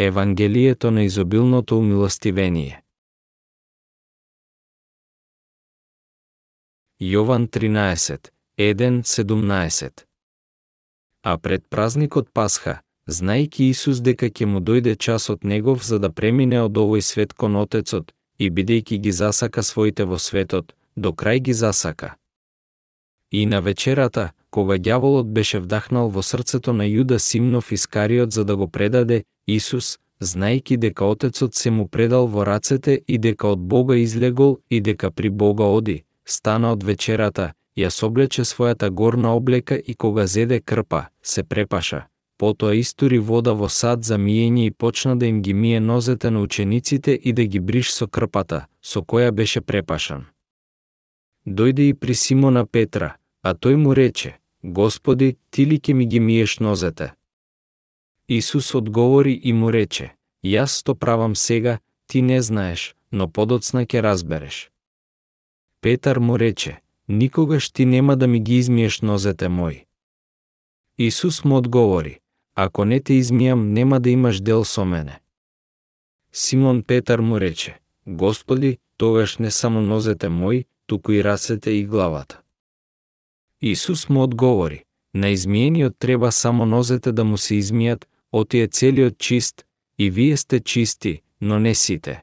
Евангелието на изобилното умилостивение. Јован 13, 1.17 А пред празникот Пасха, знаејќи Исус дека ќе му дојде часот негов за да премине од овој свет кон Отецот, и бидејќи ги засака своите во светот, до крај ги засака. И на вечерата, кога ѓаволот беше вдахнал во срцето на Јуда Симнов Искариот за да го предаде, Исус, знаејќи дека Отецот се му предал во рацете и дека од Бога излегол и дека при Бога оди, стана од вечерата, ја соблече својата горна облека и кога зеде крпа, се препаша. Потоа истури вода во сад за миење и почна да им ги мие нозете на учениците и да ги бриш со крпата, со која беше препашан. Дојде и при Симона Петра, а тој му рече, Господи, ти ли ке ми ги миеш нозете? Исус одговори и му рече, Јас то правам сега, ти не знаеш, но подоцна ќе разбереш. Петар му рече, никогаш ти нема да ми ги измиеш нозете мои. Исус му одговори, ако не те измијам, нема да имаш дел со мене. Симон Петар му рече, Господи, тогаш не само нозете мои, туку и рацете и главата. Исус му одговори, на измиениот треба само нозете да му се измијат, отие целиот чист, и вие сте чисти, но не сите.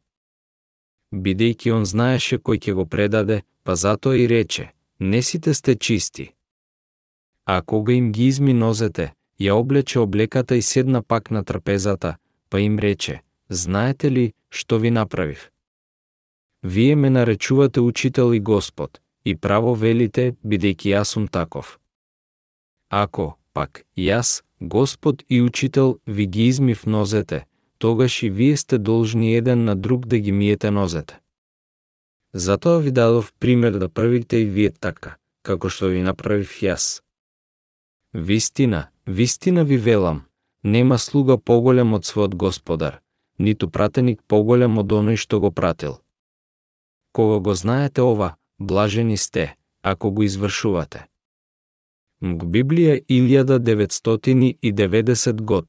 Бидејќи он знаеше кој ќе го предаде, па затоа и рече, не сите сте чисти. А кога им ги изми нозете, ја облече облеката и седна пак на трапезата, па им рече, знаете ли што ви направив? Вие ме наречувате учител и Господ, и право велите, бидејќи јас сум таков. Ако, пак, јас, Господ и учител, ви ги измив нозете, тогаш и вие сте должни еден на друг да ги миете нозете. Затоа ви дадов пример да правите и вие така, како што ви направив јас. Вистина, вистина ви велам, нема слуга поголем од својот господар, ниту пратеник поголем од оној што го пратил. Кога го знаете ова, блажени сте, ако го извршувате. Мг Библија 1990 год.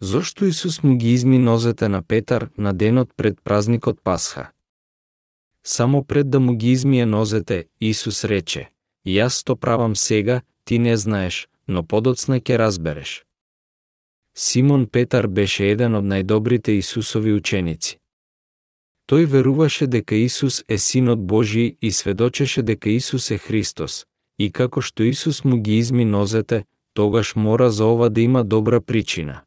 Зошто Исус му ги изми нозете на Петар на денот пред празникот Пасха? Само пред да му ги измие нозете, Исус рече, Јас то правам сега, ти не знаеш, но подоцна ќе разбереш. Симон Петар беше еден од најдобрите Исусови ученици. Тој веруваше дека Исус е Синот Божи и сведочеше дека Исус е Христос, и како што Исус му ги изми нозете, тогаш мора за ова да има добра причина.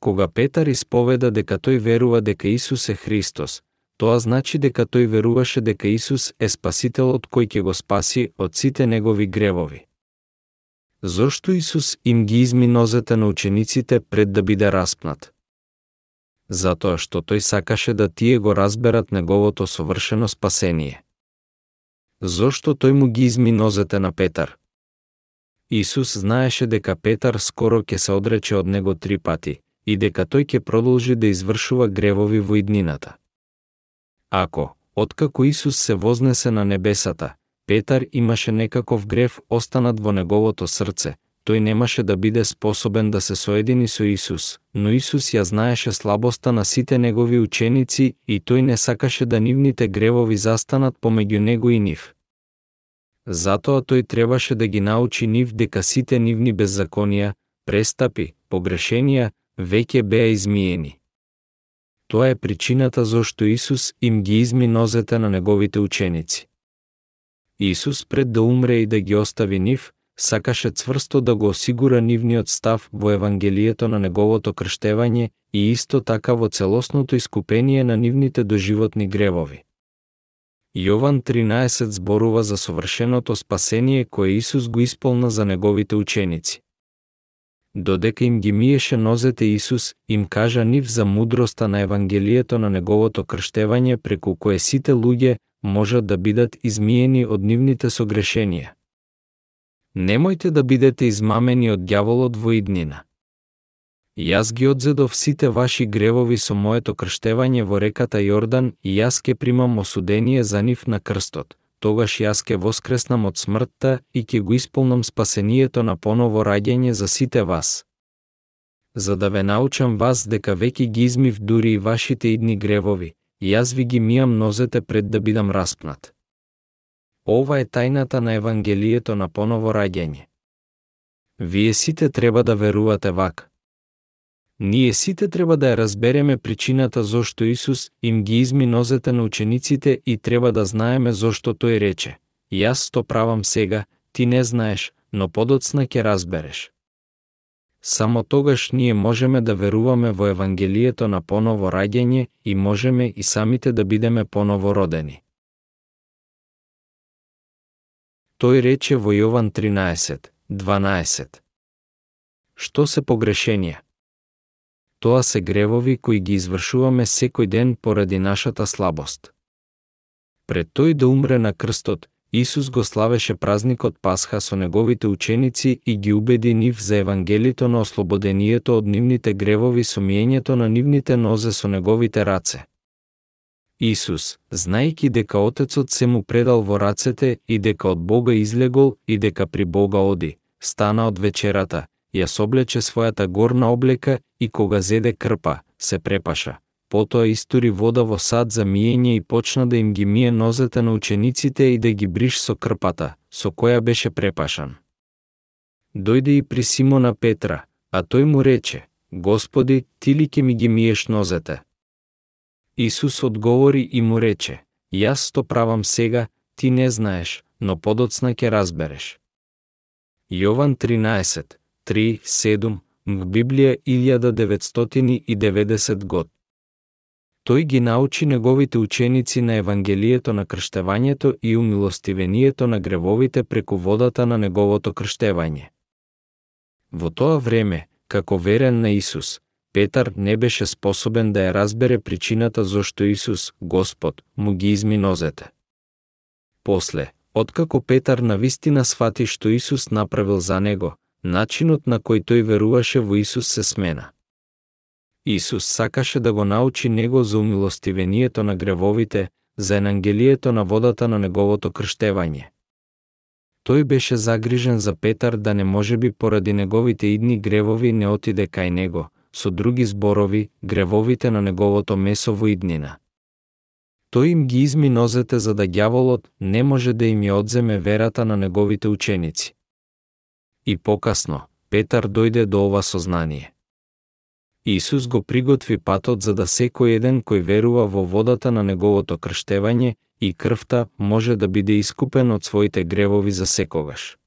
Кога Петар исповеда дека тој верува дека Исус е Христос, тоа значи дека тој веруваше дека Исус е Спасителот кој ќе го спаси од сите негови гревови. Зошто Исус им ги изми нозете на учениците пред да биде распнат? Затоа што тој сакаше да тие го разберат неговото совршено спасение. Зошто тој му ги изми нозете на Петар? Исус знаеше дека Петар скоро ќе се одрече од него три пати и дека тој ќе продолжи да извршува гревови во иднината. Ако, откако Исус се вознесе на небесата, Петар имаше некаков грев останат во неговото срце, тој немаше да биде способен да се соедини со Исус, но Исус ја знаеше слабоста на сите негови ученици и тој не сакаше да нивните гревови застанат помеѓу него и нив. Затоа тој требаше да ги научи нив дека сите нивни беззаконија, престапи, погрешенија, веќе беа измиени. Тоа е причината зошто Исус им ги изми нозете на неговите ученици. Исус пред да умре и да ги остави нив, сакаше цврсто да го осигура нивниот став во Евангелието на неговото крштевање и исто така во целосното искупение на нивните доживотни гревови. Јован 13 зборува за совршеното спасение кое Исус го исполна за неговите ученици. Додека им ги миеше нозете Исус, им кажа нив за мудроста на Евангелието на неговото крштевање преку кое сите луѓе можат да бидат измиени од нивните согрешенија. Немојте да бидете измамени од дјаволот во иднина. Јас ги одзедов сите ваши гревови со моето крштевање во реката Јордан и јас ке примам осудение за нив на крстот. Тогаш јас ке воскреснам од смртта и ке го исполнам спасението на поново раѓање за сите вас. за да ве научам вас дека веќе ги измив дури и вашите идни гревови, јас ви ги мијам нозете пред да бидам распнат. Ова е тајната на Евангелието на поново раѓање. Вие сите треба да верувате вака. Ние сите треба да ја разбереме причината зошто Исус им ги изми нозете на учениците и треба да знаеме зошто тој рече. Јас то правам сега, ти не знаеш, но подоцна ќе разбереш. Само тогаш ние можеме да веруваме во Евангелието на поново раѓање и можеме и самите да бидеме поново родени. Тој рече во Јован 13, 12. Што се погрешенија? Тоа се гревови кои ги извршуваме секој ден поради нашата слабост. Пред тој да умре на крстот, Исус го славеше празникот Пасха со неговите ученици и ги убеди нив за Евангелието на ослободението од нивните гревови со миењето на нивните нозе со неговите раце. Исус, знаејќи дека Отецот се му предал во рацете и дека од Бога излегол и дека при Бога оди, стана од вечерата, ја соблече својата горна облека и кога зеде крпа, се препаша потоа истори вода во сад за миење и почна да им ги мие нозете на учениците и да ги бриш со крпата, со која беше препашан. Дојде и при Симона Петра, а тој му рече, Господи, ти ли ке ми ги миеш нозете? Исус одговори и му рече, Јас то правам сега, ти не знаеш, но подоцна ќе разбереш. Јован 13, 3, 7, Библија 1990 год тој ги научи неговите ученици на Евангелието на крштевањето и умилостивението на гревовите преку водата на неговото крштевање. Во тоа време, како верен на Исус, Петар не беше способен да ја разбере причината зошто Исус, Господ, му ги изми нозете. После, откако Петар на вистина свати што Исус направил за него, начинот на кој тој веруваше во Исус се смена. Исус сакаше да го научи него за умилостивението на гревовите, за енангелието на водата на неговото крштевање. Тој беше загрижен за Петар да не може би поради неговите идни гревови не отиде кај него, со други зборови, гревовите на неговото месо во иднина. Тој им ги изми нозете за да ѓаволот не може да им ја одземе верата на неговите ученици. И покасно, Петар дојде до ова сознание. Исус го приготви патот за да секој еден кој верува во водата на неговото крштевање и крвта може да биде искупен од своите гревови за секогаш.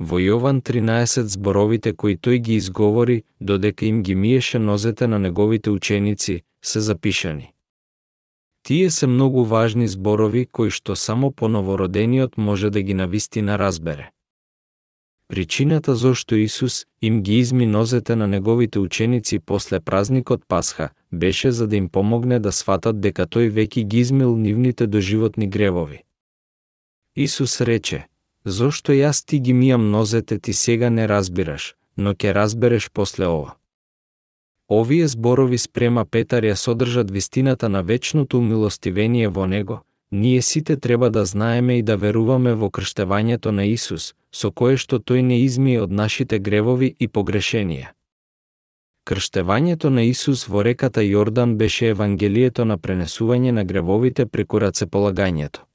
Во Јован 13 зборовите кои тој ги изговори, додека им ги миеше нозете на неговите ученици, се запишани. Тие се многу важни зборови кои што само по новородениот може да ги навистина разбере. Причината зошто Исус им ги изми нозете на неговите ученици после празникот Пасха беше за да им помогне да сватат дека тој веќе ги измил нивните доживотни гревови. Исус рече, зошто јас ти ги мијам нозете ти сега не разбираш, но ќе разбереш после ова. Овие зборови спрема Петар ја содржат вистината на вечното умилостивение во него, ние сите треба да знаеме и да веруваме во крштевањето на Исус, со кое што тој не изми од нашите гревови и погрешенија. Крштевањето на Исус во реката Јордан беше евангелието на пренесување на гревовите преку рацеполагањето.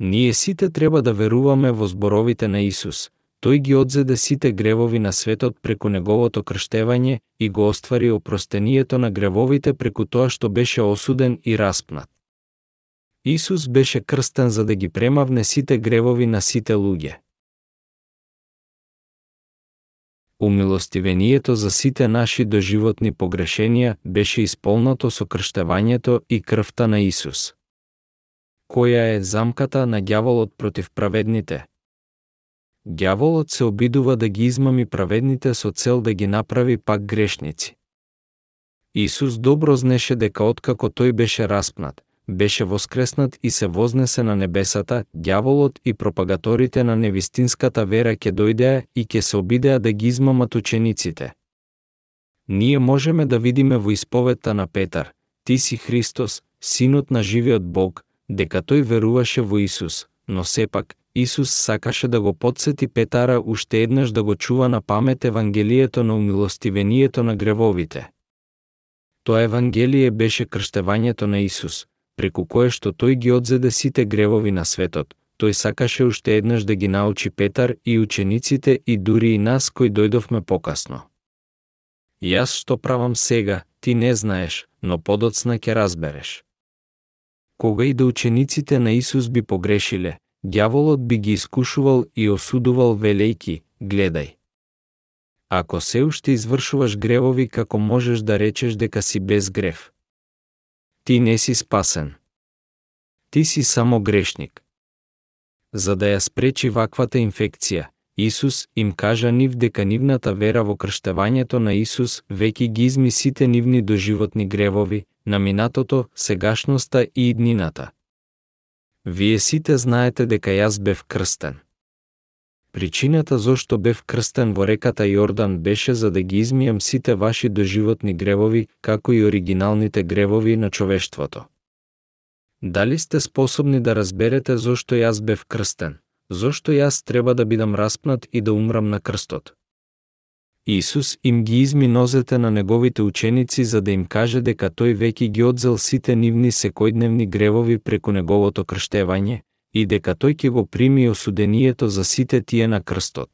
Ние сите треба да веруваме во зборовите на Исус. Тој ги одзеде сите гревови на светот преку неговото крштевање и го оствари опростението на гревовите преку тоа што беше осуден и распнат. Исус беше крстен за да ги премавне сите гревови на сите луѓе. Умилостивението за сите наши доживотни погрешенија беше исполнато со крштевањето и крвта на Исус. Која е замката на ѓаволот против праведните? Ѓаволот се обидува да ги измами праведните со цел да ги направи пак грешници. Исус добро знеше дека откако тој беше распнат, беше воскреснат и се вознесе на небесата, ѓаволот и пропагаторите на невистинската вера ќе дојдеа и ќе се обидеа да ги измамат учениците. Ние можеме да видиме во исповедта на Петар, ти си Христос, синот на живиот Бог, дека тој веруваше во Исус, но сепак, Исус сакаше да го подсети Петара уште еднаш да го чува на памет Евангелието на умилостивението на гревовите. Тоа Евангелие беше крштевањето на Исус, преку кое што тој ги одзеде сите гревови на светот. Тој сакаше уште еднаш да ги научи Петар и учениците и дури и нас кои дојдовме покасно. Јас што правам сега, ти не знаеш, но подоцна ќе разбереш. Кога и да учениците на Исус би погрешиле, Дјаволот би ги искушувал и осудувал велејки, гледај. Ако се уште извршуваш гревови како можеш да речеш дека си без грев. Ти не си спасен. Ти си само грешник. За да ја спречи ваквата инфекција, Исус им кажа нив дека нивната вера во крштевањето на Исус веќе ги изми сите нивни доживотни гревови, на минатото, сегашноста и иднината. Вие сите знаете дека јас бев крстен. Причината зошто бев крстен во реката Јордан беше за да ги измијам сите ваши доживотни гревови, како и оригиналните гревови на човештвото. Дали сте способни да разберете зошто јас бев крстен? Зошто јас треба да бидам распнат и да умрам на крстот? Исус им ги изми нозете на неговите ученици за да им каже дека тој веќе ги одзел сите нивни секојдневни гревови преку неговото крштевање и дека тој ќе го прими осудението за сите тие на крстот.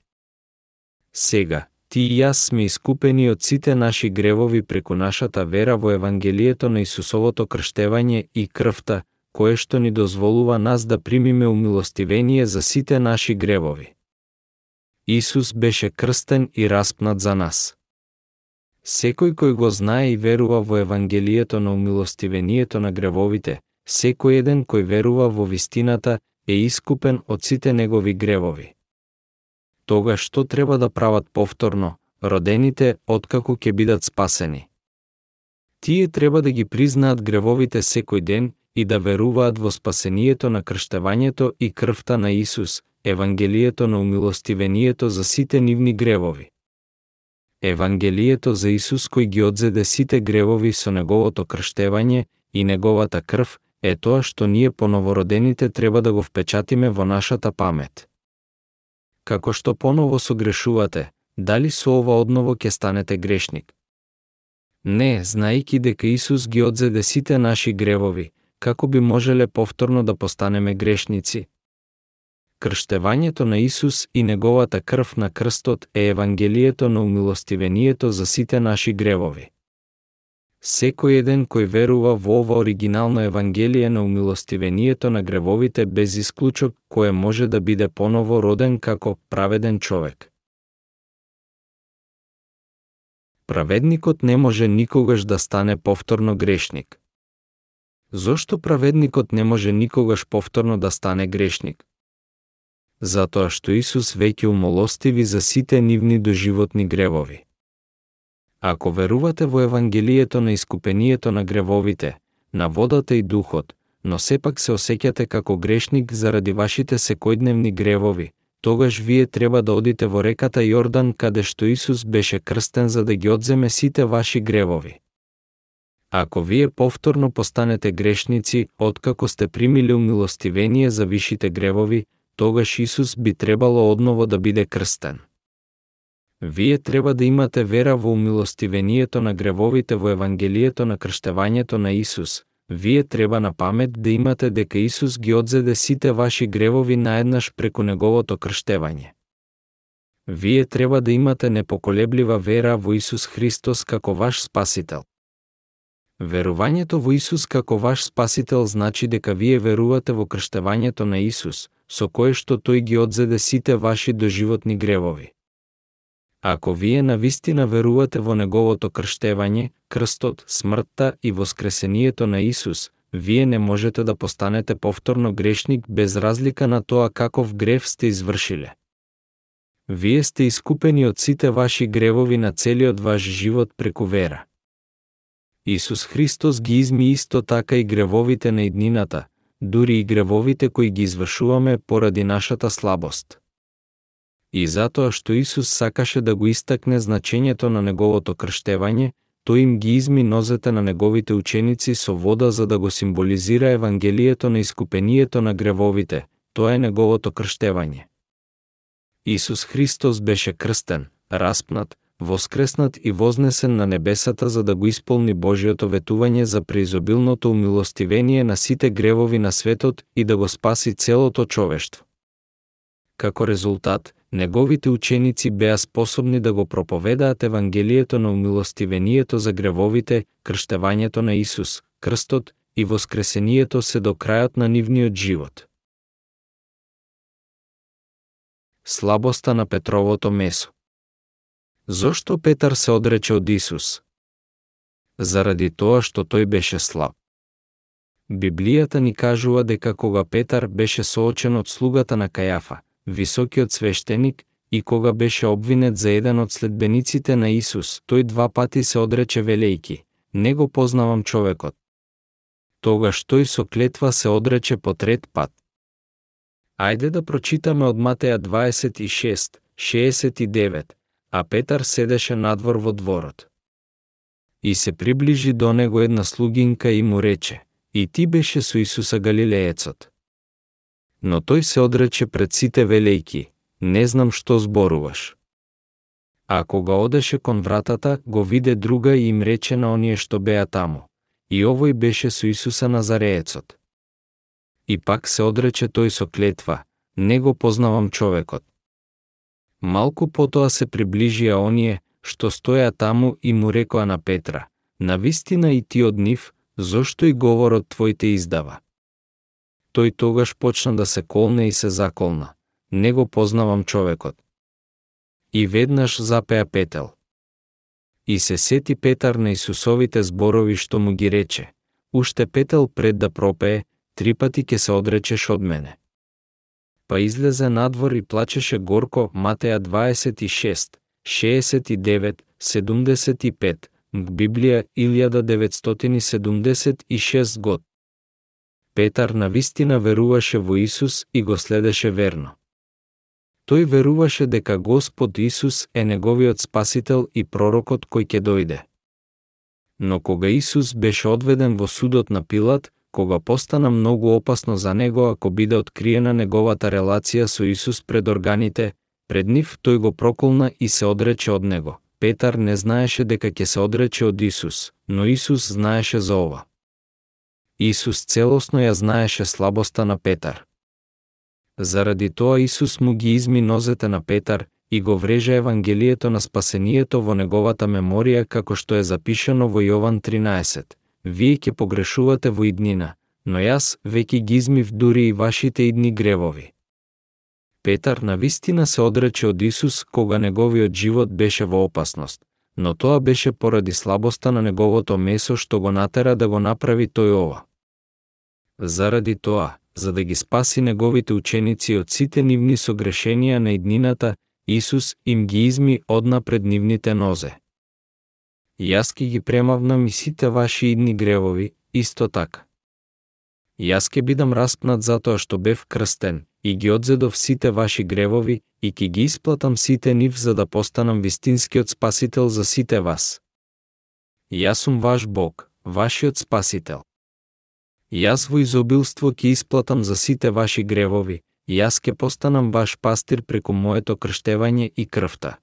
Сега, ти и јас сме искупени од сите наши гревови преку нашата вера во Евангелието на Исусовото крштевање и крвта, кое што ни дозволува нас да примиме умилостивение за сите наши гревови. Исус беше крстен и распнат за нас. Секој кој го знае и верува во Евангелието на умилостивението на гревовите, секој еден кој верува во вистината е искупен од сите негови гревови. Тога што треба да прават повторно, родените откако ќе бидат спасени? Тие треба да ги признаат гревовите секој ден и да веруваат во спасението на крштевањето и крвта на Исус, Евангелието на умилостивението за сите нивни гревови. Евангелието за Исус кој ги одзеде сите гревови со неговото крштевање и неговата крв е тоа што ние поновородените треба да го впечатиме во нашата памет. Како што поново согрешувате, дали со ова одново ќе станете грешник? Не, знаеки дека Исус ги одзеде сите наши гревови, како би можеле повторно да постанеме грешници? крштевањето на Исус и неговата крв на крстот е евангелието на умилостивението за сите наши гревови. Секој еден кој верува во ова оригинално евангелие на умилостивението на гревовите без исклучок, кое може да биде поново роден како праведен човек. Праведникот не може никогаш да стане повторно грешник. Зошто праведникот не може никогаш повторно да стане грешник? затоа што Исус веќе умолостиви за сите нивни доживотни гревови. Ако верувате во Евангелието на искупението на гревовите, на водата и духот, но сепак се осеќате како грешник заради вашите секојдневни гревови, тогаш вие треба да одите во реката Јордан каде што Исус беше крстен за да ги одземе сите ваши гревови. Ако вие повторно постанете грешници, откако сте примили умилостивение за вишите гревови, тогаш Исус би требало одново да биде крстен. Вие треба да имате вера во умилостивението на гревовите во Евангелието на крштевањето на Исус. Вие треба на памет да имате дека Исус ги одзеде сите ваши гревови наеднаш преку неговото крштевање. Вие треба да имате непоколеблива вера во Исус Христос како ваш спасител. Верувањето во Исус како ваш спасител значи дека вие верувате во крштевањето на Исус, со кое што тој ги одзеде сите ваши доживотни гревови. Ако вие на вистина верувате во неговото крштевање, крстот, смртта и воскресението на Исус, вие не можете да постанете повторно грешник без разлика на тоа каков грев сте извршиле. Вие сте искупени од сите ваши гревови на целиот ваш живот преку вера. Исус Христос ги изми исто така и гревовите на иднината, дури и гревовите кои ги извршуваме поради нашата слабост. И затоа што Исус сакаше да го истакне значењето на неговото крштевање, тој им ги изми нозете на неговите ученици со вода за да го символизира Евангелието на искупението на гревовите, тоа е неговото крштевање. Исус Христос беше крстен, распнат, воскреснат и вознесен на небесата за да го исполни Божиото ветување за преизобилното умилостивение на сите гревови на светот и да го спаси целото човештво. Како резултат, неговите ученици беа способни да го проповедаат Евангелието на умилостивението за гревовите, крштевањето на Исус, крстот и воскресението се до крајот на нивниот живот. Слабоста на Петровото месо Зошто Петар се одрече од Исус? Заради тоа што тој беше слаб. Библијата ни кажува дека кога Петар беше соочен од слугата на Кајафа, високиот свештеник, и кога беше обвинет за еден од следбениците на Исус, тој два пати се одрече велејки, не го познавам човекот. Тогаш тој со клетва се одрече по трет пат. Ајде да прочитаме од Матеја 26, 69, а Петар седеше надвор во дворот. И се приближи до него една слугинка и му рече, и ти беше со Исуса Галилеецот. Но тој се одрече пред сите велејки, не знам што зборуваш. А кога одеше кон вратата, го виде друга и им рече на оние што беа таму. И овој беше со Исуса Назареецот. И пак се одрече тој со клетва, не го познавам човекот. Малку потоа се приближија оние што стоја таму и му рекоа на Петра, на вистина и ти од нив, зошто и говорот твој те издава. Тој тогаш почна да се колне и се заколна. Не го познавам човекот. И веднаш запеа Петел. И се сети Петар на Исусовите зборови што му ги рече. Уште Петел пред да пропее, три пати ќе се одречеш од мене па излезе надвор и плачеше горко Матеја 26, 69, 75, Библија 1976 год. Петар на вистина веруваше во Исус и го следеше верно. Тој веруваше дека Господ Исус е неговиот спасител и пророкот кој ќе дојде. Но кога Исус беше одведен во судот на Пилат, кога постана многу опасно за него ако биде откриена неговата релација со Исус пред органите, пред нив тој го проколна и се одрече од него. Петар не знаеше дека ќе се одрече од Исус, но Исус знаеше за ова. Исус целосно ја знаеше слабоста на Петар. Заради тоа Исус му ги изми нозете на Петар и го врежа Евангелието на спасението во неговата меморија како што е запишано во Јован 13 вие ќе погрешувате во иднина, но јас веќе ги измив дури и вашите идни гревови. Петар на вистина се одрече од Исус кога неговиот живот беше во опасност, но тоа беше поради слабоста на неговото месо што го натера да го направи тој ова. Заради тоа, за да ги спаси неговите ученици од сите нивни согрешенија на иднината, Исус им ги изми одна пред нивните нозе јас ке ги премавнам и сите ваши идни гревови, исто така. Јас ке бидам распнат затоа што бев крстен, и ги одзедов сите ваши гревови, и ке ги исплатам сите нив за да постанам вистинскиот спасител за сите вас. Јас сум ваш Бог, вашиот спасител. Јас во изобилство ке исплатам за сите ваши гревови, јас ке постанам ваш пастир преку моето крштевање и крвта.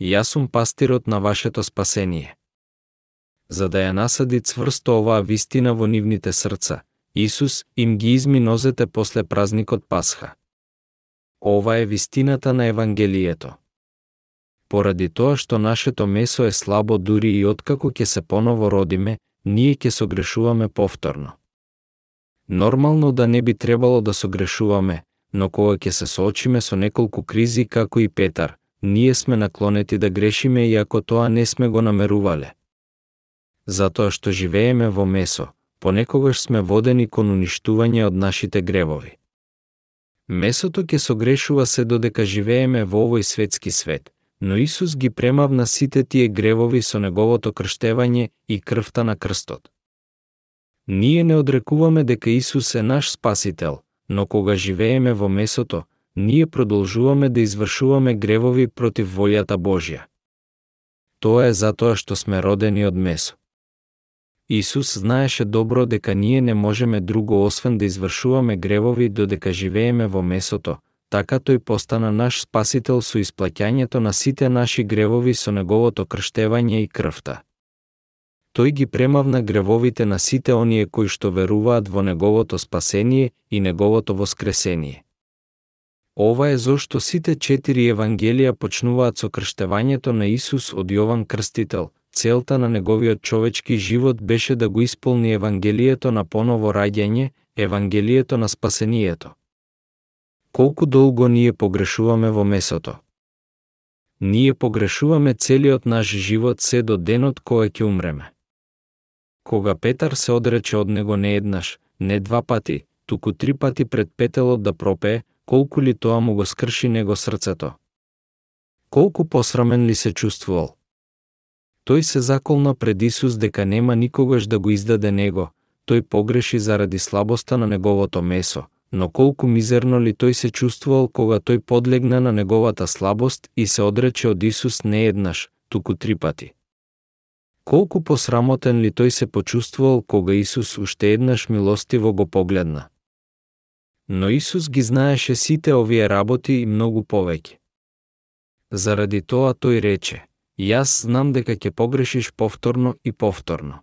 Јас сум пастирот на вашето спасение. За да ја насади цврсто оваа вистина во нивните срца, Исус им ги изми нозете после празникот Пасха. Ова е вистината на Евангелието. Поради тоа што нашето месо е слабо дури и откако ќе се поново родиме, ние ќе согрешуваме повторно. Нормално да не би требало да согрешуваме, но кога ќе се соочиме со неколку кризи како и Петар, ние сме наклонети да грешиме и ако тоа не сме го намерувале. Затоа што живееме во месо, понекогаш сме водени кон уништување од нашите гревови. Месото ќе согрешува се додека живееме во овој светски свет, но Исус ги премавна сите тие гревови со неговото крштевање и крвта на крстот. Ние не одрекуваме дека Исус е наш спасител, но кога живееме во месото, ние продолжуваме да извршуваме гревови против волјата Божја. Тоа е затоа што сме родени од месо. Исус знаеше добро дека ние не можеме друго освен да извршуваме гревови додека живееме во месото, така тој постана наш спасител со исплаќањето на сите наши гревови со неговото крштевање и крвта. Тој ги премавна гревовите на сите оние кои што веруваат во неговото спасение и неговото воскресение. Ова е зошто сите четири евангелија почнуваат со крштевањето на Исус од Јован Крстител. Целта на неговиот човечки живот беше да го исполни евангелието на поново раѓање, евангелието на спасението. Колку долго ние погрешуваме во месото? Ние погрешуваме целиот наш живот се до денот кога ќе умреме. Кога Петар се одрече од него не еднаш, не два пати, туку три пати пред петелот да пропее, колку ли тоа му го скрши него срцето. Колку посрамен ли се чувствувал? Тој се заколна пред Исус дека нема никогаш да го издаде него, тој погреши заради слабоста на неговото месо, но колку мизерно ли тој се чувствувал кога тој подлегна на неговата слабост и се одрече од Исус не еднаш, туку три пати. Колку посрамотен ли тој се почувствувал кога Исус уште еднаш милостиво го погледна. Но Исус ги знаеше сите овие работи и многу повеќе. Заради тоа тој рече, јас знам дека ќе погрешиш повторно и повторно.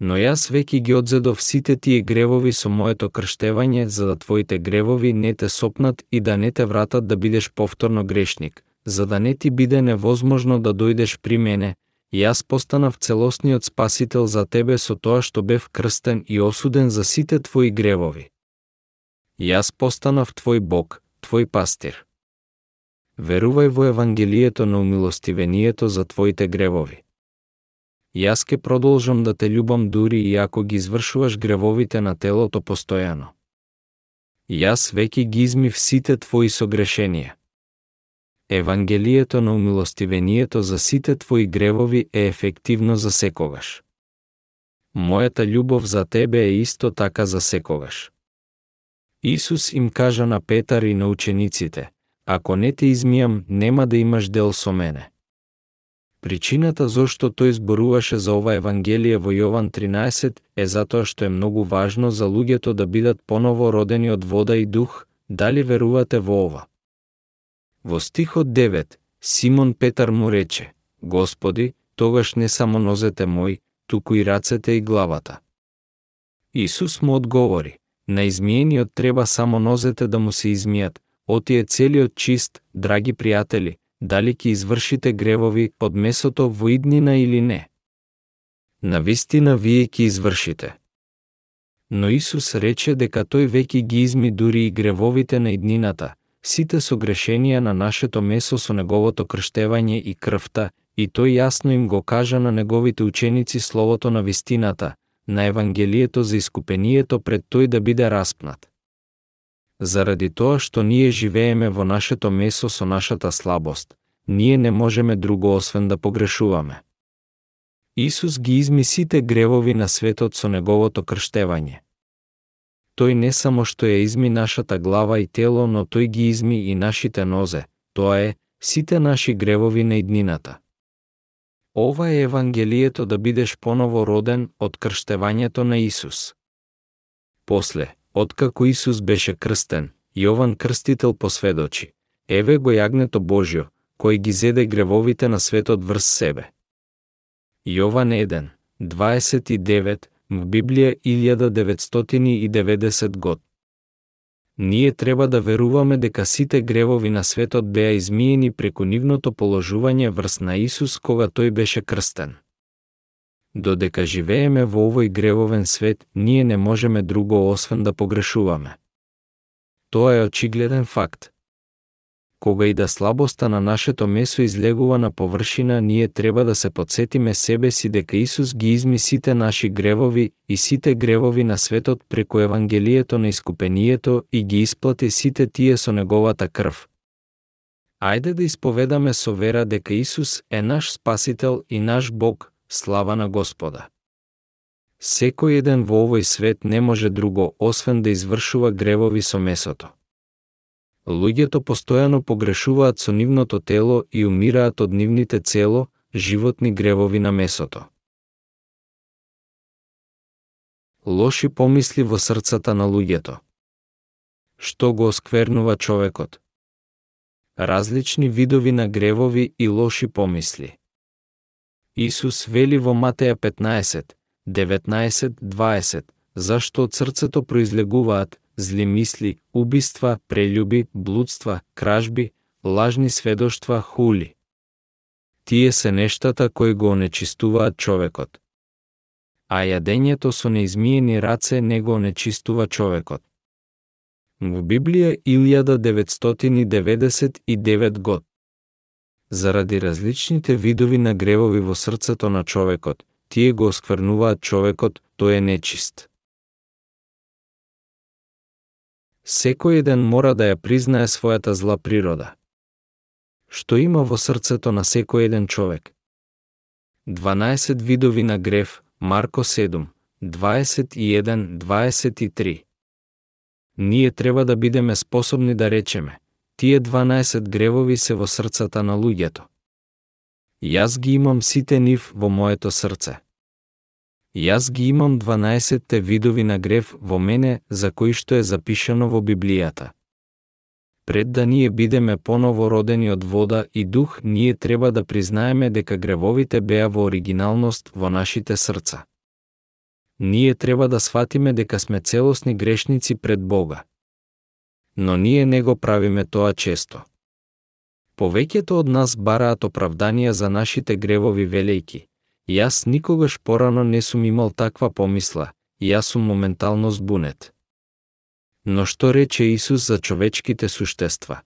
Но јас веќе ги одзедов сите тие гревови со моето крштевање за да твоите гревови не те сопнат и да не те вратат да бидеш повторно грешник, за да не ти биде невозможно да дојдеш при мене, јас постанав целосниот спасител за тебе со тоа што бев крстен и осуден за сите твои гревови. Јас постанав твој Бог, твој пастир. Верувај во Евангелието на умилостивението за твоите гревови. Јас ке продолжам да те љубам дури и ако ги извршуваш гревовите на телото постојано. Јас веќе ги измив сите твои согрешенија. Евангелието на умилостивението за сите твои гревови е ефективно за секогаш. Мојата љубов за тебе е исто така за секогаш. Исус им кажа на Петар и на учениците, ако не те измијам, нема да имаш дел со мене. Причината зошто тој зборуваше за ова Евангелие во Јован 13 е затоа што е многу важно за луѓето да бидат поново родени од вода и дух, дали верувате во ова. Во стихот 9, Симон Петар му рече, Господи, тогаш не само нозете мој, туку и рацете и главата. Исус му одговори, на измиениот треба само нозете да му се измијат, отие целиот чист, драги пријатели, дали ќе извршите гревови од месото во иднина или не. На вистина вие ќе извршите. Но Исус рече дека тој веќе ги изми дури и гревовите на иднината, сите согрешенија на нашето месо со неговото крштевање и крвта, и тој јасно им го кажа на неговите ученици словото на вистината, на Евангелието за искупението пред тој да биде распнат. Заради тоа што ние живееме во нашето месо со нашата слабост, ние не можеме друго освен да погрешуваме. Исус ги изми сите гревови на светот со неговото крштевање. Тој не само што ја изми нашата глава и тело, но тој ги изми и нашите нозе, тоа е, сите наши гревови на иднината. Ова е Евангелието да бидеш поново роден од крштевањето на Исус. После, откако Исус беше крстен, Јован Крстител посведочи, Еве го јагнето Божјо, кој ги зеде гревовите на светот врз себе. Јован 1, 29, в Библија 1990 год. Ние треба да веруваме дека сите гревови на светот беа измиени преку нивното положување врз на Исус кога тој беше крстен. Додека живееме во овој гревовен свет, ние не можеме друго освен да погрешуваме. Тоа е очигледен факт. Кога и да слабоста на нашето месо излегува на површина, ние треба да се подсетиме себе си дека Исус ги изми сите наши гревови и сите гревови на светот преку Евангелието на искупението и ги исплати сите тие со неговата крв. Ајде да исповедаме со вера дека Исус е наш Спасител и наш Бог, слава на Господа. Секој еден во овој свет не може друго освен да извршува гревови со месото. Луѓето постојано погрешуваат со нивното тело и умираат од нивните цело, животни гревови на месото. лоши помисли во срцата на луѓето. Што го осквернува човекот? Различни видови на гревови и лоши помисли. Исус вели во Матеја 15, 19, 20, зашто од срцето произлегуваат зли мисли, убиства, прелюби, блудства, кражби, лажни сведоштва, хули. Тие се нештата кои го онечистуваат човекот. А јадењето со неизмиени раце не го онечистува човекот. Во Библија 1999 год. Заради различните видови на гревови во срцето на човекот, тие го осквернуваат човекот, тој е нечист. Секој еден мора да ја признае својата зла природа. Што има во срцето на секој еден човек? 12 видови на грев, Марко 7, 21-23. Ние треба да бидеме способни да речеме, тие 12 гревови се во срцата на луѓето. Јас ги имам сите нив во моето срце. Јас ги имам 12 видови на грев во мене за кои што е запишано во Библијата. Пред да ние бидеме поново родени од вода и дух, ние треба да признаеме дека гревовите беа во оригиналност во нашите срца. Ние треба да сватиме дека сме целосни грешници пред Бога. Но ние не го правиме тоа често. Повеќето од нас бараат оправданија за нашите гревови велејки. Јас никогаш порано не сум имал таква помисла, јас сум моментално збунет. Но што рече Исус за човечките суштества?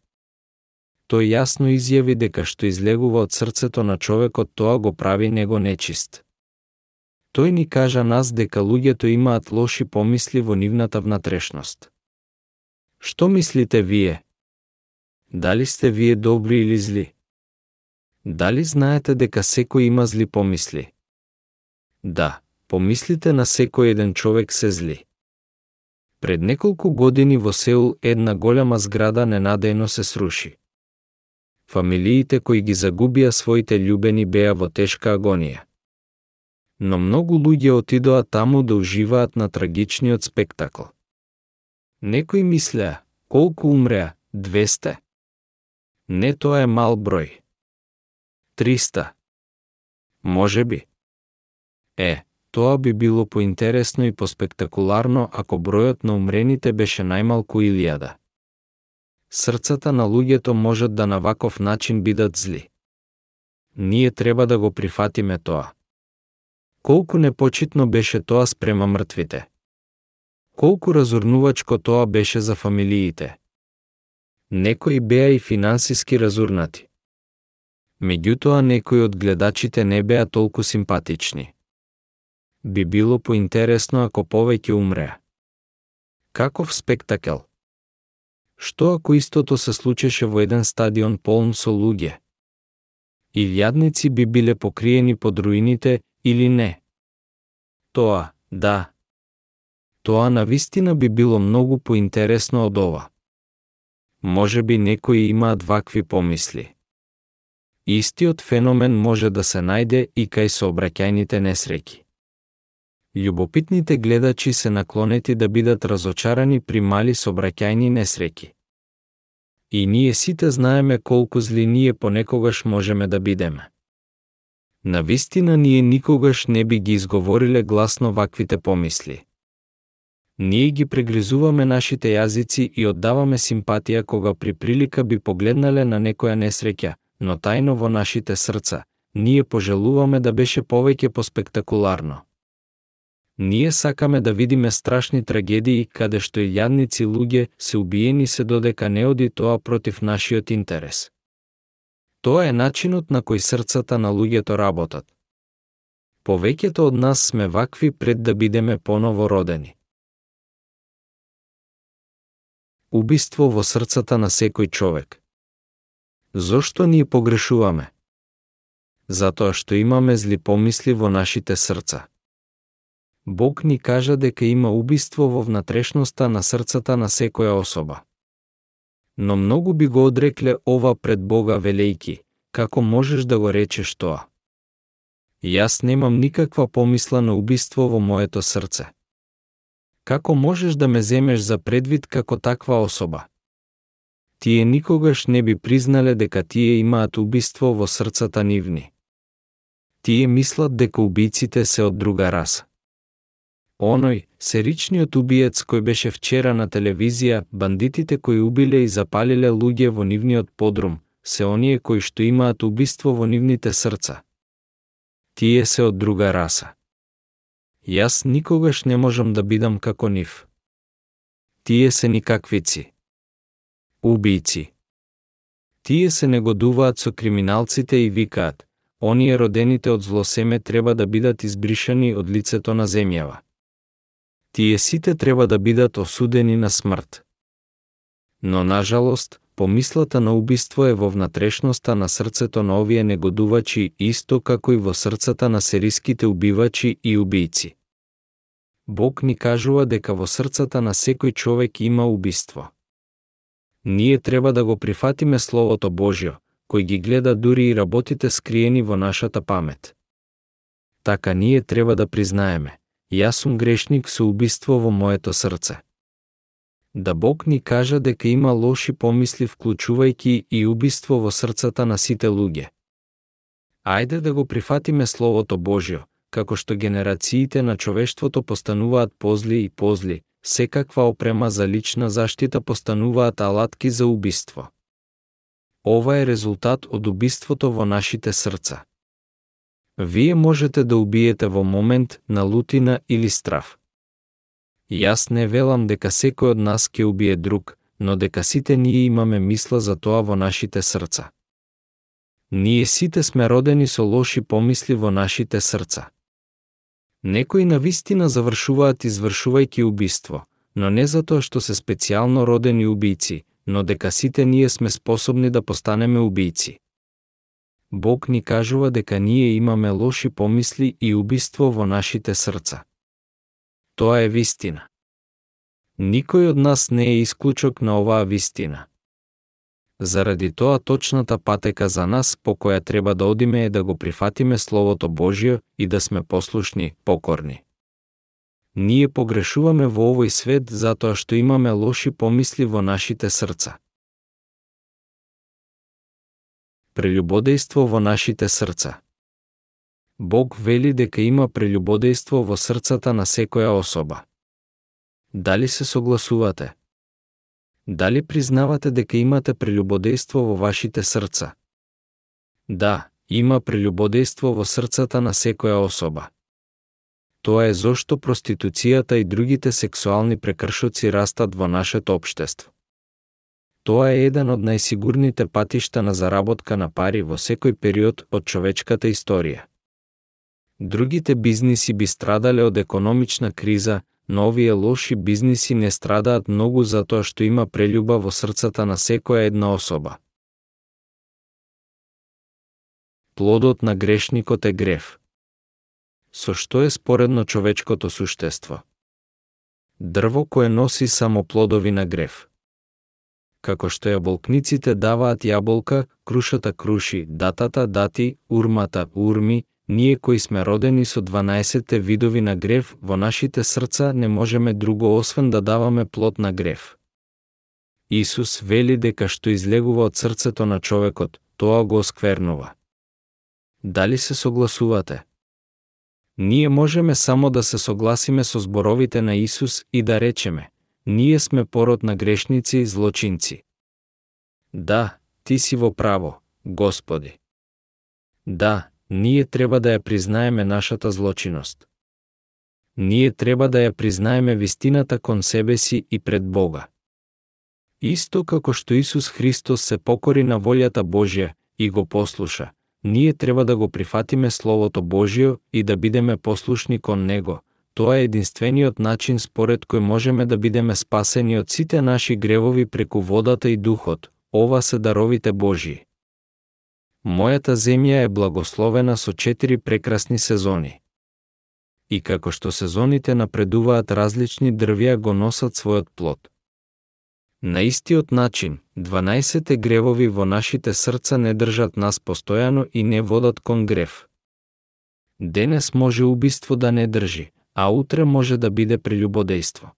Тој јасно изјави дека што излегува од срцето на човекот тоа го прави него нечист. Тој ни кажа нас дека луѓето имаат лоши помисли во нивната внатрешност. Што мислите вие? Дали сте вие добри или зли? Дали знаете дека секој има зли помисли? Да, помислите на секој еден човек се зли. Пред неколку години во Сеул една голема зграда ненадејно се сруши. Фамилиите кои ги загубија своите љубени беа во тешка агонија. Но многу луѓе отидоа таму да уживаат на трагичниот спектакл. Некои мислеа, колку умреа, 200? Не тоа е мал број. 300. Може би. Е, Тоа би било поинтересно и поспектакуларно ако бројот на умрените беше најмалку илјада. Срцата на луѓето можат да на ваков начин бидат зли. Ние треба да го прифатиме тоа. Колку непочитно беше тоа спрема мртвите. Колку разурнувачко тоа беше за фамилиите. Некои беа и финансиски разурнати. Меѓутоа некои од гледачите не беа толку симпатични би било поинтересно ако повеќе умреа. Каков спектакел? Што ако истото се случеше во еден стадион полн со луѓе? Илјадници би биле покриени под руините или не? Тоа, да. Тоа на вистина би било многу поинтересно од ова. Може би некои имаат вакви помисли. Истиот феномен може да се најде и кај сообраќајните несреќи. Љубопитните гледачи се наклонети да бидат разочарани при мали собраќајни несреќи. И ние сите знаеме колку зли ние понекогаш можеме да бидеме. На вистина ние никогаш не би ги изговориле гласно ваквите помисли. Ние ги прегризуваме нашите јазици и оддаваме симпатија кога при прилика би погледнале на некоја несреќа, но тајно во нашите срца, ние пожелуваме да беше повеќе поспектакуларно. Ние сакаме да видиме страшни трагедии каде што и јадници луѓе се убиени се додека не оди тоа против нашиот интерес. Тоа е начинот на кој срцата на луѓето работат. Повеќето од нас сме вакви пред да бидеме поново родени. Убиство во срцата на секој човек. Зошто ние погрешуваме? Затоа што имаме зли помисли во нашите срца. Бог ни кажа дека има убиство во внатрешноста на срцата на секоја особа. Но многу би го одрекле ова пред Бога велејки, како можеш да го речеш тоа? Јас немам никаква помисла на убиство во моето срце. Како можеш да ме земеш за предвид како таква особа? Тие никогаш не би признале дека тие имаат убиство во срцата нивни. Тие мислат дека убиците се од друга раса. Оној, серичниот убиец кој беше вчера на телевизија, бандитите кои убиле и запалиле луѓе во нивниот подрум, се оние кои што имаат убиство во нивните срца. Тие се од друга раса. Јас никогаш не можам да бидам како нив. Тие се никаквици. Убийци. Тие се негодуваат со криминалците и викаат, оние родените од злосеме треба да бидат избришани од лицето на земјава. Тие сите треба да бидат осудени на смрт. Но, нажалост, помислата на убиство е во внатрешноста на срцето на овие негодувачи исто како и во срцата на сериските убивачи и убийци. Бог ни кажува дека во срцата на секој човек има убиство. Ние треба да го прифатиме Словото Божјо, кој ги гледа дури и работите скриени во нашата памет. Така ние треба да признаеме, јас сум грешник со убиство во моето срце да Бог ни кажа дека има лоши помисли вклучувајќи и убиство во срцата на сите луѓе. Ајде да го прифатиме Словото Божјо, како што генерациите на човештвото постануваат позли и позли, секаква опрема за лична заштита постануваат алатки за убиство. Ова е резултат од убиството во нашите срца. Вие можете да убиете во момент на лутина или страв. Јас не велам дека секој од нас ќе убие друг, но дека сите ние имаме мисла за тоа во нашите срца. Ние сите сме родени со лоши помисли во нашите срца. Некои на вистина завршуваат извршувајќи убиство, но не затоа што се специјално родени убийци, но дека сите ние сме способни да постанеме убийци. Бог ни кажува дека ние имаме лоши помисли и убиство во нашите срца. Тоа е вистина. Никој од нас не е исклучок на оваа вистина. Заради тоа точната патека за нас по која треба да одиме е да го прифатиме Словото Божјо и да сме послушни, покорни. Ние погрешуваме во овој свет затоа што имаме лоши помисли во нашите срца. Прелюбодејство во нашите срца. Бог вели дека има прелюбодејство во срцата на секоја особа. Дали се согласувате? Дали признавате дека имате прелюбодејство во вашите срца? Да, има прелюбодејство во срцата на секоја особа. Тоа е зошто проституцијата и другите сексуални прекршоци растат во нашето општество. Тоа е еден од најсигурните патишта на заработка на пари во секој период од човечката историја. Другите бизниси би страдале од економична криза, но овие лоши бизниси не страдаат многу затоа што има прелюба во срцата на секоја една особа. Плодот на грешникот е грев. Со што е споредно човечкото суштество? Дрво кое носи само плодови на грев. Како што јаболкниците даваат јаболка, крушата круши, датата дати, урмата урми, Ние кои сме родени со 12 видови на грев, во нашите срца не можеме друго освен да даваме плод на грев. Исус вели дека што излегува од срцето на човекот, тоа го осквернува. Дали се согласувате? Ние можеме само да се согласиме со зборовите на Исус и да речеме, ние сме пород на грешници и злочинци. Да, ти си во право, Господи. Да, ние треба да ја признаеме нашата злочиност. Ние треба да ја признаеме вистината кон себе си и пред Бога. Исто како што Исус Христос се покори на волјата Божја и го послуша, ние треба да го прифатиме Словото Божјо и да бидеме послушни кон Него. Тоа е единствениот начин според кој можеме да бидеме спасени од сите наши гревови преку водата и духот. Ова се даровите Божии. Мојата земја е благословена со четири прекрасни сезони. И како што сезоните напредуваат различни дрвја го носат својот плод. На истиот начин, 12 гревови во нашите срца не држат нас постојано и не водат кон грев. Денес може убиство да не држи, а утре може да биде прелюбодејство.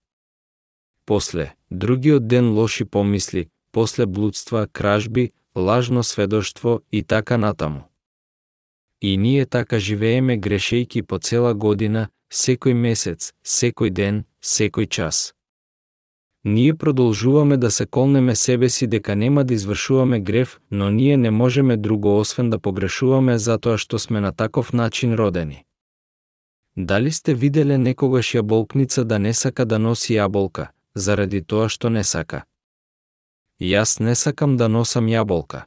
После, другиот ден лоши помисли, после блудства, кражби, лажно сведоштво и така натаму. И ние така живееме грешејки по цела година, секој месец, секој ден, секој час. Ние продолжуваме да се колнеме себе си дека нема да извршуваме грев, но ние не можеме друго освен да погрешуваме затоа што сме на таков начин родени. Дали сте виделе некогаш јаболкница да не сака да носи јаболка, заради тоа што не сака? Јас не сакам да носам јаболка.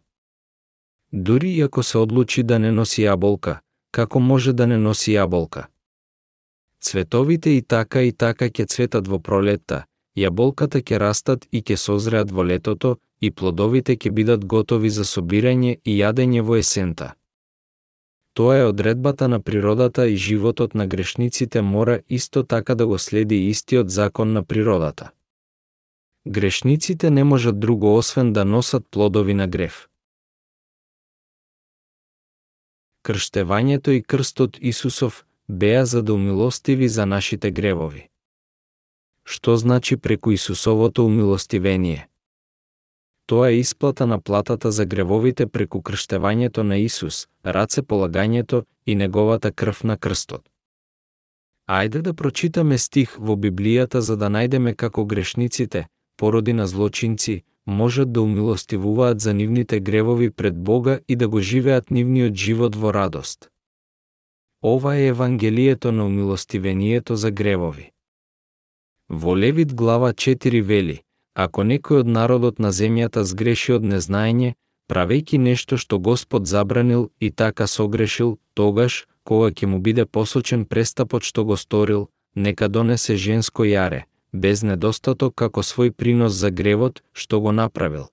Дури и ако се одлучи да не носи јаболка, како може да не носи јаболка? Цветовите и така и така ќе цветат во пролетта, јаболката ќе растат и ќе созреат во летото, и плодовите ќе бидат готови за собирање и јадење во есента. Тоа е одредбата на природата и животот на грешниците мора исто така да го следи истиот закон на природата. Грешниците не можат друго освен да носат плодови на грев. Крштевањето и крстот Исусов беа за да умилостиви за нашите гревови. Што значи преку Исусовото умилостивение? Тоа е исплата на платата за гревовите преку крштевањето на Исус, раце полагањето и неговата крв на крстот. Ајде да прочитаме стих во Библијата за да најдеме како грешниците, породи на злочинци, можат да умилостивуваат за нивните гревови пред Бога и да го живеат нивниот живот во радост. Ова е Евангелието на умилостивението за гревови. Во Левит глава 4 вели, ако некој од народот на земјата сгреши од незнаење, правејќи нешто што Господ забранил и така согрешил, тогаш, кога ќе му биде посочен престапот што го сторил, нека донесе женско јаре, без недостаток како свој принос за гревот што го направил.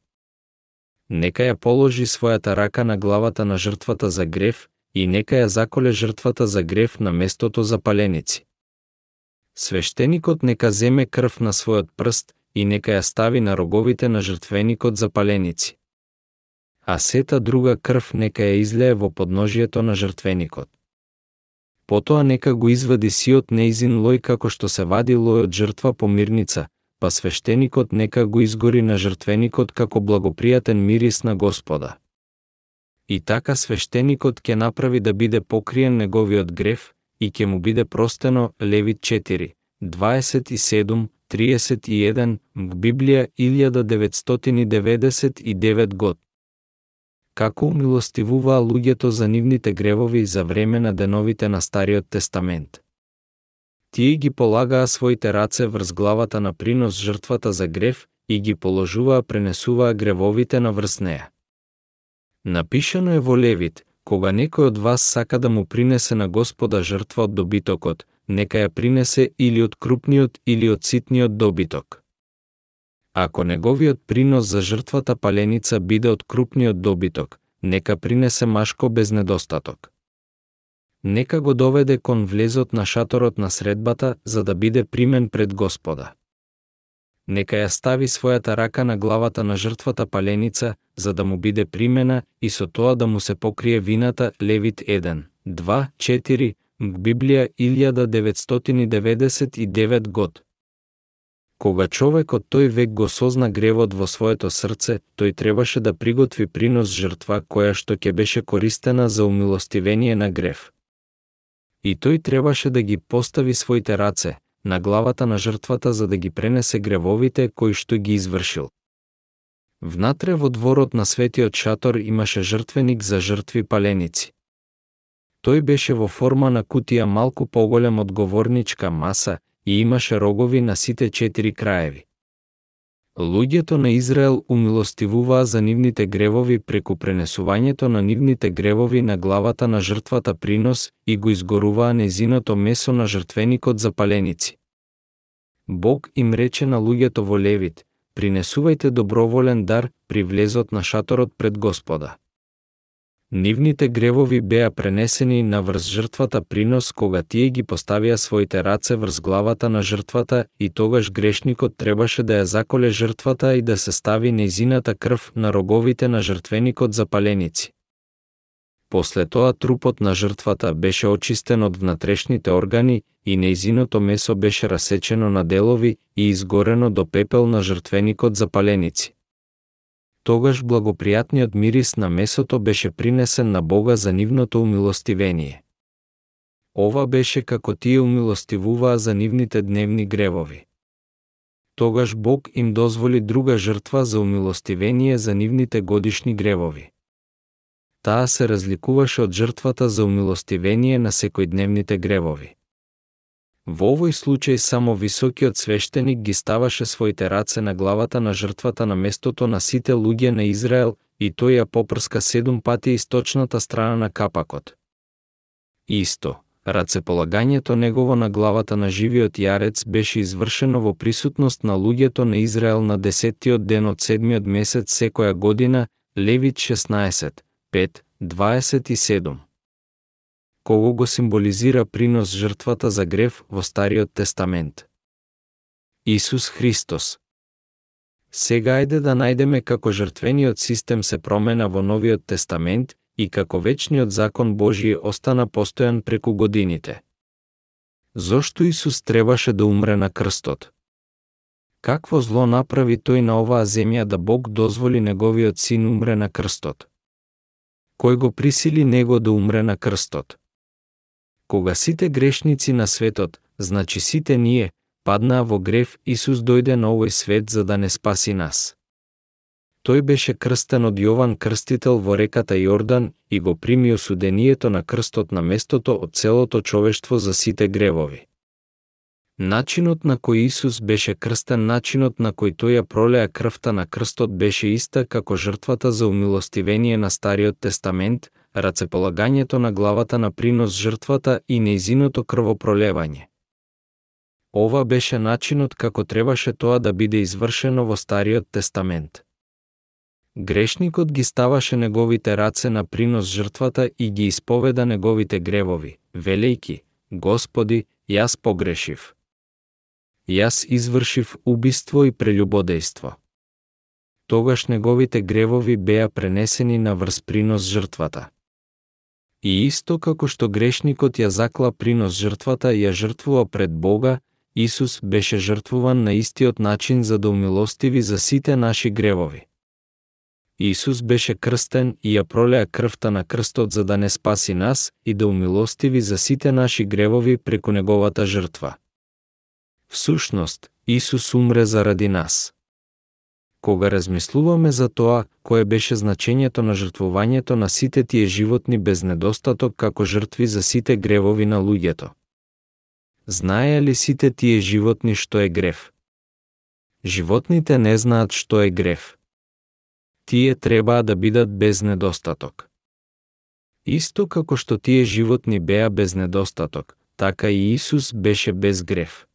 Нека ја положи својата рака на главата на жртвата за грев и нека ја заколе жртвата за грев на местото за паленици. Свештеникот нека земе крв на својот прст и нека ја стави на роговите на жртвеникот за паленици. А сета друга крв нека ја излее во подножието на жртвеникот. Потоа нека го извади сиот неизин лој како што се вади лој од жртва по мирница, па свештеникот нека го изгори на жртвеникот како благопријатен мирис на Господа. И така свештеникот ќе направи да биде покриен неговиот грев, и ќе му биде простено Левит 4, 27, 31, Библија 1999 год. Како умилостивуваа луѓето за нивните гревови за време на деновите на Стариот Тестамент. Тие ги полагаа своите раце врз главата на принос жртвата за грев и ги положуваа пренесуваа гревовите на врз неа. Напишано е во Левит, Кога некој од вас сака да му принесе на Господа жртва од добитокот, нека ја принесе или од крупниот или од ситниот добиток. Ако неговиот принос за жртвата паленица биде од крупниот добиток, нека принесе машко без недостаток. Нека го доведе кон влезот на шаторот на средбата за да биде примен пред Господа нека ја стави својата рака на главата на жртвата паленица, за да му биде примена и со тоа да му се покрие вината Левит 1, 2, 4, Библија 1999 год. Кога човекот тој век го созна гревот во своето срце, тој требаше да приготви принос жртва која што ќе беше користена за умилостивение на грев. И тој требаше да ги постави своите раце, на главата на жртвата за да ги пренесе гревовите кои што ги извршил. Внатре во дворот на светиот шатор имаше жртвеник за жртви паленици. Тој беше во форма на кутија малку поголем од говорничка маса и имаше рогови на сите четири краеви. Луѓето на Израел умилостивуваа за нивните гревови преку пренесувањето на нивните гревови на главата на жртвата принос и го изгоруваа незиното месо на жртвеникот за паленици. Бог им рече на луѓето во Левит, принесувајте доброволен дар при влезот на шаторот пред Господа. Нивните гревови беа пренесени на врз жртвата принос кога тие ги поставија своите раце врз главата на жртвата и тогаш грешникот требаше да ја заколе жртвата и да се стави неизината крв на роговите на жртвеникот за паленици. После тоа трупот на жртвата беше очистен од внатрешните органи и неизиното месо беше расечено на делови и изгорено до пепел на жртвеникот за паленици. Тогаш благопријатниот мирис на месото беше принесен на Бога за нивното умилостивение. Ова беше како тие умилостивуваа за нивните дневни гревови. Тогаш Бог им дозволи друга жртва за умилостивение за нивните годишни гревови таа се разликуваше од жртвата за умилостивение на секојдневните гревови. Во овој случај само високиот свештеник ги ставаше своите раце на главата на жртвата на местото на сите луѓе на Израел и тој ја попрска седум пати источната страна на капакот. Исто, рацеполагањето негово на главата на живиот јарец беше извршено во присутност на луѓето на Израел на десеттиот ден од седмиот месец секоја година, Левит 16, 5, 27. Кого го символизира принос жртвата за грев во Стариот Тестамент? Исус Христос. Сега ајде да најдеме како жртвениот систем се промена во Новиот Тестамент и како вечниот закон Божји остана постојан преку годините. Зошто Исус требаше да умре на крстот? Какво зло направи тој на оваа земја да Бог дозволи неговиот син умре на крстот? кој го присили него да умре на крстот. Кога сите грешници на светот, значи сите ние, паднаа во грев, Исус дојде на овој свет за да не спаси нас. Тој беше крстен од Јован Крстител во реката Јордан и го прими осудението на крстот на местото од целото човештво за сите гревови. Начинот на кој Исус беше крстен, начинот на кој тој ја пролеа крвта на крстот беше иста како жртвата за умилостивение на Стариот Тестамент, рацеполагањето на главата на принос жртвата и неизиното крвопролевање. Ова беше начинот како требаше тоа да биде извршено во Стариот Тестамент. Грешникот ги ставаше неговите раце на принос жртвата и ги исповеда неговите гревови, велејки, Господи, јас погрешив јас извршив убиство и прелюбодејство. Тогаш неговите гревови беа пренесени на врз принос жртвата. И исто како што грешникот ја закла принос жртвата и ја жртвува пред Бога, Исус беше жртвуван на истиот начин за да умилостиви за сите наши гревови. Исус беше крстен и ја пролеа крвта на крстот за да не спаси нас и да умилостиви за сите наши гревови преку неговата жртва. Всушност, Исус умре заради нас. Кога размислуваме за тоа, кое беше значењето на жртвувањето на сите тие животни без недостаток како жртви за сите гревови на луѓето. Знае ли сите тие животни што е грев? Животните не знаат што е грев. Тие требаа да бидат без недостаток. Исто како што тие животни беа без недостаток, така и Исус беше без грев.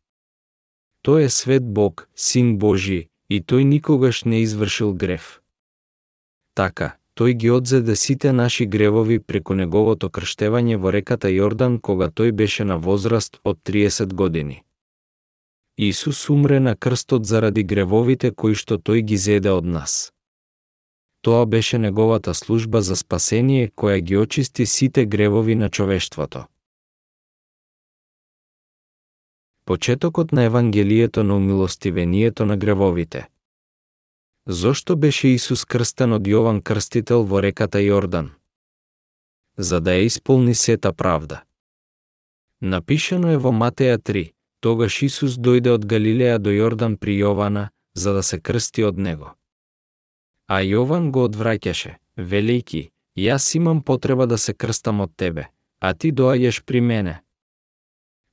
Тој е свет Бог, Син Божи, и тој никогаш не извршил грев. Така, тој ги одзеде да сите наши гревови преку неговото крштевање во реката Јордан кога тој беше на возраст од 30 години. Исус умре на крстот заради гревовите кои што тој ги зеде од нас. Тоа беше неговата служба за спасение која ги очисти сите гревови на човештвото. Почетокот на Евангелието на умилостивението на гревовите. Зошто беше Исус крстен од Јован Крстител во реката Јордан? За да ја исполни сета правда. Напишано е во Матеја 3, тогаш Исус дојде од Галилеја до Јордан при Јована, за да се крсти од него. А Јован го одвраќаше, велејки, јас имам потреба да се крстам од тебе, а ти доаѓаш при мене.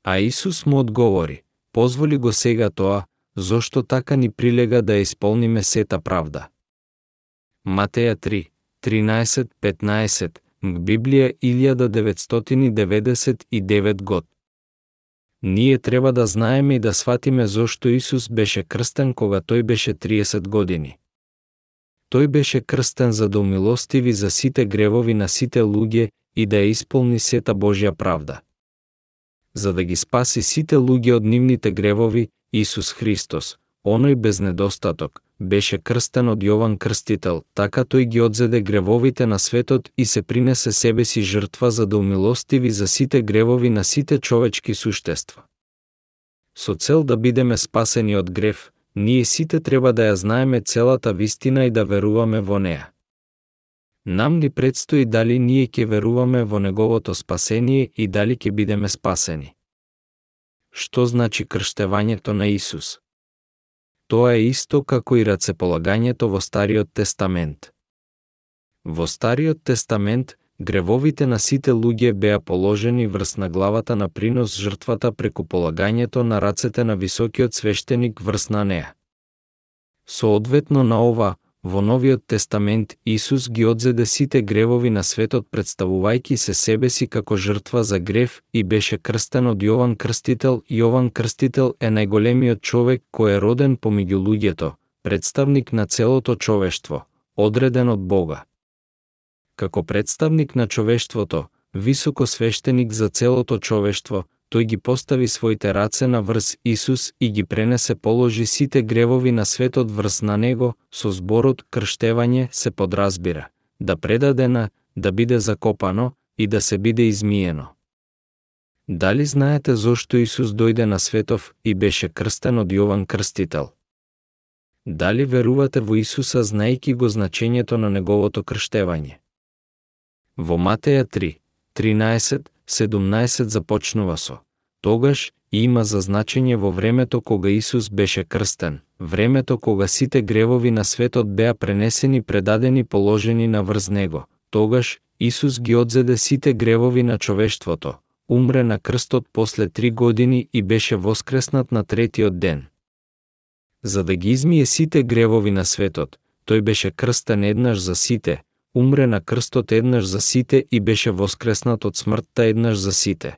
А Исус му одговори, позволи го сега тоа, зошто така ни прилега да исполниме сета правда. Матеја 3, 13-15, Библија 1999 год. Ние треба да знаеме и да сватиме зошто Исус беше крстен кога тој беше 30 години. Тој беше крстен за да умилостиви за сите гревови на сите луѓе и да ја исполни сета Божја правда за да ги спаси сите луѓе од нивните гревови, Исус Христос, оној без недостаток, беше крстен од Јован Крстител, така тој ги одзеде гревовите на светот и се принесе себе си жртва за да умилостиви за сите гревови на сите човечки суштества. Со цел да бидеме спасени од грев, ние сите треба да ја знаеме целата вистина и да веруваме во неа. Нам ни предстои дали ние ќе веруваме во неговото спасение и дали ќе бидеме спасени. Што значи крштевањето на Исус? Тоа е исто како и рацеполагањето во Стариот Тестамент. Во Стариот Тестамент, гревовите на сите луѓе беа положени врз на главата на принос жртвата преку полагањето на рацете на високиот свештеник врз на неа. Соодветно на ова, Во Новиот Тестамент Исус ги одзеде сите гревови на светот представувајќи се себе си како жртва за грев и беше крстен од Јован Крстител. Јован Крстител е најголемиот човек кој е роден помеѓу луѓето, представник на целото човештво, одреден од Бога. Како представник на човештвото, високо свештеник за целото човештво, тој ги постави своите раце на врз Исус и ги пренесе положи сите гревови на светот врз на него, со зборот крштевање се подразбира, да предаде на, да биде закопано и да се биде измиено. Дали знаете зошто Исус дојде на светов и беше крстен од Јован Крстител? Дали верувате во Исуса знаејќи го значењето на неговото крштевање? Во Матеја 3, 13, 17 започнува со Тогаш има за значење во времето кога Исус беше крстен, времето кога сите гревови на светот беа пренесени, предадени, положени на врз него. Тогаш Исус ги одзеде сите гревови на човештвото, умре на крстот после три години и беше воскреснат на третиот ден. За да ги измие сите гревови на светот, тој беше крстен еднаш за сите, умре на крстот еднаш за сите и беше воскреснат од смртта еднаш за сите.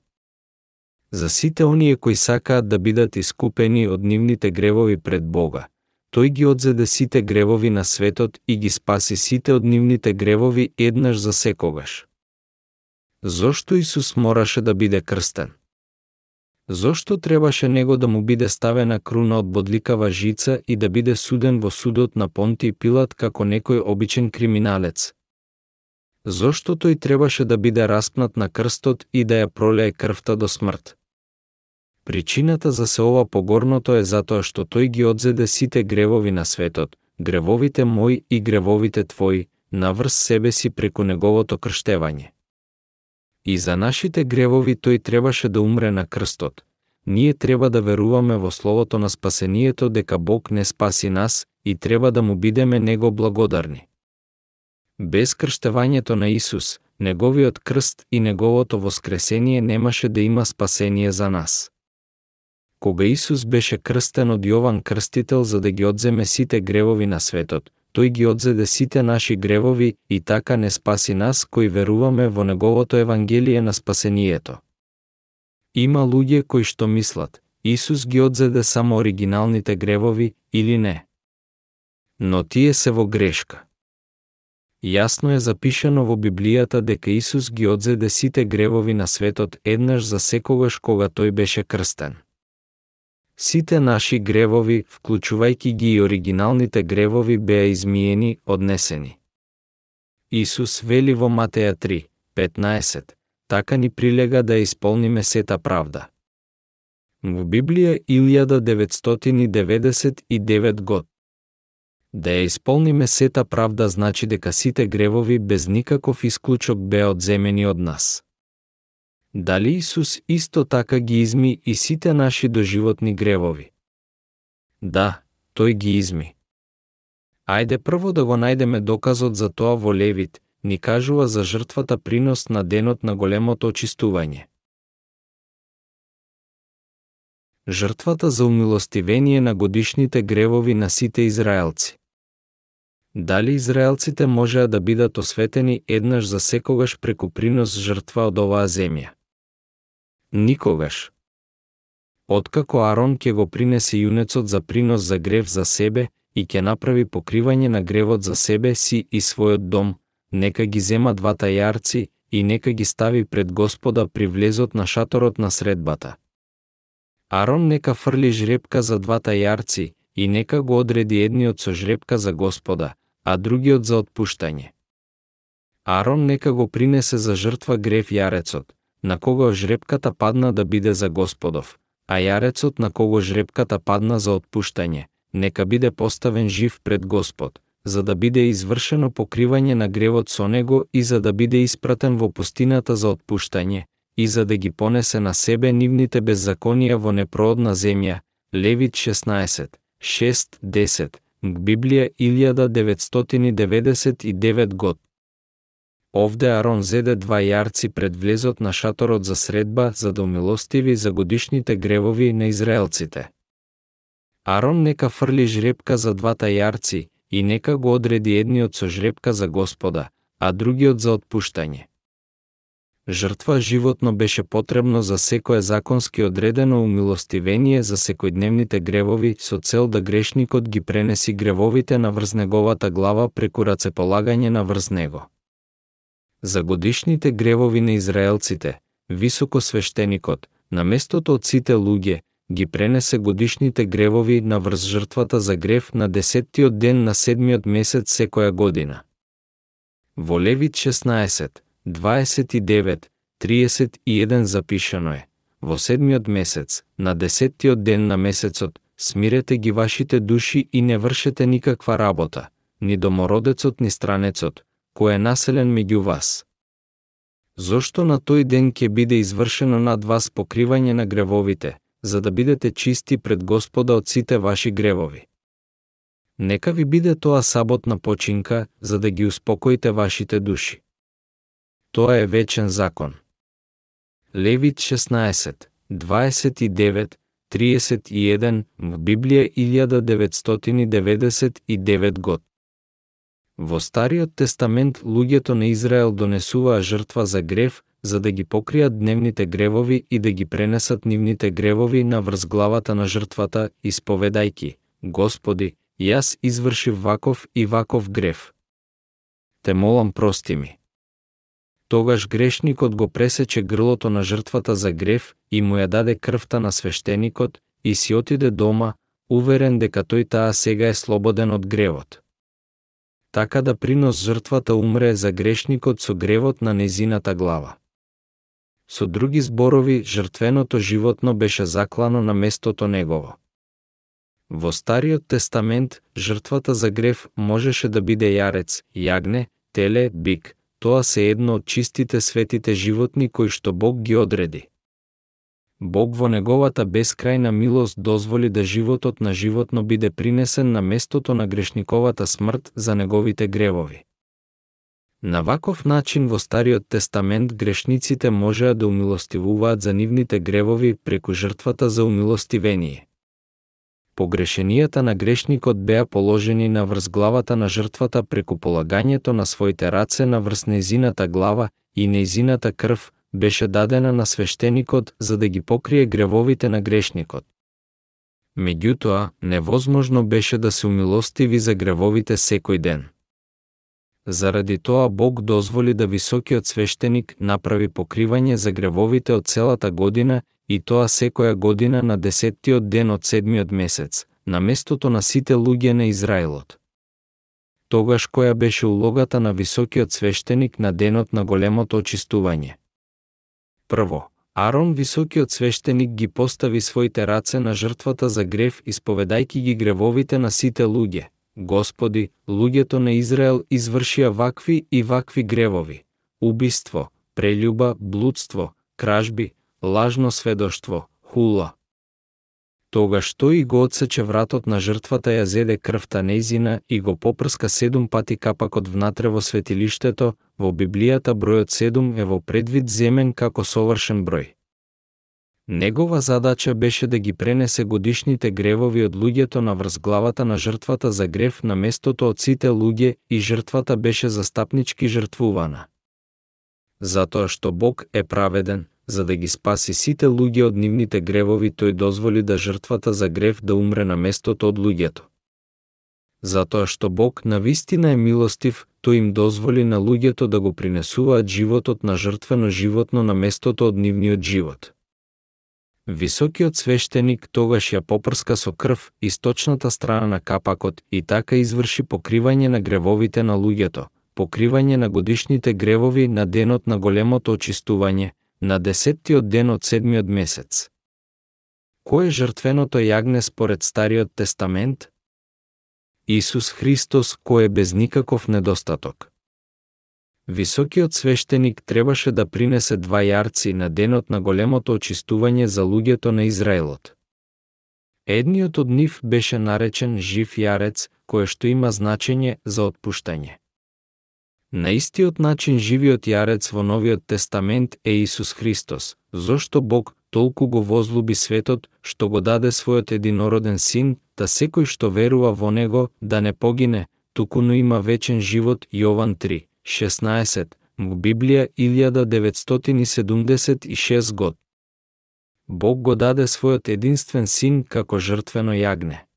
За сите оние кои сакаат да бидат искупени од нивните гревови пред Бога, тој ги одзеде сите гревови на светот и ги спаси сите од нивните гревови еднаш за секогаш. Зошто Исус мораше да биде крстен? Зошто требаше него да му биде ставена круна од бодликава жица и да биде суден во судот на Понти Пилат како некој обичен криминалец, Зошто тој требаше да биде распнат на крстот и да ја пролее крвта до смрт? Причината за се ова погорното е затоа што тој ги одзеде сите гревови на светот, гревовите мои и гревовите твои, наврз себе си преку неговото крштевање. И за нашите гревови тој требаше да умре на крстот. Ние треба да веруваме во словото на спасението дека Бог не спаси нас и треба да му бидеме него благодарни. Без крштевањето на Исус, неговиот крст и неговото воскресение немаше да има спасение за нас. Кога Исус беше крстен од Јован Крстител за да ги одземе сите гревови на светот, тој ги одзеде сите наши гревови и така не спаси нас кои веруваме во неговото евангелие на спасението. Има луѓе кои што мислат, Исус ги одзеде само оригиналните гревови или не. Но тие се во грешка. Јасно е запишано во Библијата дека Исус ги одзеде сите гревови на светот еднаш за секогаш кога тој беше крстен. Сите наши гревови, вклучувајќи ги и оригиналните гревови, беа измиени, однесени. Исус вели во Матеја 3, 15, така ни прилега да исполниме сета правда. Во Библија 1999 год. Да ја исполниме сета правда значи дека сите гревови без никаков исклучок беа одземени од нас. Дали Исус исто така ги изми и сите наши доживотни гревови? Да, тој ги изми. Ајде прво да го најдеме доказот за тоа во Левит, ни кажува за жртвата принос на денот на големото очистување. Жртвата за умилостивение на годишните гревови на сите израелци. Дали израелците можеа да бидат осветени еднаш за секогаш преку принос жртва од оваа земја? Никогаш. Откако Арон ќе го принесе јунецот за принос за грев за себе и ќе направи покривање на гревот за себе си и својот дом, нека ги зема двата јарци и нека ги стави пред Господа при влезот на шаторот на средбата. Арон нека фрли жребка за двата јарци и нека го одреди едниот со жребка за Господа, а другиот за отпуштање. Арон нека го принесе за жртва грев јарецот, на кого жребката падна да биде за Господов, а јарецот на кого жребката падна за отпуштање, нека биде поставен жив пред Господ, за да биде извршено покривање на гревот со него и за да биде испратен во пустината за отпуштање, и за да ги понесе на себе нивните беззаконија во непроодна земја, Левит 16, 6-10, Библија 1999 год. Овде Арон зеде два јарци пред влезот на шаторот за средба за да умилостиви за годишните гревови на израелците. Арон нека фрли жребка за двата јарци и нека го одреди едниот со жребка за Господа, а другиот за отпуштање. Жртва животно беше потребно за секое законски одредено умилостивение за секојдневните гревови со цел да грешникот ги пренеси гревовите на врз неговата глава преку рацеполагање на врз него. За годишните гревови на израелците, високо свештеникот, на местото од сите луѓе, ги пренесе годишните гревови на врз жртвата за грев на десеттиот ден на седмиот месец секоја година. Во Левит 16, 29, 31 запишано е, во седмиот месец, на десеттиот ден на месецот, смирете ги вашите души и не вршете никаква работа, ни домородецот ни странецот, кој е населен меѓу вас. Зошто на тој ден ќе биде извршено над вас покривање на гревовите, за да бидете чисти пред Господа од сите ваши гревови? Нека ви биде тоа саботна починка, за да ги успокоите вашите души. Тоа е вечен закон. Левит 16, 29, 31 в Библија 1999 год. Во Стариот тестамент луѓето на Израел донесуваа жртва за грев, за да ги покријат дневните гревови и да ги пренесат нивните гревови на врз главата на жртвата, исповедајки: Господи, јас извршив ваков и ваков грев. Те молам прости ми. Тогаш грешникот го пресече грлото на жртвата за грев и му ја даде крвта на свештеникот и си отиде дома, уверен дека тој таа сега е слободен од гревот така да принос жртвата умре за грешникот со гревот на незината глава. Со други зборови, жртвеното животно беше заклано на местото негово. Во Стариот тестамент, жртвата за грев можеше да биде јарец, јагне, теле, бик, тоа се едно од чистите светите животни кои што Бог ги одреди. Бог во неговата бескрајна милост дозволи да животот на животно биде принесен на местото на грешниковата смрт за неговите гревови. На ваков начин во Стариот тестамент грешниците можеа да умилостивуваат за нивните гревови преку жртвата за умилостивение. Погрешенијата на грешникот беа положени на врз главата на жртвата преку полагањето на своите раце на врз нејзината глава и нејзината крв, беше дадена на свештеникот за да ги покрие гревовите на грешникот. Меѓутоа, невозможно беше да се умилостиви за гревовите секој ден. Заради тоа Бог дозволи да високиот свештеник направи покривање за гревовите од целата година и тоа секоја година на десеттиот ден од седмиот месец, на местото на сите луѓе на Израелот. Тогаш која беше улогата на високиот свештеник на денот на големото очистување? Прво, Арон, високиот свештеник, ги постави своите раце на жртвата за грев, исповедајки ги гревовите на сите луѓе. Господи, луѓето на Израел извршија вакви и вакви гревови. Убиство, прелюба, блудство, кражби, лажно сведоштво, хула, Тогаш тој го одсече вратот на жртвата ја зеде крвта нејзина и го попрска седум пати капакот внатре во светилиштето, во Библијата бројот седум е во предвид земен како совршен број. Негова задача беше да ги пренесе годишните гревови од луѓето на врз главата на жртвата за грев на местото од сите луѓе и жртвата беше застапнички жртвувана. Затоа што Бог е праведен, за да ги спаси сите луѓе од нивните гревови, тој дозволи да жртвата за грев да умре на местото од луѓето. Затоа што Бог на вистина е милостив, тој им дозволи на луѓето да го принесуваат животот на жртвено животно на местото од нивниот живот. Високиот свештеник тогаш ја попрска со крв источната страна на капакот и така изврши покривање на гревовите на луѓето, покривање на годишните гревови на денот на големото очистување, на десеттиот ден од седмиот месец. Кој е жртвеното јагне според Стариот тестамент? Исус Христос кој е без никаков недостаток. Високиот свештеник требаше да принесе два јарци на денот на големото очистување за луѓето на Израелот. Едниот од нив беше наречен жив јарец, кој што има значење за отпуштање. На истиот начин живиот јарец во Новиот Тестамент е Исус Христос, зошто Бог толку го возлуби светот, што го даде својот единороден син, да секој што верува во него да не погине, туку но има вечен живот Јован 3. 16, му Библија 1976 год. Бог го даде својот единствен син како жртвено јагне.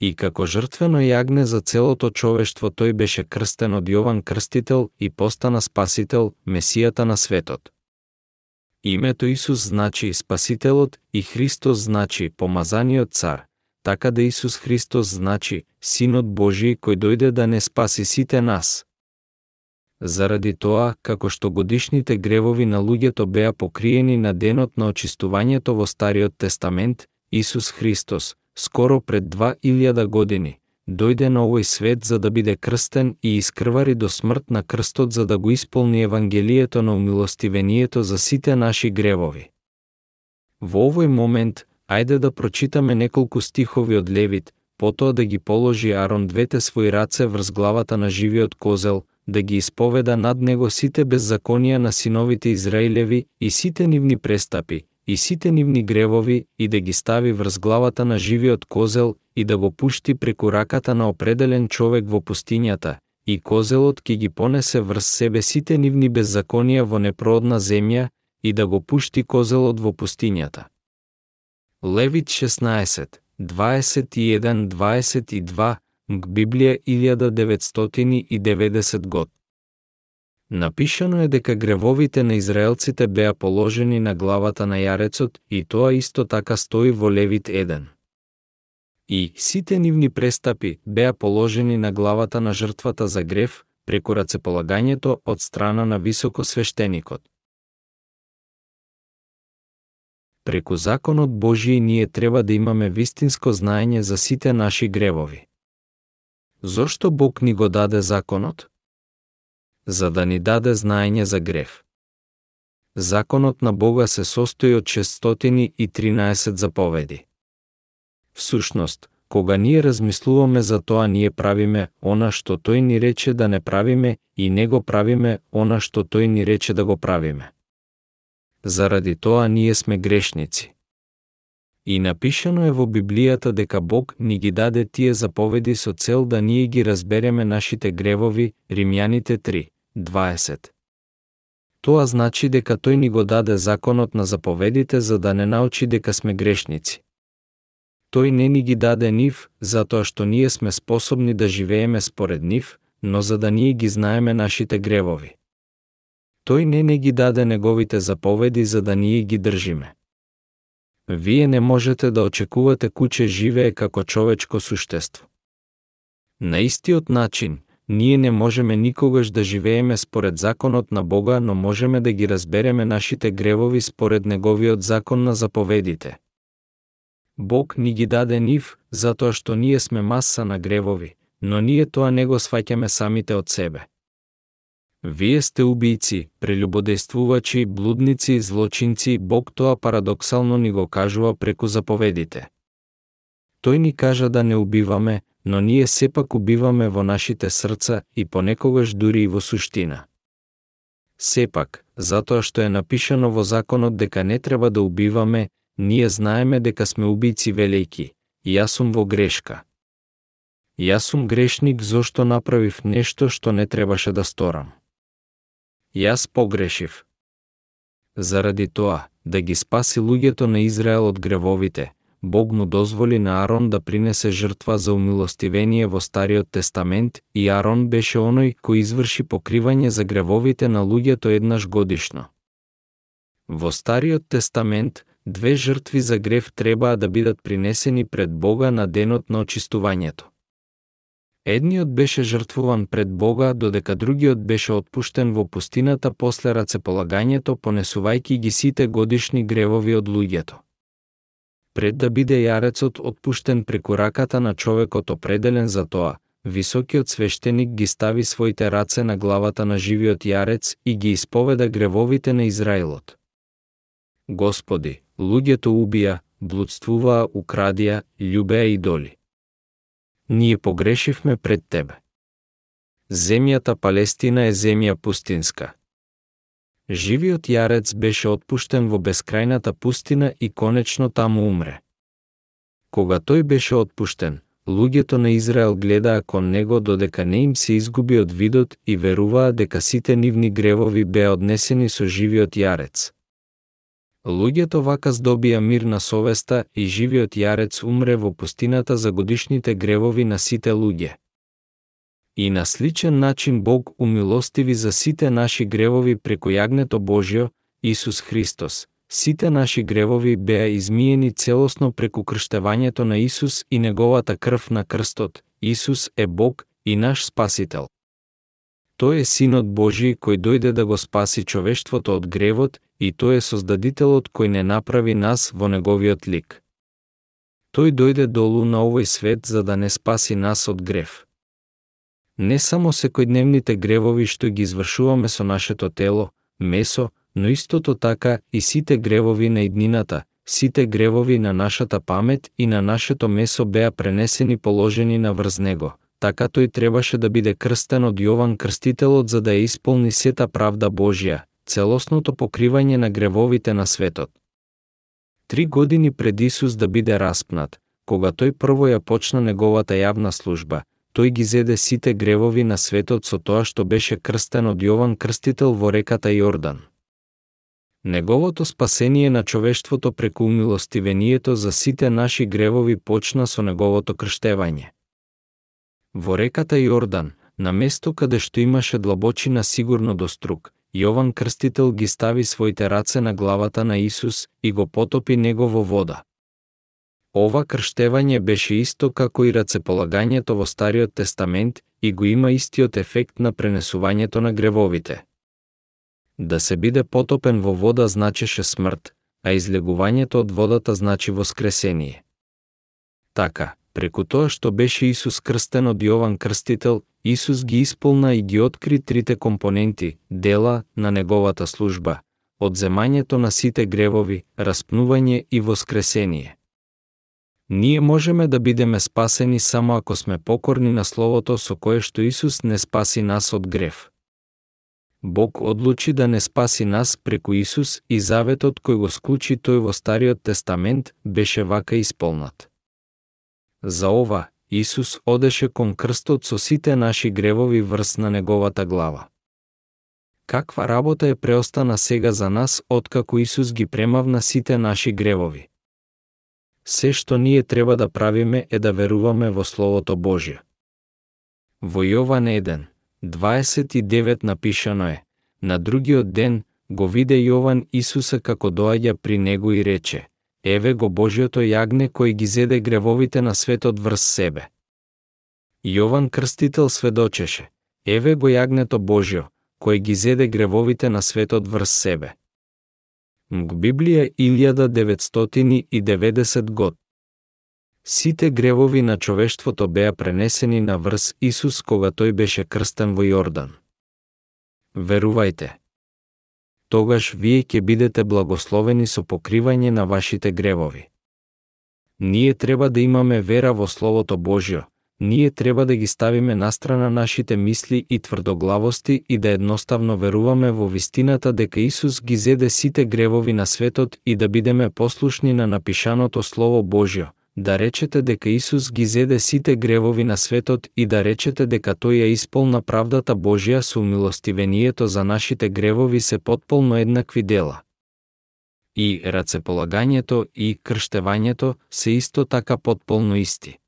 И како жртвено јагне за целото човештво тој беше крстен од Јован Крстител и постана спасител, Месијата на светот. Името Исус значи Спасителот и Христос значи Помазаниот цар, така да Исус Христос значи Синот Божи кој дојде да не спаси сите нас. Заради тоа, како што годишните гревови на луѓето беа покриени на денот на очистувањето во Стариот Тестамент, Исус Христос, скоро пред 2000 години, дојде на овој свет за да биде крстен и искрвари до смрт на крстот за да го исполни Евангелието на умилостивението за сите наши гревови. Во овој момент, ајде да прочитаме неколку стихови од Левит, потоа да ги положи Арон двете своји раце врз главата на живиот козел, да ги исповеда над него сите беззаконија на синовите Израилеви и сите нивни престапи, и сите нивни гревови и да ги стави врз главата на живиот козел и да го пушти преку раката на определен човек во пустињата, и козелот ќе ги понесе врз себе сите нивни беззаконија во непроодна земја и да го пушти козелот во пустињата. Левит 16, 21-22 Библија 1990 год. Напишано е дека гревовите на израелците беа положени на главата на јарецот и тоа исто така стои во Левит 1. И сите нивни престапи беа положени на главата на жртвата за грев преку рацеполагањето од страна на високосвештеникот. Преку законот Божиј ние треба да имаме вистинско знаење за сите наши гревови. Зошто Бог ни го даде законот? За да ни даде знаење за грев. Законот на Бога се состои од 613 заповеди. Всушност, кога ние размислуваме за тоа, ние правиме она што тој ни рече да не правиме и не го правиме она што тој ни рече да го правиме. Заради тоа ние сме грешници. И напишано е во Библијата дека Бог ни ги даде тие заповеди со цел да ние ги разбереме нашите гревови, Римјаните 3, 20. Тоа значи дека тој ни го даде законот на заповедите за да не научи дека сме грешници. Тој не ни ги даде нив, затоа што ние сме способни да живееме според нив, но за да ние ги знаеме нашите гревови. Тој не не ги даде неговите заповеди за да ние ги држиме. Вие не можете да очекувате куче живее како човечко суштество. На истиот начин, ние не можеме никогаш да живееме според законот на Бога, но можеме да ги разбереме нашите гревови според Неговиот закон на заповедите. Бог ни ги даде нив, затоа што ние сме маса на гревови, но ние тоа не го сваќаме самите од себе. Вие сте убийци, прелюбодействувачи, блудници, злочинци, Бог тоа парадоксално ни го кажува преку заповедите. Тој ни кажа да не убиваме, но ние сепак убиваме во нашите срца и понекогаш дури и во суштина. Сепак, затоа што е напишано во законот дека не треба да убиваме, ние знаеме дека сме убийци велики, и јас сум во грешка. Јас сум грешник зошто направив нешто што не требаше да сторам. Јас погрешив. Заради тоа, да ги спаси луѓето на Израел од гревовите, Бог му дозволи на Арон да принесе жртва за умилостивение во Стариот Тестамент и Арон беше оној кој изврши покривање за гревовите на луѓето еднаш годишно. Во Стариот Тестамент, две жртви за грев требаа да бидат принесени пред Бога на денот на очистувањето. Едниот беше жртвуван пред Бога, додека другиот беше отпуштен во пустината после рацеполагањето, понесувајќи ги сите годишни гревови од луѓето. Пред да биде јарецот отпуштен преку раката на човекот определен за тоа, високиот свештеник ги стави своите раце на главата на живиот јарец и ги исповеда гревовите на Израилот. Господи, луѓето убија, блудствуваа, украдија, љубеа идоли ние погрешивме пред Тебе. Земјата Палестина е земја пустинска. Живиот јарец беше отпуштен во бескрајната пустина и конечно таму умре. Кога тој беше отпуштен, луѓето на Израел гледаа кон него додека не им се изгуби од видот и веруваа дека сите нивни гревови беа однесени со живиот јарец. Луѓето вака здобија мир на совеста и живиот јарец умре во пустината за годишните гревови на сите луѓе. И на сличен начин Бог умилостиви за сите наши гревови преку јагнето Божјо, Исус Христос. Сите наши гревови беа измиени целосно преку крштевањето на Исус и неговата крв на крстот. Исус е Бог и наш Спасител. Тој е Синот Божи кој дојде да го спаси човештвото од гревот и тој е Создадителот кој не направи нас во неговиот лик. Тој дојде долу на овој свет за да не спаси нас од грев. Не само секојдневните гревови што ги извршуваме со нашето тело, месо, но истото така и сите гревови на иднината, сите гревови на нашата памет и на нашето месо беа пренесени положени на врз него, така тој требаше да биде крстен од Јован Крстителот за да ја исполни сета правда Божја, целосното покривање на гревовите на светот. Три години пред Исус да биде распнат, кога тој прво ја почна неговата јавна служба, тој ги зеде сите гревови на светот со тоа што беше крстен од Јован Крстител во реката Јордан. Неговото спасение на човештвото преку умилостивението за сите наши гревови почна со неговото крштевање. Во реката Јордан, на место каде што имаше длабочина сигурно до струк, Јован Крстител ги стави своите раце на главата на Исус и го потопи него во вода. Ова крштевање беше исто како и рацеполагањето во Стариот Тестамент и го има истиот ефект на пренесувањето на гревовите. Да се биде потопен во вода значеше смрт, а излегувањето од водата значи воскресение. Така, Преку тоа што беше Исус крстен од Јован Крстител, Исус ги исполна и ги откри трите компоненти, дела на неговата служба, одземањето на сите гревови, распнување и воскресение. Ние можеме да бидеме спасени само ако сме покорни на Словото со кое што Исус не спаси нас од грев. Бог одлучи да не спаси нас преку Исус и заветот кој го склучи тој во Стариот Тестамент беше вака исполнат. За ова, Исус одеше кон крстот со сите наши гревови врз на неговата глава. Каква работа е преостана сега за нас, откако Исус ги премавна сите наши гревови? Се што ние треба да правиме е да веруваме во Словото Божје. Во Јован 1, 29 напишано е, на другиот ден го виде Јован Исуса како доаѓа при него и рече, Еве го Божиото јагне кој ги зеде гревовите на светот врз себе. Јован Крстител сведочеше, еве го јагнето Божио, кој ги зеде гревовите на светот врз себе. Мг Библија 1990 год. Сите гревови на човештвото беа пренесени на врз Исус кога тој беше крстен во Јордан. Верувајте, тогаш вие ќе бидете благословени со покривање на вашите гревови. Ние треба да имаме вера во Словото Божјо, ние треба да ги ставиме настрана нашите мисли и тврдоглавости и да едноставно веруваме во вистината дека Исус ги зеде сите гревови на светот и да бидеме послушни на напишаното Слово Божјо, да речете дека Исус ги зеде сите гревови на светот и да речете дека тој ја исполна правдата Божја со умилостивението за нашите гревови се потполно еднакви дела. И рацеполагањето и крштевањето се исто така потполно исти.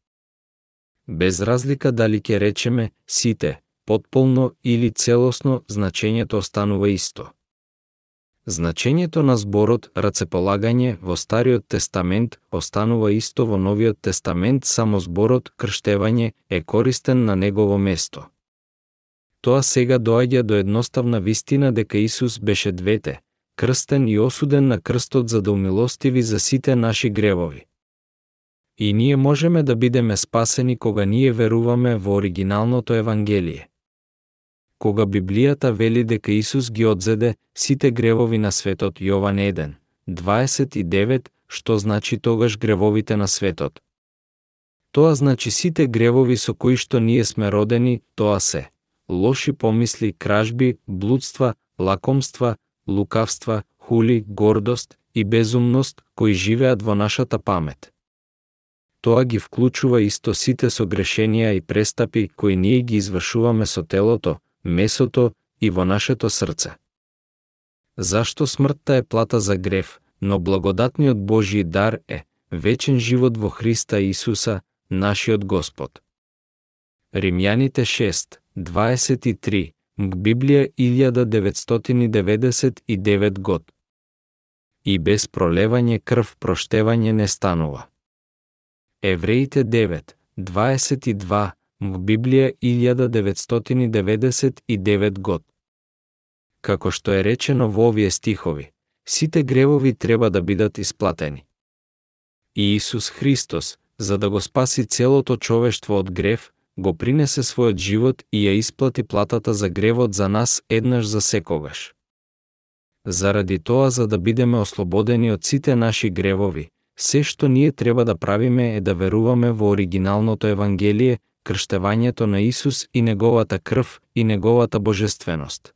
Без разлика дали ќе речеме сите, потполно или целосно, значењето останува исто. Значењето на зборот рацеполагање во Стариот тестамент останува исто во Новиот тестамент, само зборот крштевање е користен на негово место. Тоа сега доаѓа до едноставна вистина дека Исус беше двете, крстен и осуден на крстот за да умилостиви за сите наши гревови. И ние можеме да бидеме спасени кога ние веруваме во оригиналното Евангелие. Кога Библијата вели дека Исус ги одзеде сите гревови на светот Јован 1, 29, што значи тогаш гревовите на светот? Тоа значи сите гревови со кои што ние сме родени, тоа се лоши помисли, кражби, блудства, лакомства, лукавства, хули, гордост и безумност кои живеат во нашата памет. Тоа ги вклучува исто сите согрешенија и престапи кои ние ги извршуваме со телото, месото и во нашето срце. Зашто смртта е плата за грев, но благодатниот Божји дар е вечен живот во Христа Исуса, нашиот Господ. Римјаните 6, 23, Библија 1999 год. И без пролевање крв проштевање не станува. Евреите 9, 22, в Библија 1999 год. Како што е речено во овие стихови, сите гревови треба да бидат исплатени. И Исус Христос, за да го спаси целото човештво од грев, го принесе својот живот и ја исплати платата за гревот за нас еднаш за секогаш. Заради тоа, за да бидеме ослободени од сите наши гревови, се што ние треба да правиме е да веруваме во оригиналното Евангелие, крштевањето на Исус и неговата крв и неговата божественост.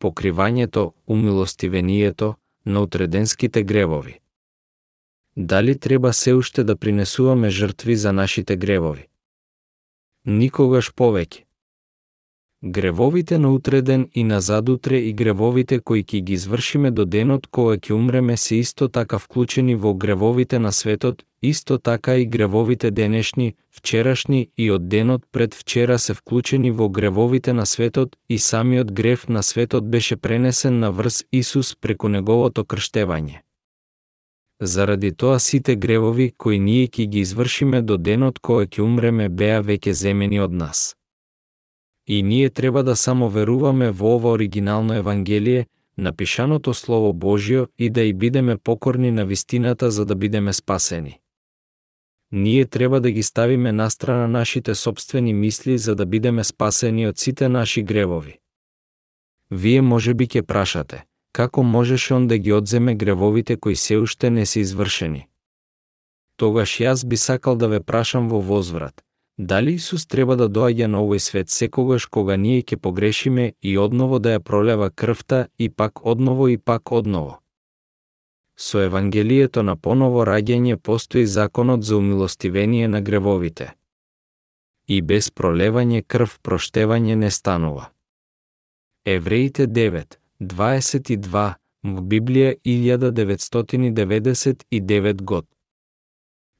Покривањето, умилостивението на утреденските гревови. Дали треба се уште да принесуваме жртви за нашите гревови? Никогаш повеќе. Гревовите на утреден и на задутре и гревовите кои ќе ги извршиме до денот кога ќе умреме се исто така вклучени во гревовите на светот, исто така и гревовите денешни, вчерашни и од денот пред вчера се вклучени во гревовите на светот и самиот грев на светот беше пренесен на врз Исус преку неговото крштевање. Заради тоа сите гревови кои ние ќе ги извршиме до денот кога ќе умреме беа веќе земени од нас. И ние треба да само веруваме во ова оригинално Евангелие, напишаното Слово Божјо и да и бидеме покорни на вистината за да бидеме спасени. Ние треба да ги ставиме настрана нашите собствени мисли за да бидеме спасени од сите наши гревови. Вие може би ке прашате, како можеше он да ги одземе гревовите кои се уште не се извршени? Тогаш јас би сакал да ве прашам во возврат, Дали Исус треба да доаѓа на овој свет секогаш кога ние ќе погрешиме и одново да ја пролева крвта и пак одново и пак одново? Со Евангелието на поново раѓање постои законот за умилостивение на гревовите. И без пролевање крв проштевање не станува. Евреите 9, 22, в Библија 1999 год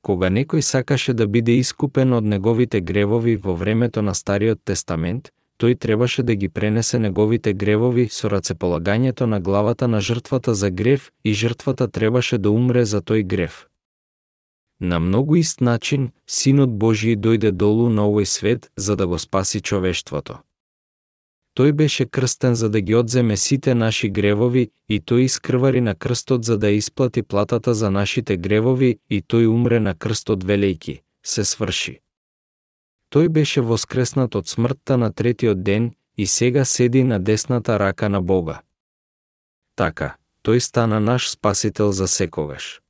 кога некој сакаше да биде искупен од неговите гревови во времето на Стариот Тестамент, тој требаше да ги пренесе неговите гревови со рацеполагањето на главата на жртвата за грев и жртвата требаше да умре за тој грев. На многу ист начин, Синот Божи дојде долу на овој свет за да го спаси човештвото. Тој беше крстен за да ги одземе сите наши гревови и тој искрвари на крстот за да исплати платата за нашите гревови и тој умре на крстот велејки, се сврши. Тој беше воскреснат од смртта на третиот ден и сега седи на десната рака на Бога. Така, тој стана наш спасител за секогаш.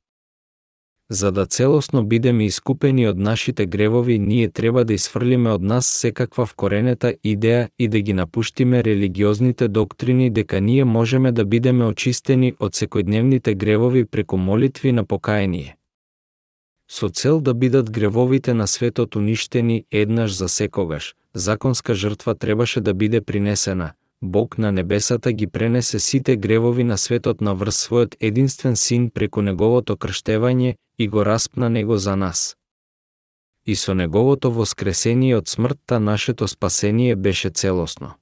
За да целосно бидеме искупени од нашите гревови, ние треба да изфрлиме од нас секаква вкоренета идеја и да ги напуштиме религиозните доктрини дека ние можеме да бидеме очистени од секојдневните гревови преку молитви на покаяние. Со цел да бидат гревовите на светот уништени еднаш за секогаш, законска жртва требаше да биде принесена – Бог на небесата ги пренесе сите гревови на светот на врз својот единствен син преку неговото крштевање и го распна него за нас. И со неговото воскресение од смртта нашето спасение беше целосно.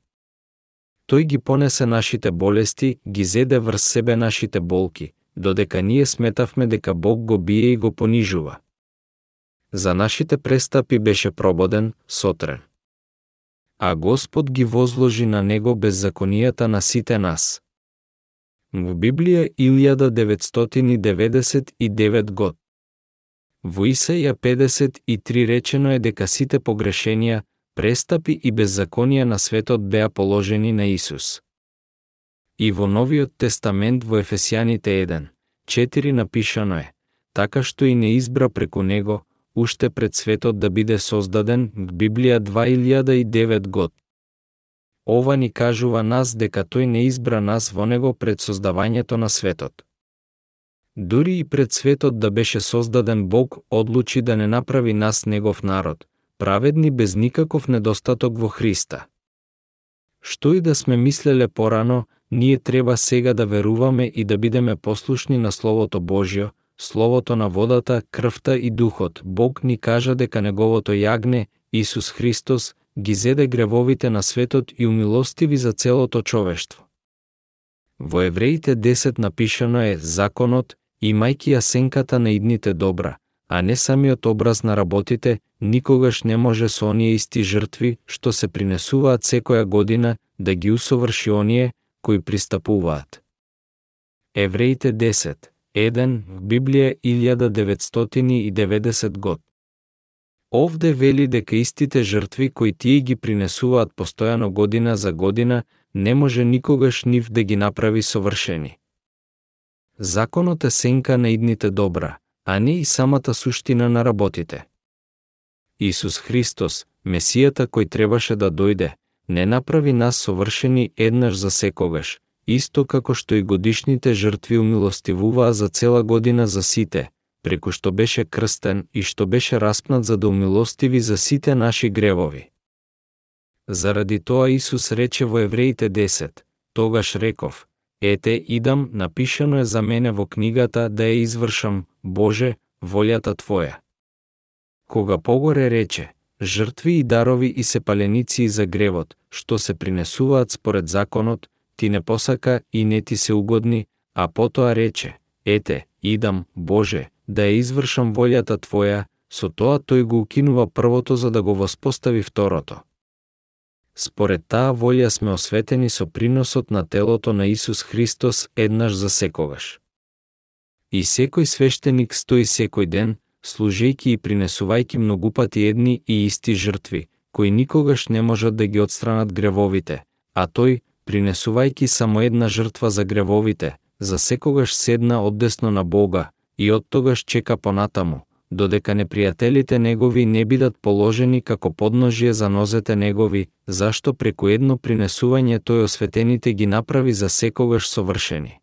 Тој ги понесе нашите болести, ги зеде врз себе нашите болки, додека ние сметавме дека Бог го бие и го понижува. За нашите престапи беше прободен, сотрен. А Господ ги возложи на него беззаконијата на сите нас. Во Библија 1999 год. Во Исаја 53 речено е дека сите погрешенија, престапи и беззаконија на светот беа положени на Исус. И во Новиот Тестамент во Ефесијаните 1, 4 напишано е, така што и не избра преку него, уште пред светот да биде создаден, Библија 2009 год. Ова ни кажува нас дека тој не избра нас во него пред создавањето на светот. Дури и пред светот да беше создаден Бог одлучи да не направи нас негов народ, праведни без никаков недостаток во Христа. Што и да сме мислеле порано, ние треба сега да веруваме и да бидеме послушни на Словото Божјо, Словото на водата, крвта и духот. Бог ни кажа дека неговото јагне, Исус Христос, ги зеде гревовите на светот и умилостиви за целото човештво. Во Евреите 10 напишано е законот, имајќи ја сенката на идните добра, а не самиот образ на работите, никогаш не може со оние исти жртви, што се принесуваат секоја година, да ги усоврши оние, кои пристапуваат. Евреите 10, 1, Библија 1990 год. Овде вели дека истите жртви кои тие ги принесуваат постојано година за година, не може никогаш нив да ги направи совршени. Законот е сенка на идните добра, а не и самата суштина на работите. Исус Христос, Месијата кој требаше да дојде, не направи нас совршени еднаш за секогаш, исто како што и годишните жртви умилостивуваа за цела година за сите, преку што беше крстен и што беше распнат за да умилостиви за сите наши гревови. Заради тоа Исус рече во Евреите 10, тогаш реков, Ете, идам, напишано е за мене во книгата да ја извршам, Боже, волјата Твоја. Кога погоре рече, жртви и дарови и сепаленици за гревот, што се принесуваат според законот, ти не посака и не ти се угодни, а потоа рече, ете, идам, Боже, да ја извршам волјата Твоја, со тоа тој го укинува првото за да го воспостави второто. Според таа волја сме осветени со приносот на телото на Исус Христос еднаш за секогаш. И секој свештеник стои секој ден, служејки и принесувајки многупати едни и исти жртви, кои никогаш не можат да ги отстранат гревовите, а тој, принесувајки само една жртва за гревовите, за секогаш седна оддесно на Бога, и од тогаш чека понатаму, додека непријателите негови не бидат положени како подножие за нозете негови, зашто преку едно принесување тој осветените ги направи за секогаш совршени.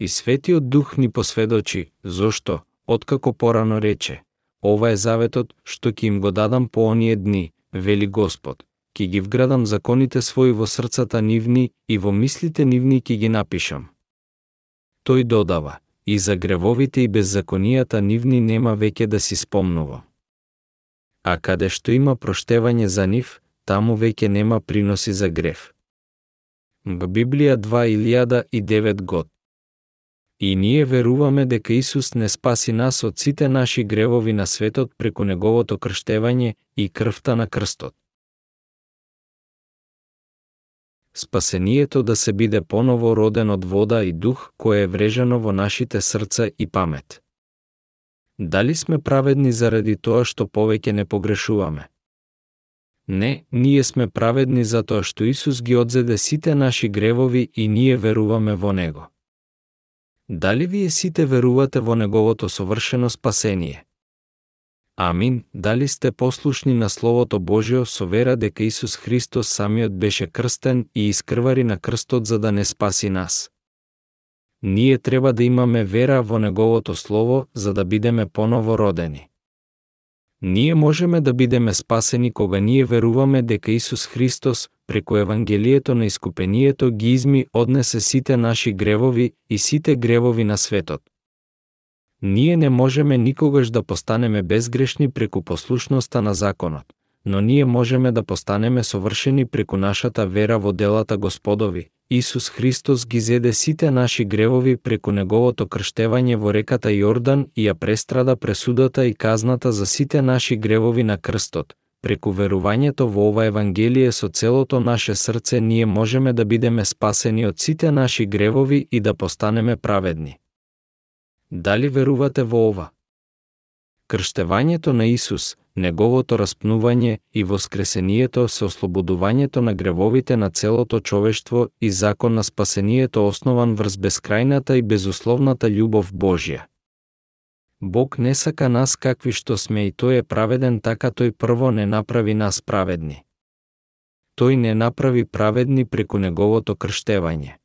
И Светиот Дух ни посведочи, зошто, откако порано рече, ова е заветот што ќе им го дадам по оние дни, вели Господ, ќе ги вградам законите своји во срцата нивни и во мислите нивни ќе ги напишам. Тој додава, и за гревовите и беззаконијата нивни нема веќе да си спомнува. А каде што има проштевање за нив, таму веќе нема приноси за грев. Библија 2009 год. И ние веруваме дека Исус не спаси нас од сите наши гревови на светот преку неговото крштевање и крвта на крстот спасението да се биде поново роден од вода и дух кое е врежено во нашите срца и памет. Дали сме праведни заради тоа што повеќе не погрешуваме? Не, ние сме праведни затоа што Исус ги одзеде сите наши гревови и ние веруваме во Него. Дали вие сите верувате во Неговото совршено спасение? Амин, дали сте послушни на Словото Божјо со вера дека Исус Христос самиот беше крстен и искрвари на крстот за да не спаси нас? Ние треба да имаме вера во Неговото Слово за да бидеме поново родени. Ние можеме да бидеме спасени кога ние веруваме дека Исус Христос, преку Евангелието на искупението, ги изми однесе сите наши гревови и сите гревови на светот, ние не можеме никогаш да постанеме безгрешни преку послушноста на законот, но ние можеме да постанеме совршени преку нашата вера во делата Господови. Исус Христос ги зеде сите наши гревови преку неговото крштевање во реката Јордан и ја престрада пресудата и казната за сите наши гревови на крстот. Преку верувањето во ова Евангелие со целото наше срце ние можеме да бидеме спасени од сите наши гревови и да постанеме праведни. Дали верувате во ова? Крштевањето на Исус, неговото распнување и воскресението се ослободувањето на гревовите на целото човештво и закон на спасението основан врз бескрајната и безусловната љубов Божја. Бог не сака нас какви што сме и тој е праведен така тој прво не направи нас праведни. Тој не направи праведни преку неговото крштевање.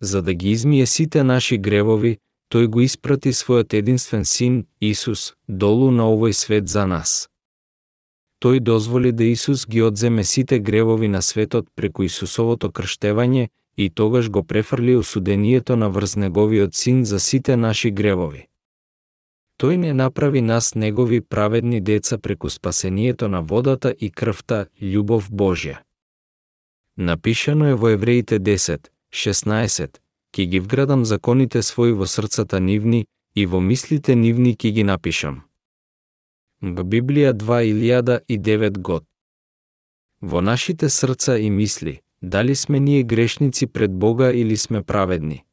За да ги измие сите наши гревови, тој го испрати својот единствен син, Исус, долу на овој свет за нас. Тој дозволи да Исус ги одземе сите гревови на светот преку Исусовото крштевање и тогаш го префрли осудението на врз неговиот син за сите наши гревови. Тој не направи нас негови праведни деца преку спасението на водата и крвта, љубов Божја. Напишано е во Евреите 10, 16, Ки ги вградам законите свои во срцата нивни и во мислите нивни ки ги напишам. Во Библија 2009 год. Во нашите срца и мисли, дали сме ние грешници пред Бога или сме праведни?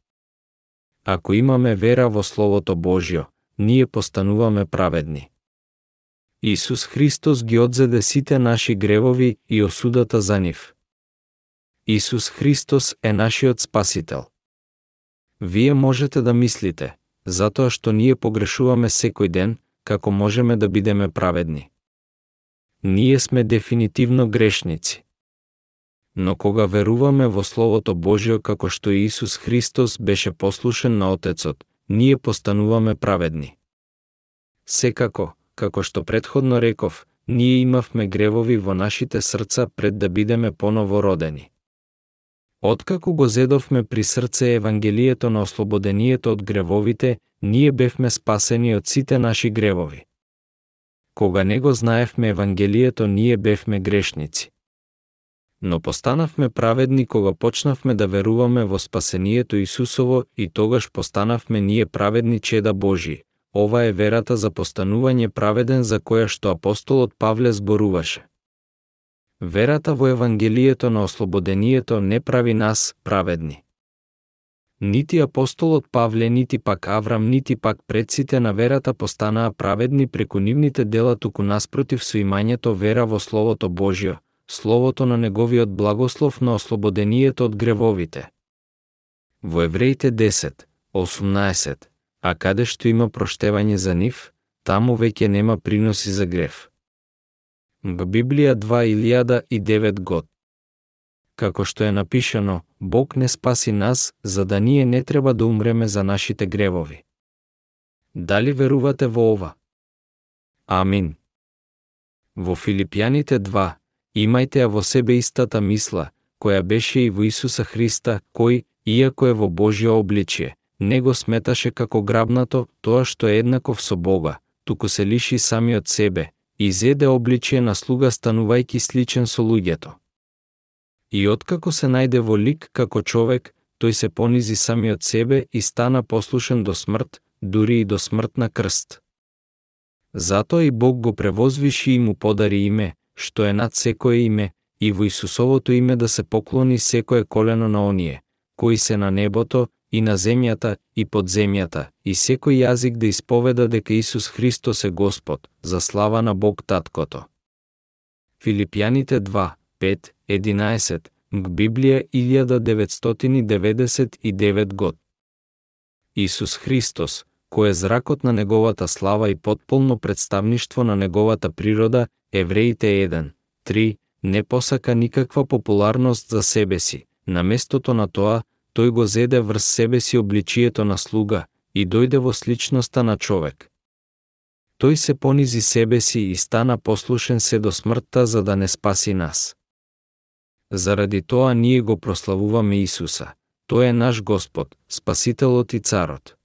Ако имаме вера во Словото Божјо, ние постануваме праведни. Исус Христос ги одзеде сите наши гревови и осудата за нив. Исус Христос е нашиот Спасител. Вие можете да мислите, затоа што ние погрешуваме секој ден, како можеме да бидеме праведни. Ние сме дефинитивно грешници. Но кога веруваме во Словото Божјо како што Исус Христос беше послушен на Отецот, ние постануваме праведни. Секако, како што предходно реков, ние имавме гревови во нашите срца пред да бидеме поново родени. Откако го зедовме при срце Евангелието на ослободението од гревовите, ние бевме спасени од сите наши гревови. Кога не го знаевме Евангелието, ние бевме грешници. Но постанавме праведни кога почнавме да веруваме во спасението Исусово и тогаш постанавме ние праведни чеда Божи. Ова е верата за постанување праведен за која што апостолот Павле зборуваше. Верата во Евангелието на ослободението не прави нас праведни. Нити апостолот Павле, нити пак Аврам, нити пак предците на верата постанаа праведни преку нивните дела туку наспротив со имањето вера во Словото Божјо, Словото на неговиот благослов на ослободението од гревовите. Во Евреите 10, 18, а каде што има проштевање за нив, таму веќе нема приноси за грев. Библија 2009 год. Како што е напишано, Бог не спаси нас, за да ние не треба да умреме за нашите гревови. Дали верувате во ова? Амин. Во Филипјаните 2, имајте ја во себе истата мисла, која беше и во Исуса Христа, кој, иако е во Божјо обличие, не го сметаше како грабнато тоа што е еднаков со Бога, туку се лиши самиот себе, и зеде обличие на слуга станувајки сличен со луѓето. И откако се најде во лик како човек, тој се понизи самиот себе и стана послушен до смрт, дури и до смрт на крст. Затоа и Бог го превозвиши и му подари име, што е над секое име, и во Исусовото име да се поклони секое колено на оние, кои се на небото, и на земјата и под земјата, и секој јазик да исповеда дека Исус Христос е Господ, за слава на Бог Таткото. Филипјаните 2, 5, 11, Г Библија 1999 год. Исус Христос, кој е зракот на неговата слава и потполно представништво на неговата природа, Евреите 1, 3, не посака никаква популарност за себе си, на местото на тоа, тој го зеде врз себе си обличието на слуга и дојде во сличноста на човек. Тој се понизи себе си и стана послушен се до смртта за да не спаси нас. Заради тоа ние го прославуваме Исуса. Тој е наш Господ, Спасителот и Царот.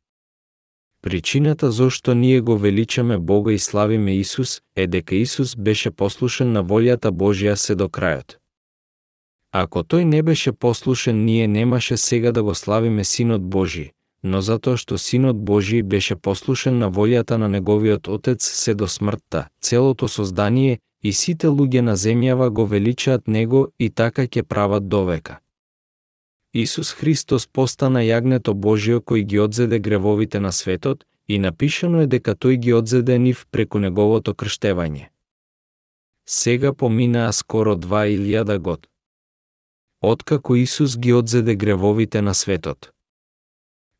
Причината зошто ние го величаме Бога и славиме Исус е дека Исус беше послушен на волјата Божја се до крајот. Ако тој не беше послушен, ние немаше сега да го славиме Синот Божи, но затоа што Синот Божи беше послушен на волјата на неговиот Отец се до смртта, целото создание и сите луѓе на земјава го величаат Него и така ќе прават довека. Исус Христос постана јагнето Божио кој ги одзеде гревовите на светот и напишано е дека тој ги одзеде нив преку неговото крштевање. Сега поминаа скоро 2000 год. Откако Исус ги одзеде гревовите на светот.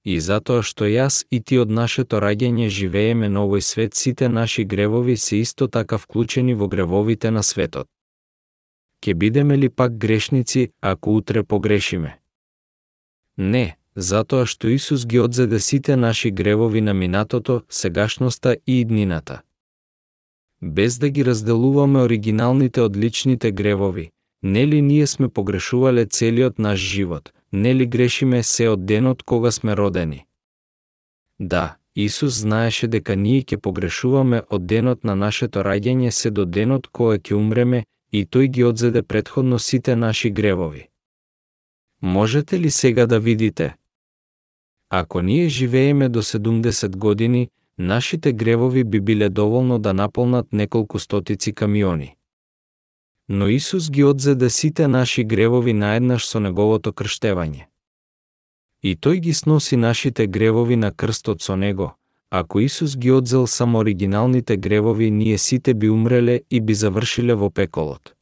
И затоа што јас и ти од нашето раѓање живееме на овој свет, сите наши гревови се исто така вклучени во гревовите на светот. Ке бидеме ли пак грешници ако утре погрешиме? Не, затоа што Исус ги одзеде сите наши гревови на минатото, сегашноста и иднината. Без да ги разделуваме оригиналните од личните гревови, нели ние сме погрешувале целиот наш живот, нели грешиме се од денот кога сме родени. Да, Исус знаеше дека ние ќе погрешуваме од денот на нашето раѓање се до денот кога ќе умреме и тој ги одзеде предходно сите наши гревови. Можете ли сега да видите? Ако ние живееме до 70 години, нашите гревови би биле доволно да наполнат неколку стотици камиони. Но Исус ги одзеде сите наши гревови наеднаш со неговото крштевање. И тој ги сноси нашите гревови на крстот со него. Ако Исус ги одзел само оригиналните гревови, ние сите би умреле и би завршиле во пеколот.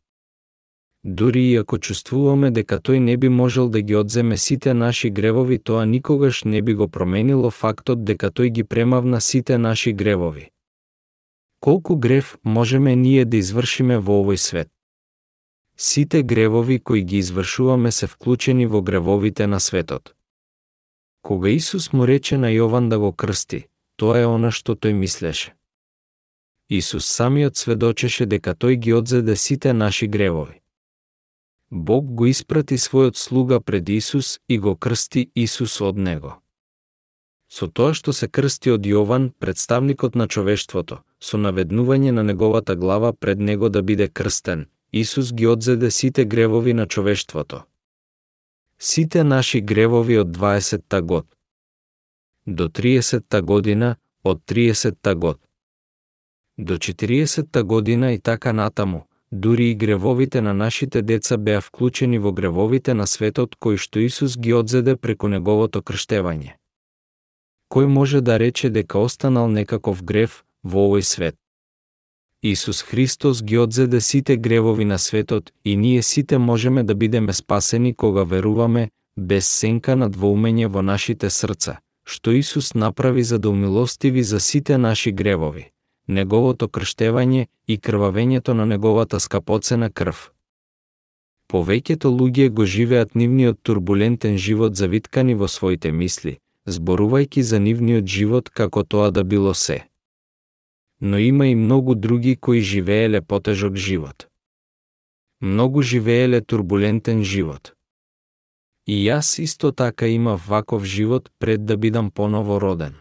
Дури и ако чувствуваме дека тој не би можел да ги одземе сите наши гревови, тоа никогаш не би го променило фактот дека тој ги премавна сите наши гревови. Колку грев можеме ние да извршиме во овој свет? Сите гревови кои ги извршуваме се вклучени во гревовите на светот. Кога Исус му рече на Јован да го крсти, тоа е она што тој мислеше. Исус самиот сведочеше дека тој ги одзеде сите наши гревови. Бог го испрати својот слуга пред Исус и го крсти Исус од него. Со тоа што се крсти од Јован, представникот на човештвото, со наведнување на неговата глава пред него да биде крстен, Исус ги одзеде сите гревови на човештвото. Сите наши гревови од 20-та год. До 30-та година, од 30-та год. До 40-та година и така натаму, дури и гревовите на нашите деца беа вклучени во гревовите на светот кои што Исус ги одзеде преку неговото крштевање. Кој може да рече дека останал некаков грев во овој свет? Исус Христос ги одзеде сите гревови на светот и ние сите можеме да бидеме спасени кога веруваме, без сенка на двоумење во нашите срца, што Исус направи за да умилостиви за сите наши гревови неговото крштевање и крвавењето на неговата скапоцена крв. Повеќето луѓе го живеат нивниот турбулентен живот завиткани во своите мисли, зборувајќи за нивниот живот како тоа да било се. Но има и многу други кои живееле потежок живот. Многу живееле турбулентен живот. И јас исто така имав ваков живот пред да бидам поново роден.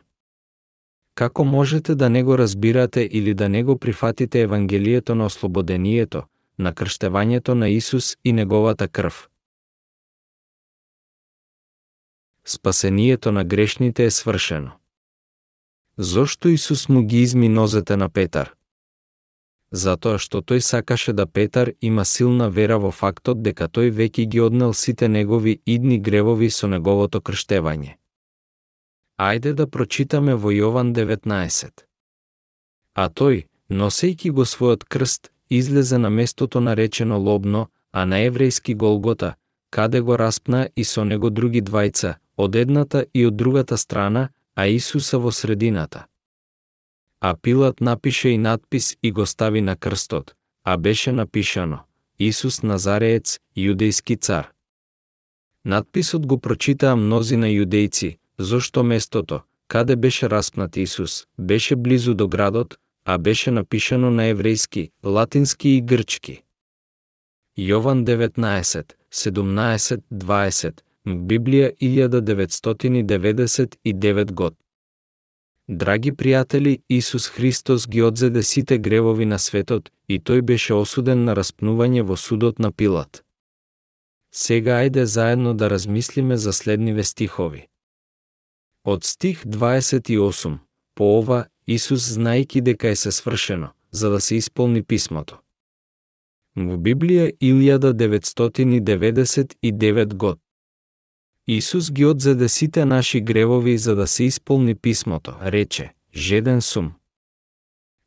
Како можете да не го разбирате или да не го прифатите Евангелието на ослободението, на крштевањето на Исус и неговата крв? Спасението на грешните е свршено. Зошто Исус му ги изми нозете на Петар? Затоа што тој сакаше да Петар има силна вера во фактот дека тој веќе ги однел сите негови идни гревови со неговото крштевање. Ајде да прочитаме во Јован 19. А тој, носејки го својот крст, излезе на местото наречено Лобно, а на еврејски Голгота, каде го распна и со него други двајца, од едната и од другата страна, а Исуса во средината. А Пилат напише и надпис и го стави на крстот, а беше напишано Исус Назареец, јудејски цар. Надписот го прочитаа мнози на јудејци, зошто местото, каде беше распнат Исус, беше близу до градот, а беше напишано на еврејски, латински и грчки. Јован 19, 17, 20, Библија 1999 год. Драги пријатели, Исус Христос ги одзеде сите гревови на светот и тој беше осуден на распнување во судот на Пилат. Сега ајде заедно да размислиме за следниве стихови. Од стих 28, по ова, Исус знаеки дека е се свршено, за да се исполни писмото. Во Библија 1999 год. Исус ги одзеде сите наши гревови за да се исполни писмото, рече, жеден сум.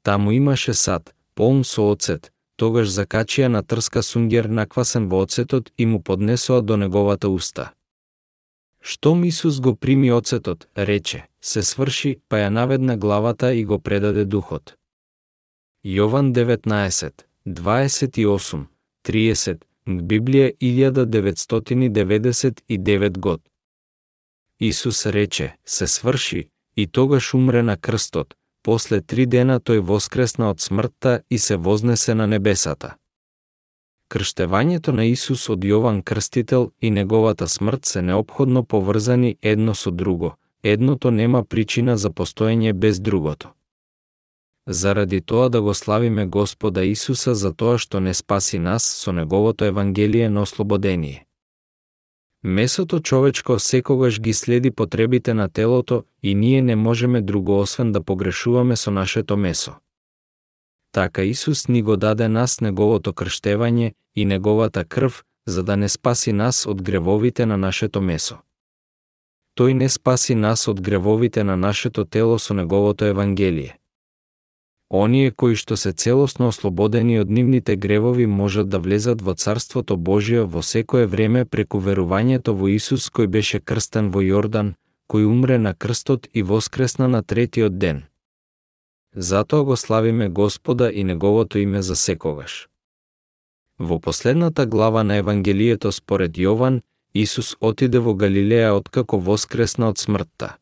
Таму имаше сад, полн со оцет, тогаш закачија на трска сунгер наквасен во оцетот и му поднесоа до неговата уста. Штом Исус го прими оцетот, рече, се сврши, па ја наведна главата и го предаде духот. Јован 19, 28, 30, Библија 1999 год. Исус рече, се сврши, и тогаш умре на крстот, после три дена тој воскресна од смртта и се вознесе на небесата. Крштевањето на Исус од Јован Крстител и неговата смрт се необходно поврзани едно со друго. Едното нема причина за постоење без другото. Заради тоа да го славиме Господа Исуса за тоа што не спаси нас со неговото евангелие на ослободение. Месото човечко секогаш ги следи потребите на телото и ние не можеме друго освен да погрешуваме со нашето месо. Така Исус ни го даде нас неговото крштевање и неговата крв, за да не спаси нас од гревовите на нашето месо. Тој не спаси нас од гревовите на нашето тело со неговото евангелие. Оние кои што се целосно ослободени од нивните гревови можат да влезат во Царството Божие во секое време преку верувањето во Исус кој беше крстен во Јордан, кој умре на крстот и воскресна на третиот ден. Затоа го славиме Господа и Неговото име за секогаш. Во последната глава на Евангелието според Јован, Исус отиде во Галилеја откако воскресна од смртта.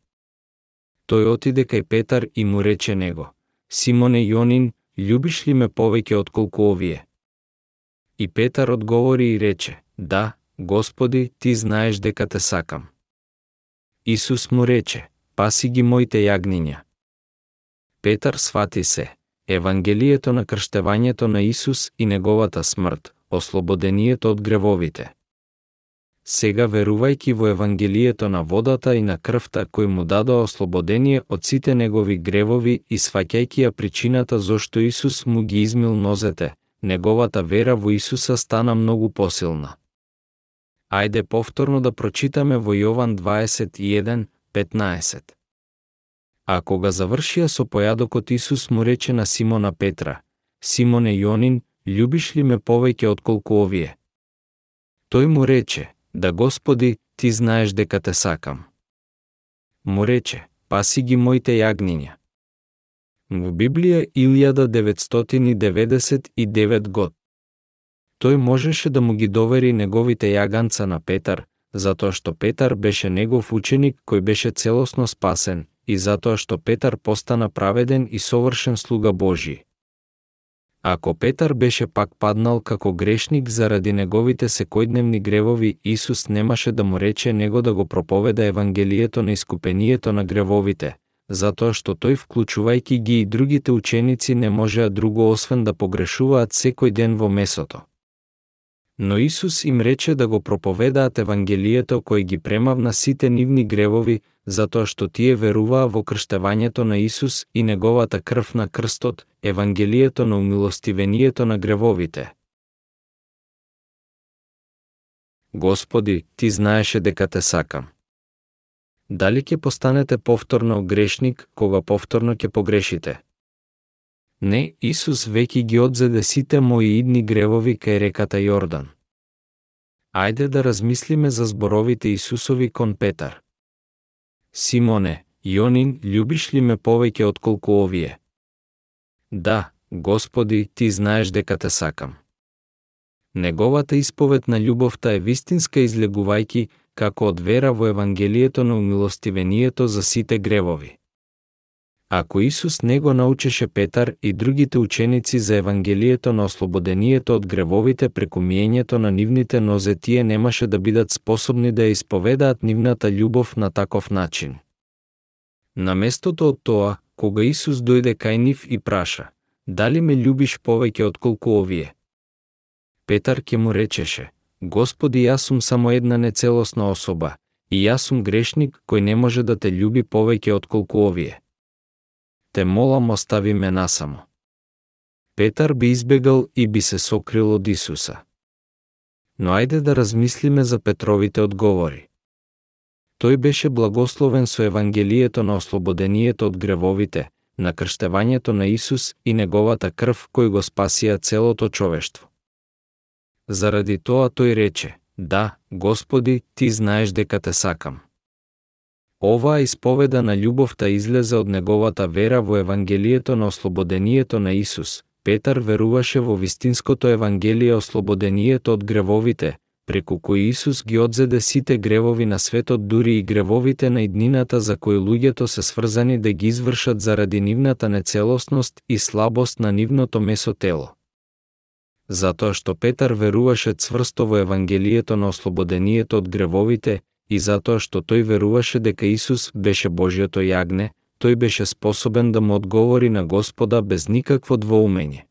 Тој отиде кај Петар и му рече него – Симоне Јонин, љубиш ли ме повеќе отколку овие? И Петар одговори и рече, да, Господи, ти знаеш дека те сакам. Исус му рече, паси ги моите јагниња. Петар свати се, Евангелието на крштевањето на Исус и неговата смрт, ослободението од гревовите. Сега верувајќи во Евангелието на водата и на крвта кој му дадоа ослободение од сите негови гревови и сваќајќи ја причината зошто Исус му ги измил нозете, неговата вера во Исуса стана многу посилна. Ајде повторно да прочитаме во Јован 21:15. А кога завршија со појадокот Исус му рече на Симона Петра: Симоне Јонин, љубиш ли ме повеќе отколку овие? Тој му рече: да Господи, ти знаеш дека те сакам. Му рече, паси ги моите јагниња. Во Библија 1999 год. Тој можеше да му ги довери неговите јаганца на Петар, затоа што Петар беше негов ученик кој беше целосно спасен и затоа што Петар постана праведен и совршен слуга Божи. Ако Петар беше пак паднал како грешник заради неговите секојдневни гревови, Исус немаше да му рече него да го проповеда Евангелието на искупението на гревовите, затоа што тој вклучувајќи ги и другите ученици не можеа друго освен да погрешуваат секој ден во месото. Но Исус им рече да го проповедаат Евангелието кој ги премавна сите нивни гревови, затоа што тие веруваа во крштевањето на Исус и неговата крв на крстот, Евангелието на умилостивението на гревовите. Господи, Ти знаеше дека те сакам. Дали ќе постанете повторно грешник кога повторно ќе погрешите? Не, Исус веќе ги одзеде сите мои идни гревови кај реката Јордан. Ајде да размислиме за зборовите Исусови кон Петар. Симоне, Јонин, љубиш ли ме повеќе отколку овие? Да, Господи, ти знаеш дека те сакам. Неговата исповед на љубовта е вистинска излегувајки како од вера во Евангелието на умилостивението за сите гревови. Ако Исус не го научеше Петар и другите ученици за Евангелието на ослободението од гревовите преку миењето на нивните нозе, тие немаше да бидат способни да ја исповедаат нивната љубов на таков начин. На местото од тоа, кога Исус дојде кај нив и праша, дали ме љубиш повеќе отколку овие? Петар ке му речеше, Господи, јас сум само една нецелосна особа, и јас сум грешник кој не може да те љуби повеќе отколку овие. Те молам остави ме насамо. Петар би избегал и би се сокрил од Исуса. Но ајде да размислиме за Петровите одговори. Тој беше благословен со Евангелието на ослободението од гревовите, на крштевањето на Исус и неговата крв кој го спасија целото човештво. Заради тоа тој рече, да, Господи, ти знаеш дека те сакам. Оваа исповеда на љубовта излезе од неговата вера во Евангелието на ослободението на Исус. Петар веруваше во вистинското Евангелие ослободението од гревовите, преку кој Исус ги одзеде сите гревови на светот, дури и гревовите на иднината за кои луѓето се сврзани да ги извршат заради нивната нецелосност и слабост на нивното месо тело затоа што Петар веруваше цврсто во Евангелието на ослободението од гревовите и затоа што тој веруваше дека Исус беше Божјото јагне, тој беше способен да му одговори на Господа без никакво двоумење.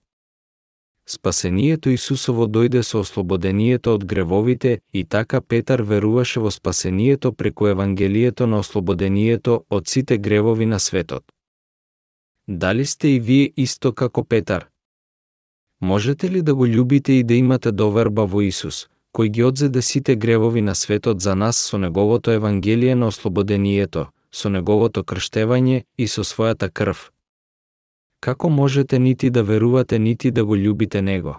Спасението Исусово дојде со ослободението од гревовите и така Петар веруваше во спасението преку Евангелието на ослободението од сите гревови на светот. Дали сте и вие исто како Петар, Можете ли да го љубите и да имате доверба во Исус, кој ги одзеде сите гревови на светот за нас со неговото евангелие на ослободението, со неговото крштевање и со својата крв? Како можете нити да верувате, нити да го љубите него?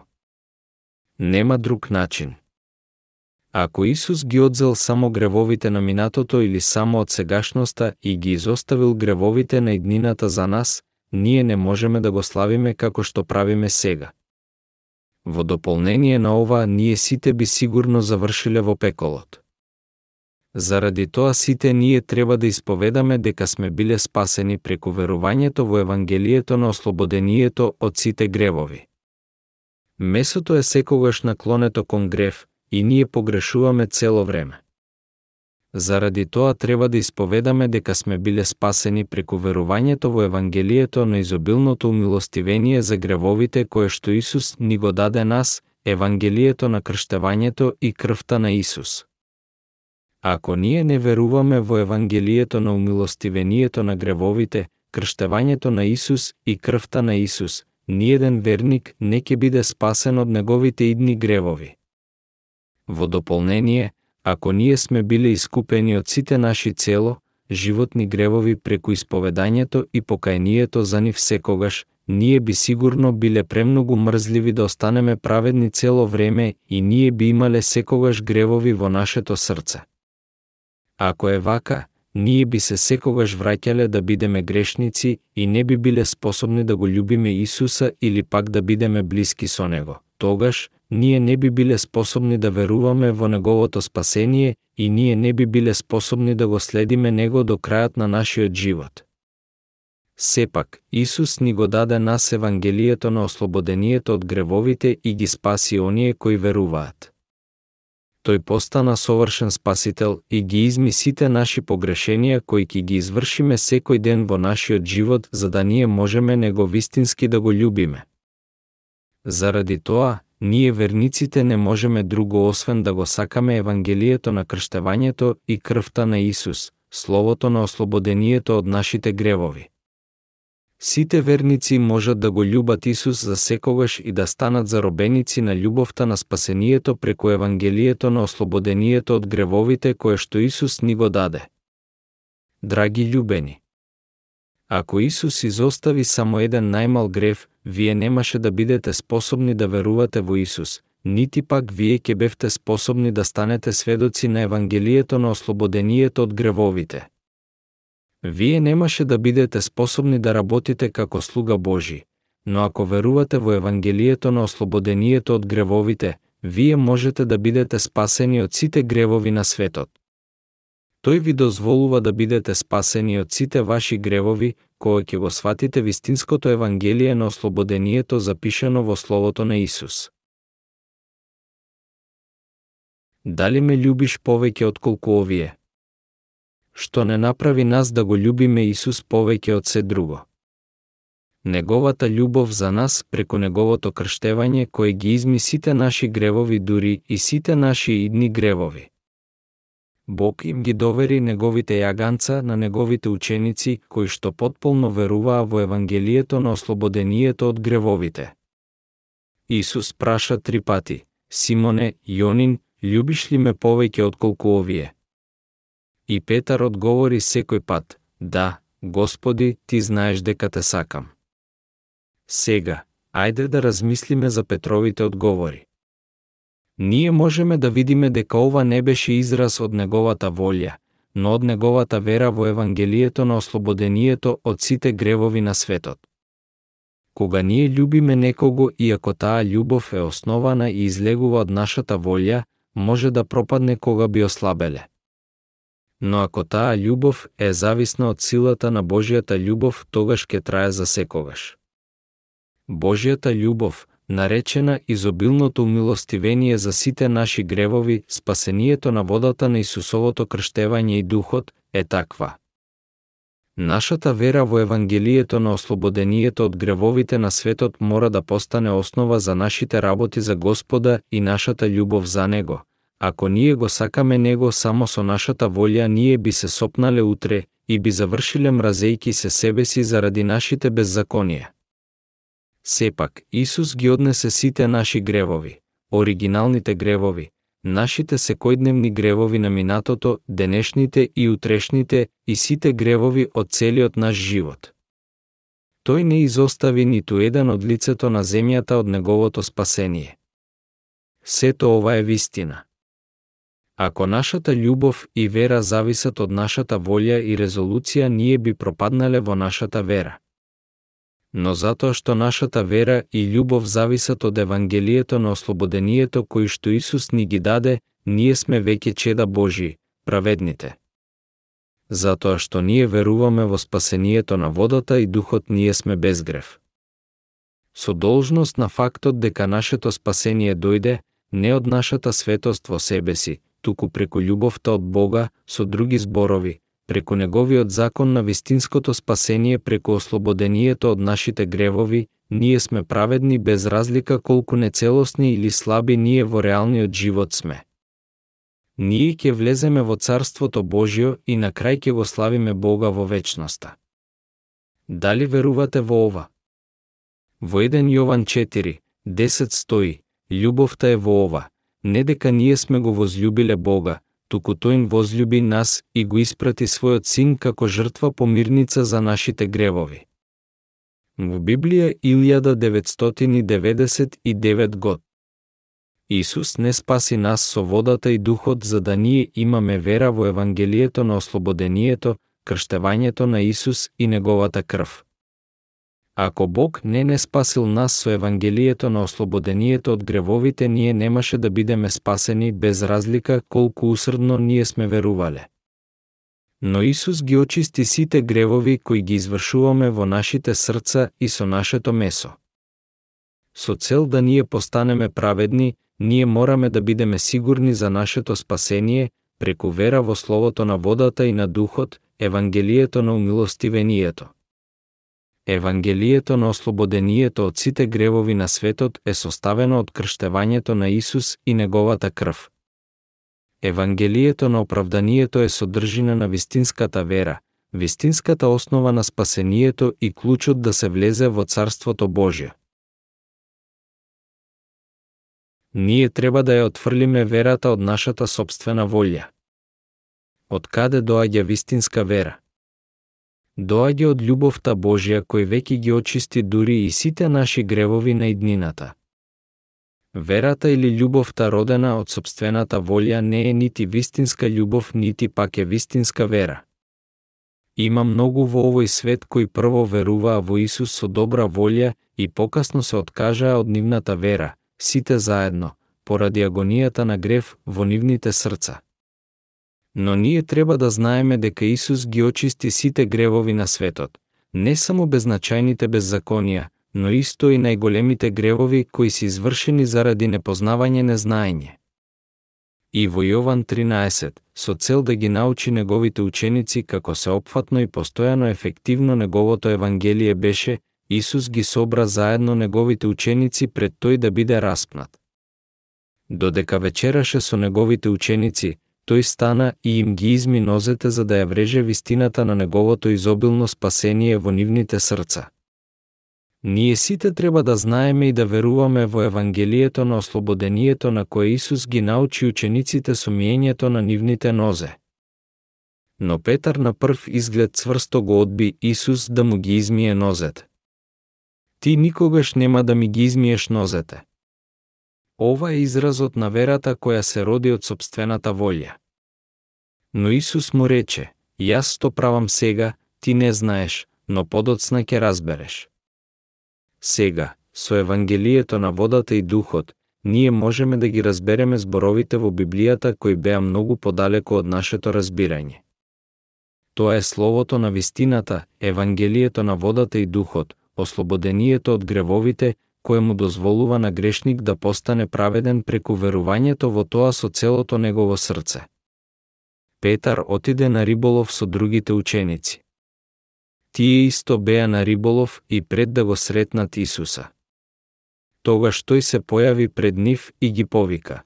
Нема друг начин. Ако Исус ги одзел само гревовите на минатото или само од сегашноста и ги изоставил гревовите на иднината за нас, ние не можеме да го славиме како што правиме сега. Во дополнение на ова, ние сите би сигурно завршиле во пеколот. Заради тоа сите ние треба да исповедаме дека сме биле спасени преку верувањето во Евангелието на ослободението од сите гревови. Месото е секогаш наклонето кон грев и ние погрешуваме цело време. Заради тоа треба да исповедаме дека сме биле спасени преку верувањето во Евангелието на изобилното умилостивение за гревовите кое што Исус ни го даде нас, Евангелието на крштевањето и крвта на Исус. Ако ние не веруваме во Евангелието на умилостивението на гревовите, крштевањето на Исус и крвта на Исус, ниеден верник не ќе биде спасен од неговите идни гревови. Во дополнение, Ако ние сме биле искупени од сите наши цело, животни гревови преку исповедањето и покајнието за нив секогаш, ние би сигурно биле премногу мрзливи да останеме праведни цело време и ние би имале секогаш гревови во нашето срце. Ако е вака, ние би се секогаш враќале да бидеме грешници и не би биле способни да го љубиме Исуса или пак да бидеме блиски со Него. Тогаш, ние не би биле способни да веруваме во Неговото спасение и ние не би биле способни да го следиме Него до крајот на нашиот живот. Сепак, Исус ни го даде нас Евангелието на ослободението од гревовите и ги спаси оние кои веруваат. Тој постана совршен спасител и ги изми сите наши погрешенија кои ќе ги извршиме секој ден во нашиот живот за да ние можеме него вистински да го љубиме. Заради тоа, ние верниците не можеме друго освен да го сакаме Евангелието на крштевањето и крвта на Исус, словото на ослободението од нашите гревови. Сите верници можат да го љубат Исус за секогаш и да станат заробеници на љубовта на спасението преку Евангелието на ослободението од гревовите кое што Исус ни го даде. Драги љубени, ако Исус изостави само еден најмал грев, вие немаше да бидете способни да верувате во Исус, нити пак вие ќе бевте способни да станете сведоци на Евангелието на ослободението од гревовите. Вие немаше да бидете способни да работите како слуга Божи, но ако верувате во Евангелието на ослободението од гревовите, вие можете да бидете спасени од сите гревови на светот. Тој ви дозволува да бидете спасени од сите ваши гревови, кога ќе го сватите вистинското Евангелие на ослободението запишано во Словото на Исус. Дали ме љубиш повеќе од колку овие? Што не направи нас да го љубиме Исус повеќе од се друго. Неговата љубов за нас преку неговото крштевање кој ги изми сите наши гревови дури и сите наши идни гревови. Бог им ги довери неговите јаганца на неговите ученици кои што потполно веруваа во Евангелието на ослободението од гревовите. Исус праша три пати, Симоне, Јонин, љубиш ли ме повеќе отколку овие? И Петар одговори секој пат, да, Господи, ти знаеш дека те сакам. Сега, ајде да размислиме за Петровите одговори. Ние можеме да видиме дека ова не беше израз од неговата волја, но од неговата вера во Евангелието на ослободението од сите гревови на светот. Кога ние љубиме некого и ако таа љубов е основана и излегува од нашата волја, може да пропадне кога би ослабеле. Но ако таа љубов е зависна од силата на Божијата љубов, тогаш ќе трае за секогаш. Божијата љубов, наречена изобилното умилостивение за сите наши гревови, спасението на водата на Исусовото крштевање и духот, е таква. Нашата вера во Евангелието на ослободението од гревовите на светот мора да постане основа за нашите работи за Господа и нашата љубов за Него. Ако ние го сакаме Него само со нашата волја, ние би се сопнале утре и би завршиле мразејки се себе си заради нашите беззаконија. Сепак, Исус ги однесе сите наши гревови, оригиналните гревови, нашите секојдневни гревови на минатото, денешните и утрешните и сите гревови од целиот наш живот. Тој не изостави ниту еден од лицето на земјата од неговото спасение. Сето ова е вистина. Ако нашата љубов и вера зависат од нашата волја и резолуција, ние би пропаднале во нашата вера но затоа што нашата вера и љубов зависат од Евангелието на ослободението кој што Исус ни ги даде, ние сме веќе чеда Божи, праведните. Затоа што ние веруваме во спасението на водата и духот ние сме без грев. Со должност на фактот дека нашето спасение дојде не од нашата светост во себе си, туку преку љубовта од Бога, со други зборови, преку неговиот закон на вистинското спасение преку ослободението од нашите гревови, ние сме праведни без разлика колку нецелосни или слаби ние во реалниот живот сме. Ние ќе влеземе во Царството Божјо и на крај ќе го славиме Бога во вечноста. Дали верувате во ова? Во 1 Јован 4, 10 стои, љубовта е во ова, не дека ние сме го возлюбиле Бога, туку тој им возлюби нас и го испрати својот син како жртва помирница за нашите гревови. Во Библија 1999 год. Исус не спаси нас со водата и духот за да ние имаме вера во Евангелието на ослободението, крштевањето на Исус и неговата крв. Ако Бог не не спасил нас со Евангелието на ослободението од гревовите, ние немаше да бидеме спасени без разлика колку усрдно ние сме верувале. Но Исус ги очисти сите гревови кои ги извршуваме во нашите срца и со нашето месо. Со цел да ние постанеме праведни, ние мораме да бидеме сигурни за нашето спасение преку вера во Словото на водата и на Духот, Евангелието на умилостивението. Евангелието на ослободението од сите гревови на светот е составено од крштевањето на Исус и неговата крв. Евангелието на оправданието е содржина на вистинската вера, вистинската основа на спасението и клучот да се влезе во Царството Божје. Ние треба да ја отфрлиме верата од нашата собствена волја. Од каде доаѓа вистинска вера? Доаѓа од љубовта Божја кој веќе ги очисти дури и сите наши гревови на иднината. Верата или љубовта родена од собствената волја не е нити вистинска љубов, нити пак е вистинска вера. Има многу во овој свет кои прво веруваа во Исус со добра волја и покасно се откажаа од нивната вера, сите заедно, поради агонијата на грев во нивните срца. Но ние треба да знаеме дека Исус ги очисти сите гревови на светот, не само безначајните беззаконија, но исто и најголемите гревови кои се извршени заради непознавање незнаење. и во Јован 13, со цел да ги научи неговите ученици како се опфатно и постојано ефективно неговото евангелие беше, Исус ги собра заедно неговите ученици пред тој да биде распнат. Додека вечераше со неговите ученици, тој стана и им ги изми нозете за да ја вреже вистината на неговото изобилно спасение во нивните срца. Ние сите треба да знаеме и да веруваме во Евангелието на ослободението на кое Исус ги научи учениците со миењето на нивните нозе. Но Петар на прв изглед цврсто го одби Исус да му ги измие нозете. Ти никогаш нема да ми ги измиеш нозете. Ова е изразот на верата која се роди од собствената волја. Но Исус му рече, јас то правам сега, ти не знаеш, но подоцна ќе разбереш. Сега, со Евангелието на водата и духот, ние можеме да ги разбереме зборовите во Библијата кои беа многу подалеку од нашето разбирање. Тоа е словото на вистината, Евангелието на водата и духот, ослободението од гревовите, кое му дозволува на грешник да постане праведен преку верувањето во тоа со целото негово срце. Петар отиде на риболов со другите ученици. Тие исто беа на риболов и пред да го сретнат Исуса. Тогаш тој се појави пред нив и ги повика.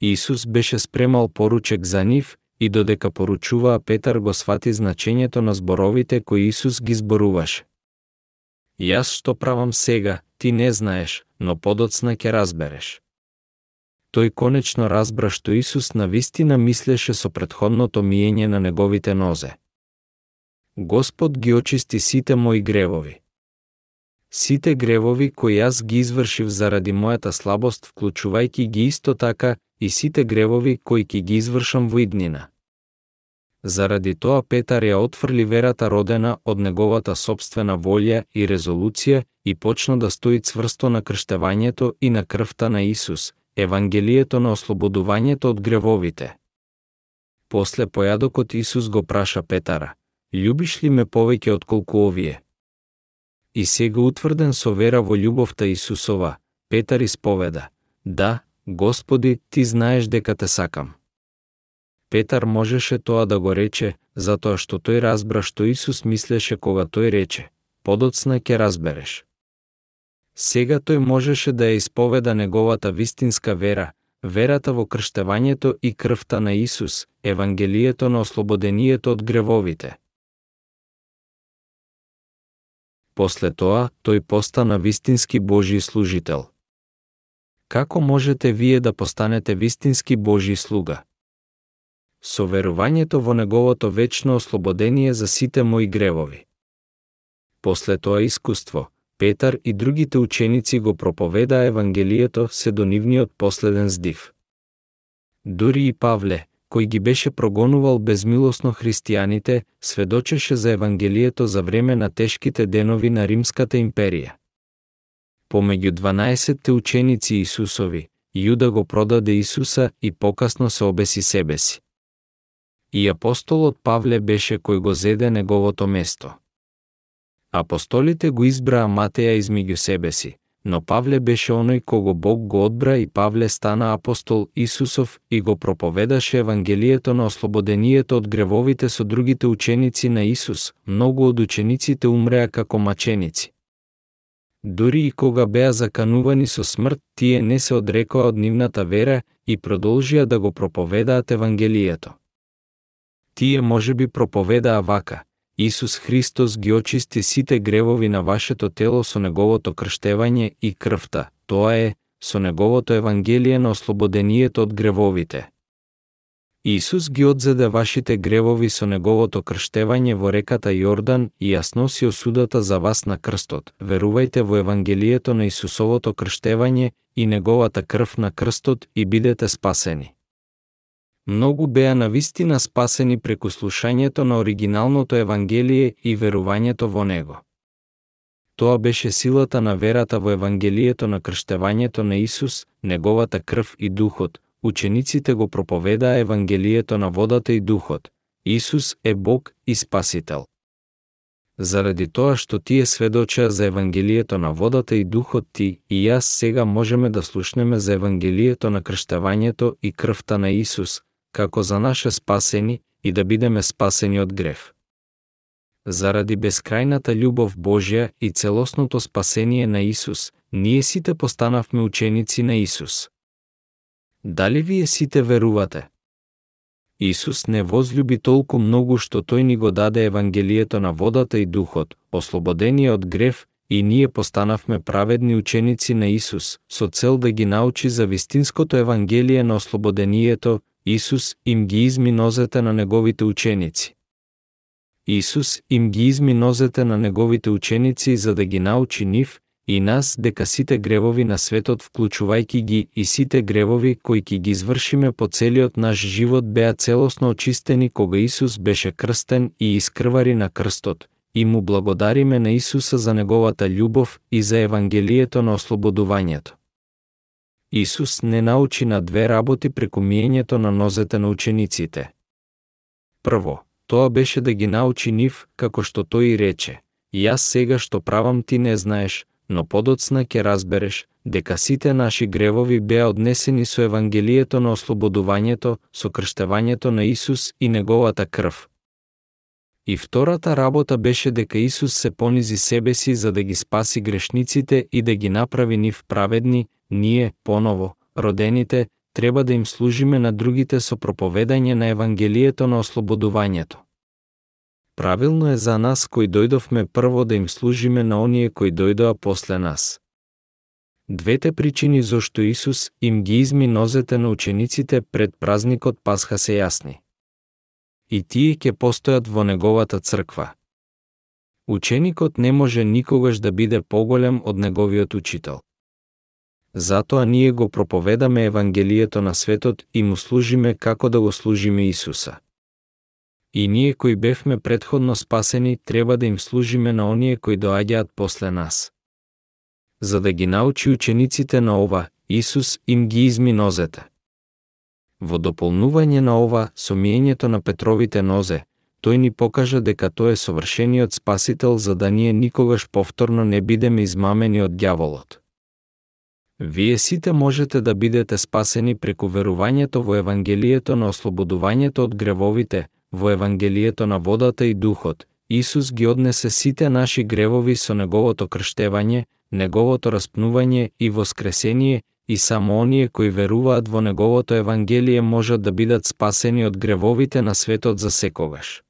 Исус беше спремал поручек за нив и додека поручуваа Петар го свати значењето на зборовите кои Исус ги зборуваше. Јас што правам сега, ти не знаеш, но подоцна ќе разбереш. Тој конечно разбра што Исус на вистина мислеше со предходното миење на неговите нозе. Господ ги очисти сите мои гревови. Сите гревови кои јас ги извршив заради мојата слабост, вклучувајќи ги исто така и сите гревови кои ќе ги извршам во иднина. Заради тоа Петар ја отфрли верата родена од неговата собствена волја и резолуција и почна да стои цврсто на крштевањето и на крвта на Исус, Евангелието на ослободувањето од гревовите. После појадокот Исус го праша Петара, Ljubиш ли ме повеќе од колку овие? И сега утврден со вера во љубовта Исусова, Петар исповеда, Да, Господи, ти знаеш дека те сакам. Петар можеше тоа да го рече, затоа што тој разбра што Исус мислеше кога тој рече, подоцна ќе разбереш. Сега тој можеше да ја исповеда неговата вистинска вера, верата во крштевањето и крвта на Исус, Евангелието на ослободението од гревовите. После тоа, тој постана вистински Божи служител. Како можете вие да постанете вистински Божи слуга? Со верувањето во неговото вечно ослободение за сите мои гревови. После тоа искуство, Петар и другите ученици го проповедаа Евангелието се до нивниот последен здив. Дури и Павле, кој ги беше прогонувал безмилосно христијаните, сведочеше за Евангелието за време на тешките денови на Римската империја. Помеѓу 12 ученици Исусови, Јуда го продаде Исуса и покасно се обеси себе си и апостолот Павле беше кој го зеде неговото место. Апостолите го избраа Матеја измеѓу себе си, но Павле беше оној кого Бог го одбра и Павле стана апостол Исусов и го проповедаше Евангелието на ослободението од гревовите со другите ученици на Исус, многу од учениците умреа како маченици. Дури и кога беа заканувани со смрт, тие не се одрекоа од нивната вера и продолжија да го проповедаат Евангелието. Тие може би проповедаа вака, Исус Христос ги очисти сите гревови на вашето тело со неговото крштевање и крвта, тоа е, со неговото Евангелие на ослободението од гревовите. Исус ги одзеде вашите гревови со неговото крштевање во реката Јордан и ја сноси осудата за вас на крстот. Верувајте во Евангелието на Исусовото крштевање и неговата крв на крстот и бидете спасени. Многу беа на вистина спасени преку слушањето на оригиналното Евангелие и верувањето во него. Тоа беше силата на верата во Евангелието на крштевањето на Исус, неговата крв и духот. Учениците го проповедаа Евангелието на водата и духот. Исус е Бог и Спасител. Заради тоа што тие сведоча за Евангелието на водата и духот ти и јас сега можеме да слушнеме за Евангелието на крштавањето и крвта на Исус, како за наше спасени и да бидеме спасени од грев. Заради бескрајната љубов Божја и целосното спасение на Исус, ние сите постанавме ученици на Исус. Дали вие сите верувате? Исус не возлюби толку многу што тој ни го даде Евангелието на водата и духот, ослободение од грев, и ние постанавме праведни ученици на Исус, со цел да ги научи за вистинското Евангелие на ослободението, Исус им ги изми нозете на неговите ученици. Исус им ги изми нозете на неговите ученици за да ги научи нив и нас дека сите гревови на светот вклучувајќи ги и сите гревови кои ќе ги извршиме по целиот наш живот беа целосно очистени кога Исус беше крстен и искрвари на крстот, и му благодариме на Исуса за неговата љубов и за Евангелието на ослободувањето. Исус не научи на две работи преку миењето на нозете на учениците. Прво, тоа беше да ги научи нив, како што тој и рече, јас сега што правам ти не знаеш, но подоцна ќе разбереш дека сите наши гревови беа однесени со Евангелието на ослободувањето, со крштевањето на Исус и неговата крв. И втората работа беше дека Исус се понизи себе си за да ги спаси грешниците и да ги направи нив праведни, ние, поново, родените, треба да им служиме на другите со проповедање на Евангелието на ослободувањето. Правилно е за нас кои дојдовме прво да им служиме на оние кои дојдоа после нас. Двете причини зошто Исус им ги изми нозете на учениците пред празникот Пасха се јасни. И тие ќе постојат во неговата црква. Ученикот не може никогаш да биде поголем од неговиот учител. Затоа ние го проповедаме Евангелието на светот и му служиме како да го служиме Исуса. И ние кои бевме предходно спасени треба да им служиме на оние кои доаѓаат после нас. За да ги научи учениците на ова, Исус им ги изми нозете. Во дополнување на ова, со миењето на Петровите нозе, тој ни покажа дека тој е совршениот спасител за да ние никогаш повторно не бидеме измамени од дјаволот. Вие сите можете да бидете спасени преку верувањето во Евангелието на ослободувањето од гревовите, во Евангелието на водата и духот, Исус ги однесе сите наши гревови со неговото крштевање, неговото распнување и воскресение, и само оние кои веруваат во неговото Евангелие можат да бидат спасени од гревовите на светот за секогаш.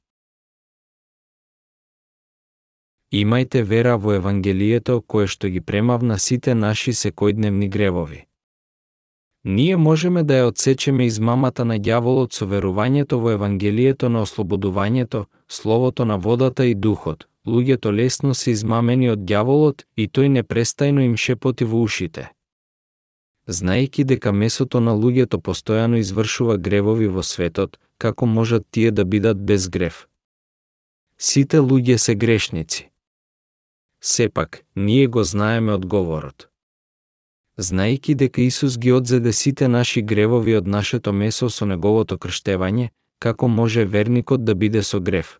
Имајте вера во Евангелието кое што ги премавна сите наши секојдневни гревови. Ние можеме да ја одсечеме измамата на ѓаволот со верувањето во Евангелието на ослободувањето, словото на водата и духот. Луѓето лесно се измамени од ѓаволот и тој непрестајно им шепоти во ушите. Знаејќи дека месото на луѓето постојано извршува гревови во светот, како можат тие да бидат без грев? Сите луѓе се грешници. Сепак, ние го знаеме одговорот знаејќи дека Исус ги одзеде сите наши гревови од нашето месо со неговото крштевање, како може верникот да биде со грев?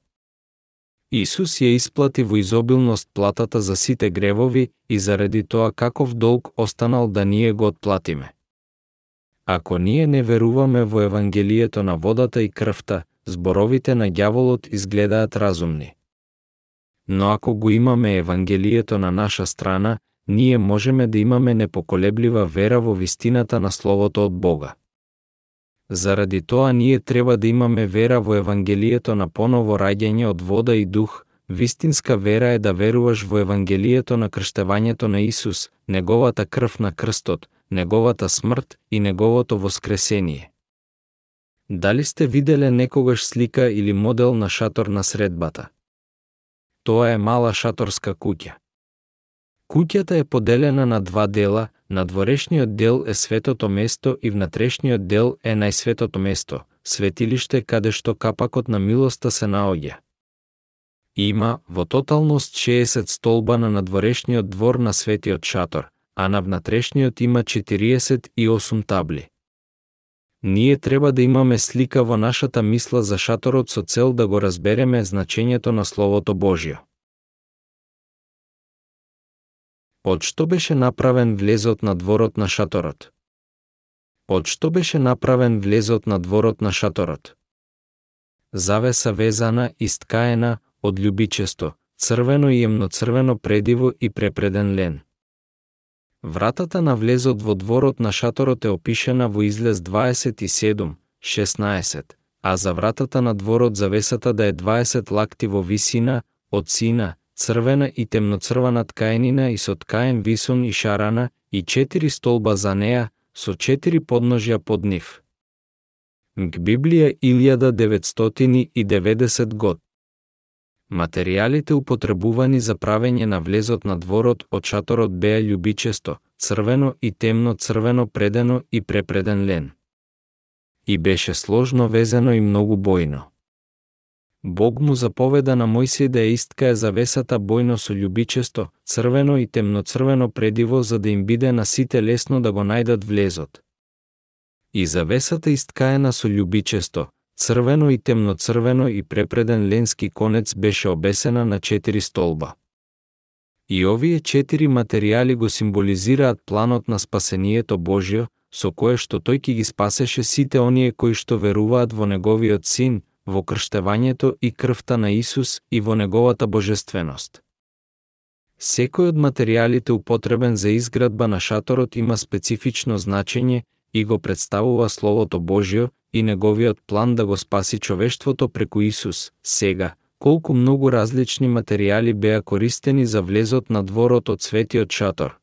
Исус ја исплати во изобилност платата за сите гревови и заради тоа каков долг останал да ние го отплатиме. Ако ние не веруваме во Евангелието на водата и крвта, зборовите на ѓаволот изгледаат разумни. Но ако го имаме Евангелието на наша страна, ние можеме да имаме непоколеблива вера во вистината на Словото од Бога. Заради тоа ние треба да имаме вера во Евангелието на поново раѓање од вода и дух, Вистинска вера е да веруваш во Евангелието на крштевањето на Исус, Неговата крв на крстот, Неговата смрт и Неговото воскресение. Дали сте виделе некогаш слика или модел на шатор на средбата? Тоа е мала шаторска куќа. Куќата е поделена на два дела, надворешниот дел е светото место и внатрешниот дел е најсветото место, светилиште каде што капакот на милоста се наоѓа. Има во тоталност 60 столба на надворешниот двор на светиот шатор, а на внатрешниот има 48 табли. Ние треба да имаме слика во нашата мисла за шаторот со цел да го разбереме значењето на Словото Божјо. Од што беше направен влезот на дворот на шаторот? Од што беше направен влезот на дворот на шаторот? Завеса везана и сткаена од љубичесто, црвено и емноцрвено предиво и препреден лен. Вратата на влезот во дворот на шаторот е опишена во излез 27, 16, а за вратата на дворот завесата да е 20 лакти во висина, од сина, црвена и темноцрвена ткаенина и со ткаен висун и шарана, и четири столба за неа, со четири подножја под нив. Г Библија 1990 год. Материјалите употребувани за правење на влезот на дворот од шаторот беа љубичесто, црвено и темно црвено предено и препреден лен. И беше сложно везено и многу бојно. Бог му заповеда на Мојсија да ја исткае завесата бојно со љубичесто, црвено и темноцрвено предиво за да им биде на сите лесно да го најдат влезот. И завесата исткаена со љубичесто, црвено и темноцрвено и препреден ленски конец беше обесена на четири столба. И овие четири материјали го символизираат планот на спасението Божјо, со кое што тој ќе ги спасеше сите оние кои што веруваат во неговиот син, во крштевањето и крвта на Исус и во неговата божественост. Секој од материјалите употребен за изградба на шаторот има специфично значење и го представува Словото Божјо и неговиот план да го спаси човештвото преку Исус. Сега, колку многу различни материјали беа користени за влезот на дворот од светиот шатор.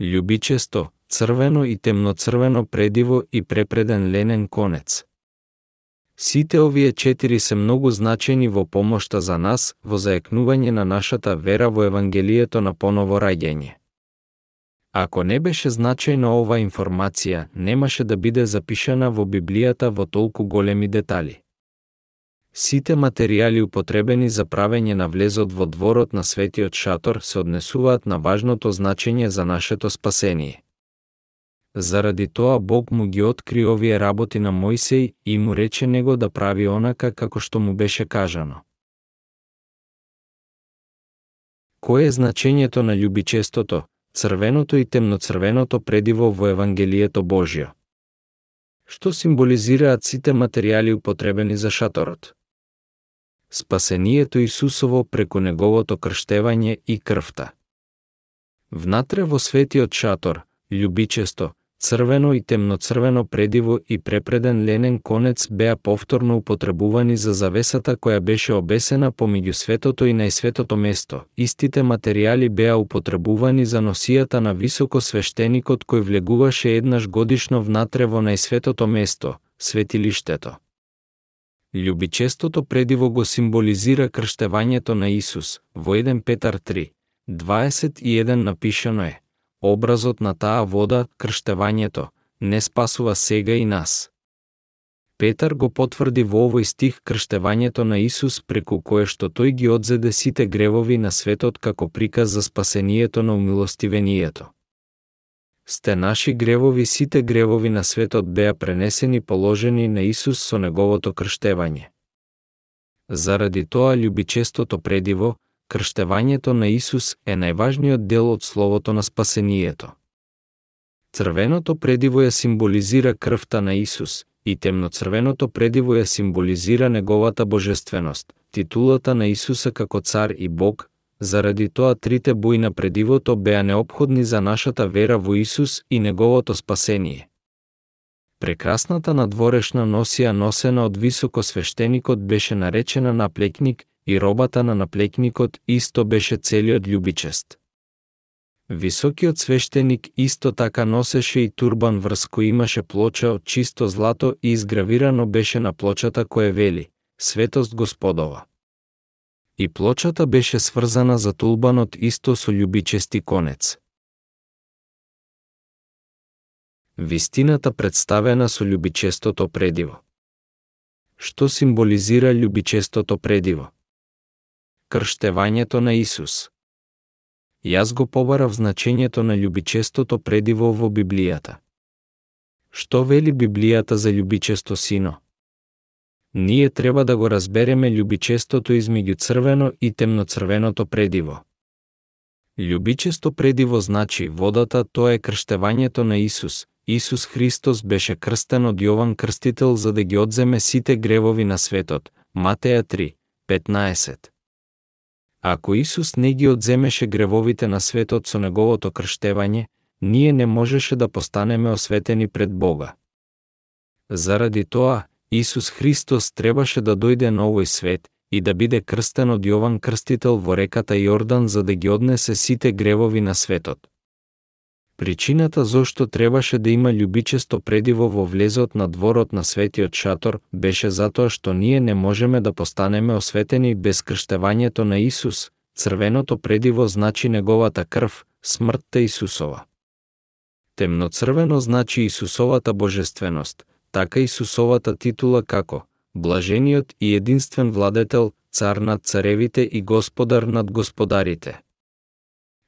Љубичесто, црвено и темноцрвено предиво и препреден ленен конец. Сите овие четири се многу значени во помошта за нас во заекнување на нашата вера во Евангелието на поново раѓање. Ако не беше значајна ова информација, немаше да биде запишана во Библијата во толку големи детали. Сите материјали употребени за правење на влезот во дворот на светиот шатор се однесуваат на важното значење за нашето спасение. Заради тоа Бог му ги откри овие работи на Мојсей и му рече него да прави онака како што му беше кажано. Кое е значењето на љубичестото, црвеното и темноцрвеното предиво во Евангелието Божјо? Што символизираат сите материјали употребени за шаторот? Спасението Исусово преку неговото крштевање и крвта. Внатре во светиот шатор, љубичесто, црвено и темноцрвено предиво и препреден ленен конец беа повторно употребувани за завесата која беше обесена помеѓу светото и најсветото место. Истите материјали беа употребувани за носијата на високо свештеникот кој влегуваше еднаш годишно внатре во најсветото место, светилиштето. Љубичестото предиво го символизира крштевањето на Исус. Во 1 Петар 3, 21 напишано е образот на таа вода, крштевањето, не спасува сега и нас. Петар го потврди во овој стих крштевањето на Исус преку кое што тој ги одзеде сите гревови на светот како приказ за спасението на умилостивението. Сте наши гревови сите гревови на светот беа пренесени положени на Исус со неговото крштевање. Заради тоа љубичестото предиво, крштевањето на Исус е најважниот дел од словото на спасението. Црвеното предиво ја символизира крвта на Исус, и темноцрвеното предиво ја символизира неговата божественост, титулата на Исуса како цар и Бог, заради тоа трите бои на предивото беа необходни за нашата вера во Исус и неговото спасение. Прекрасната надворешна носија носена од високо свештеникот беше наречена наплекник и робата на наплекникот исто беше целиот љубичест. Високиот свештеник исто така носеше и турбан врз кој имаше плоча од чисто злато и изгравирано беше на плочата која вели «Светост Господова». И плочата беше сврзана за тулбанот исто со љубичести конец. Вистината представена со љубичестото предиво. Што символизира љубичестото предиво? Крштевањето на Исус. Јас го побарав значењето на љубичестото предиво во Библијата. Што вели Библијата за љубичесто сино? Ние треба да го разбереме љубичестото измеѓу црвено и темноцрвеното предиво. Љубичесто предиво значи водата, тоа е крштевањето на Исус. Исус Христос беше крстен од Јован Крстител за да ги одземе сите гревови на светот. Матеја 3, 15. Ако Исус не ги одземеше гревовите на светот со неговото крштевање, ние не можеше да постанеме осветени пред Бога. Заради тоа, Исус Христос требаше да дојде на овој свет и да биде крстен од Јован Крстител во реката Јордан за да ги однесе сите гревови на светот. Причината зошто требаше да има љубичесто предиво во влезот на дворот на светиот шатор беше затоа што ние не можеме да постанеме осветени без крштевањето на Исус. Црвеното предиво значи неговата крв, смртта Исусова. Темноцрвено значи Исусовата божественост, така Исусовата титула како блажениот и единствен владетел, цар над царевите и господар над господарите.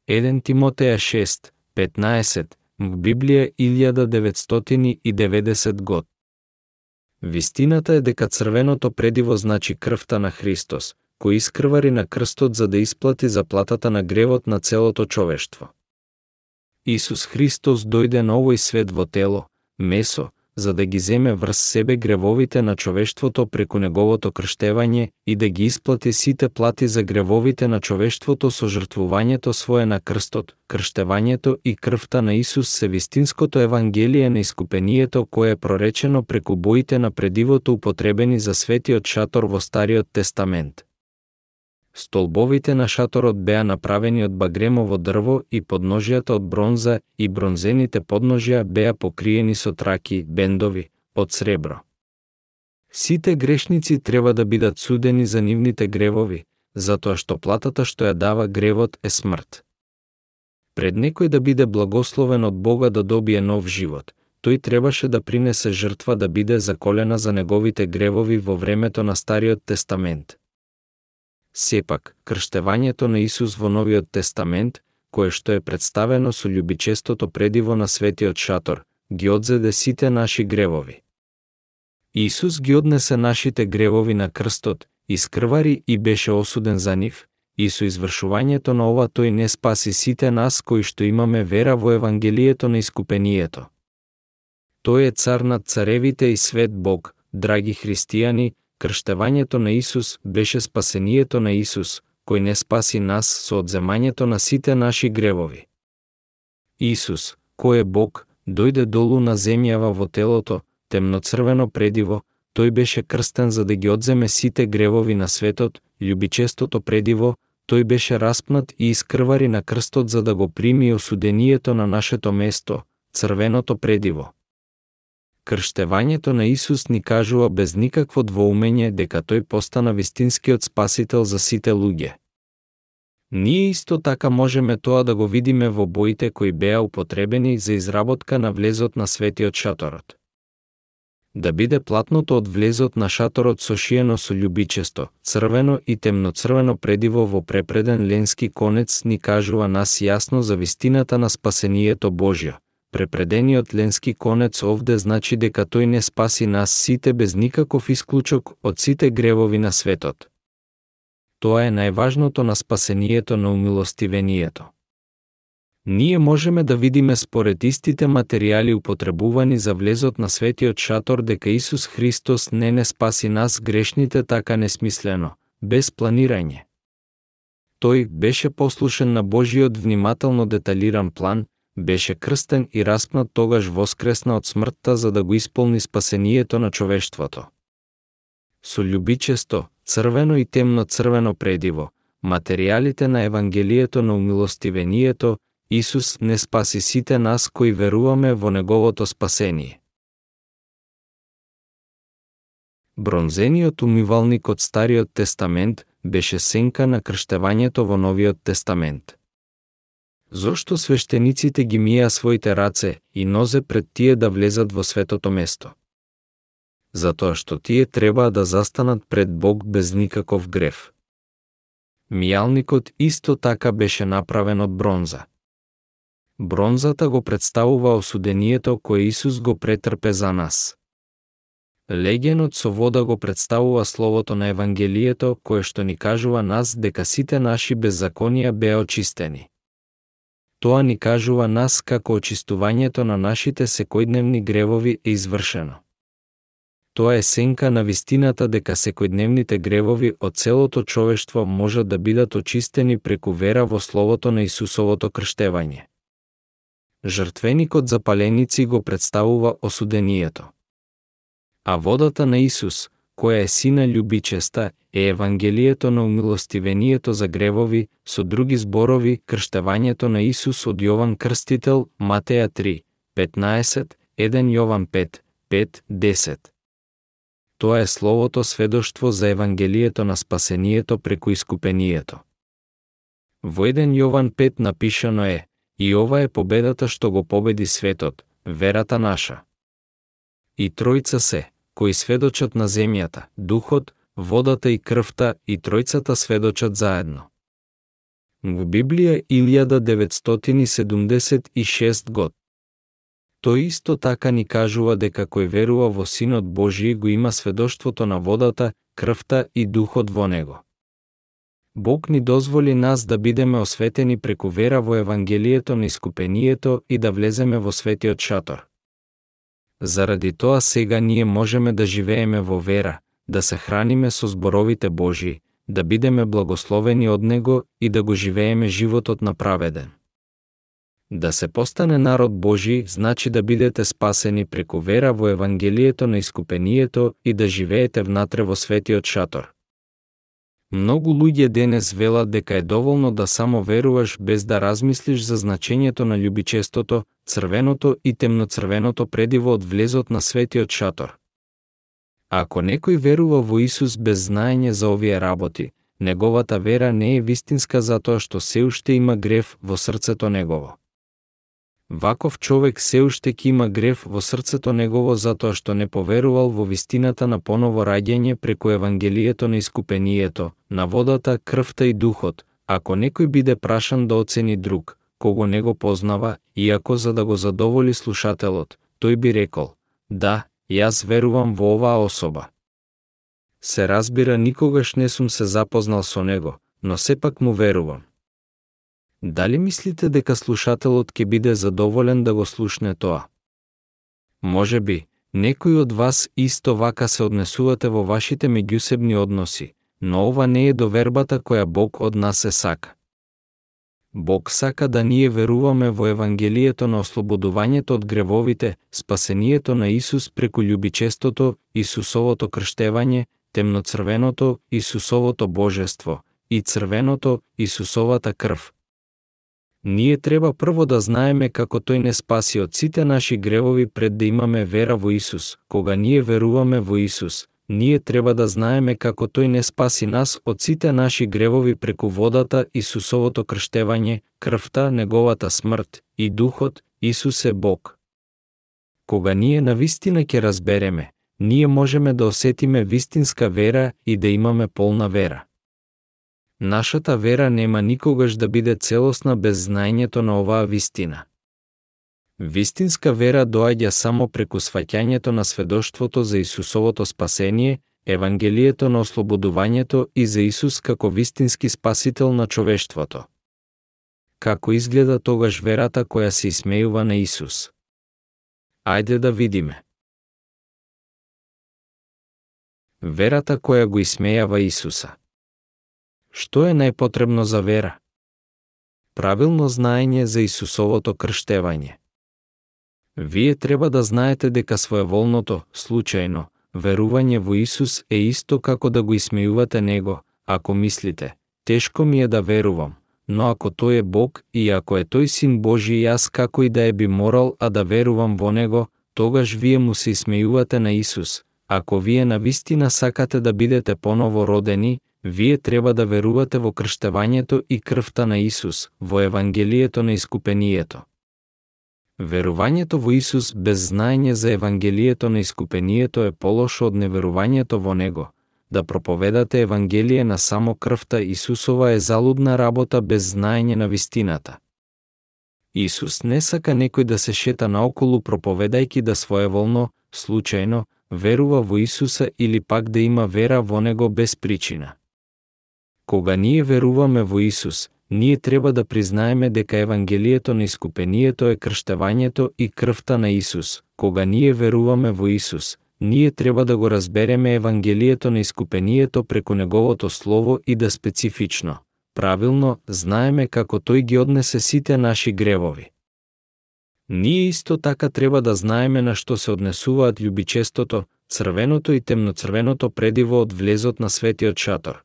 1 Тимотеја 6, 15, Библија 1990 год. Вистината е дека црвеното предиво значи крвта на Христос, кој искрвари на крстот за да исплати заплатата на гревот на целото човештво. Исус Христос дојде на овој свет во тело, месо, за да ги земе врз себе гревовите на човештвото преку неговото крштевање и да ги исплати сите плати за гревовите на човештвото со жртвувањето свое на крстот, крштевањето и крвта на Исус се вистинското евангелие на искупението кое е проречено преку боите на предивото употребени за светиот шатор во Стариот Тестамент. Столбовите на шаторот беа направени од багремово дрво и подножијата од бронза и бронзените подножја беа покриени со траки, бендови, од сребро. Сите грешници треба да бидат судени за нивните гревови, затоа што платата што ја дава гревот е смрт. Пред некој да биде благословен од Бога да добие нов живот, тој требаше да принесе жртва да биде заколена за неговите гревови во времето на Стариот Тестамент. Сепак, крштевањето на Исус во Новиот Тестамент, кое што е представено со љубичестото предиво на светиот шатор, ги одзеде сите наши гревови. Исус ги однесе нашите гревови на крстот, искрвари и беше осуден за нив, и со извршувањето на ова тој не спаси сите нас кои што имаме вера во Евангелието на искупението. Тој е цар над царевите и свет Бог, драги христијани, Крштевањето на Исус беше спасението на Исус, кој не спаси нас со одземањето на сите наши гревови. Исус, кој е Бог, дојде долу на земјава во телото, темноцрвено предиво, тој беше крстен за да ги одземе сите гревови на светот, љубичестото предиво, тој беше распнат и искрвари на крстот за да го прими осудението на нашето место, црвеното предиво. Крштевањето на Исус ни кажува без никакво двоумење дека тој постана вистинскиот спасител за сите луѓе. Ние исто така можеме тоа да го видиме во боите кои беа употребени за изработка на влезот на светиот шаторот. Да биде платното од влезот на шаторот сошиено со љубичесто, црвено и темноцрвено предиво во препреден ленски конец ни кажува нас јасно за вистината на спасението Божјо, Препредениот ленски конец овде значи дека тој не спаси нас сите без никаков исклучок од сите гревови на светот. Тоа е најважното на спасението на умилостивението. Ние можеме да видиме според истите материјали употребувани за влезот на светиот шатор дека Исус Христос не не спаси нас грешните така несмислено, без планирање. Тој беше послушен на Божиот внимателно деталиран план, беше крстен и распнат тогаш воскресна од смртта за да го исполни спасението на човештвото. Со љубичесто, црвено и темно црвено предиво, материјалите на Евангелието на умилостивението, Исус не спаси сите нас кои веруваме во Неговото спасение. Бронзениот умивалник од Стариот Тестамент беше сенка на крштевањето во Новиот Тестамент. Зошто свештениците ги мија своите раце и нозе пред тие да влезат во светото место? Затоа што тие треба да застанат пред Бог без никаков грев. Мијалникот исто така беше направен од бронза. Бронзата го представува осудението кое Исус го претрпе за нас. Легенот со вода го представува словото на Евангелието кое што ни кажува нас дека сите наши беззаконија беа очистени. Тоа ни кажува нас како очистувањето на нашите секојдневни гревови е извршено. Тоа е сенка на вистината дека секојдневните гревови од целото човештво можат да бидат очистени преку вера во Словото на Исусовото крштевање. Жртвеникот за паленици го представува осудението. А водата на Исус, која е сина љубичеста, е Евангелието на умилостивението за гревови, со други зборови, крштевањето на Исус од Јован Крстител, Матеја 3, 15, 1 Јован 5, 5, 10. Тоа е словото сведоштво за Евангелието на спасението преку искупението. Во 1 Јован 5 напишано е, и ова е победата што го победи светот, верата наша. И тројца се, кои сведочат на земјата, духот, водата и крвта и тројцата сведочат заедно. Во Библија 1976 год. Тој исто така ни кажува дека кој верува во Синот Божи го има сведоштвото на водата, крвта и духот во него. Бог ни дозволи нас да бидеме осветени преку вера во Евангелието на искупението и да влеземе во светиот шатор. Заради тоа сега ние можеме да живееме во вера, да се храниме со зборовите Божии, да бидеме благословени од Него и да го живееме животот на праведен. Да се постане народ Божи значи да бидете спасени преку вера во Евангелието на искупението и да живеете внатре во светиот шатор. Многу луѓе денес велат дека е доволно да само веруваш без да размислиш за значењето на љубичестото, црвеното и темноцрвеното предиво од влезот на светиот шатор. Ако некој верува во Исус без знаење за овие работи, неговата вера не е вистинска затоа што се уште има грев во срцето негово. Ваков човек се уште ки има грев во срцето негово затоа што не поверувал во вистината на поново раѓање преку Евангелието на искупението, на водата, крвта и духот, ако некој биде прашан да оцени друг, кого не го познава, иако за да го задоволи слушателот, тој би рекол, да, јас верувам во оваа особа. Се разбира, никогаш не сум се запознал со него, но сепак му верувам. Дали мислите дека слушателот ќе биде задоволен да го слушне тоа? Може би, некој од вас исто вака се однесувате во вашите меѓусебни односи, но ова не е довербата која Бог од нас се сака. Бог сака да ние веруваме во Евангелието на ослободувањето од гревовите, спасението на Исус преку љубичестото, Исусовото крштевање, темноцрвеното, Исусовото божество и црвеното, Исусовата крв. Ние треба прво да знаеме како тој не спаси од сите наши гревови пред да имаме вера во Исус. Кога ние веруваме во Исус, ние треба да знаеме како тој не спаси нас од сите наши гревови преку водата, Исусовото крштевање, крвта, неговата смрт и духот, Исус е Бог. Кога ние на вистина ќе разбереме, ние можеме да осетиме вистинска вера и да имаме полна вера. Нашата вера нема никогаш да биде целосна без знаењето на оваа вистина. Вистинска вера доаѓа само преку сваќањето на сведоштвото за Исусовото спасение, Евангелието на ослободувањето и за Исус како вистински спасител на човештвото. Како изгледа тогаш верата која се исмејува на Исус? Ајде да видиме. Верата која го исмејава Исуса. Што е најпотребно за вера? Правилно знаење за Исусовото крштевање. Вие треба да знаете дека своеволното, случајно, верување во Исус е исто како да го исмејувате Него, ако мислите, тешко ми е да верувам, но ако тој е Бог и ако е тој Син Божи јас како и да е би морал а да верувам во Него, тогаш вие му се исмејувате на Исус. Ако вие на вистина сакате да бидете поново родени, вие треба да верувате во крштевањето и крвта на Исус, во Евангелието на искупението. Верувањето во Исус без знаење за Евангелието на искупението е полошо од неверувањето во Него. Да проповедате Евангелие на само крвта Исусова е залудна работа без знаење на вистината. Исус не сака некој да се шета наоколу проповедајки да своеволно, случајно, верува во Исуса или пак да има вера во Него без причина. Кога ние веруваме во Исус, ние треба да признаеме дека Евангелието на искупението е крштевањето и крвта на Исус. Кога ние веруваме во Исус, ние треба да го разбереме Евангелието на искупението преку Неговото Слово и да специфично, правилно, знаеме како Тој ги однесе сите наши гревови. Ние исто така треба да знаеме на што се однесуваат љубичестото, црвеното и темноцрвеното предиво од влезот на светиот шатор.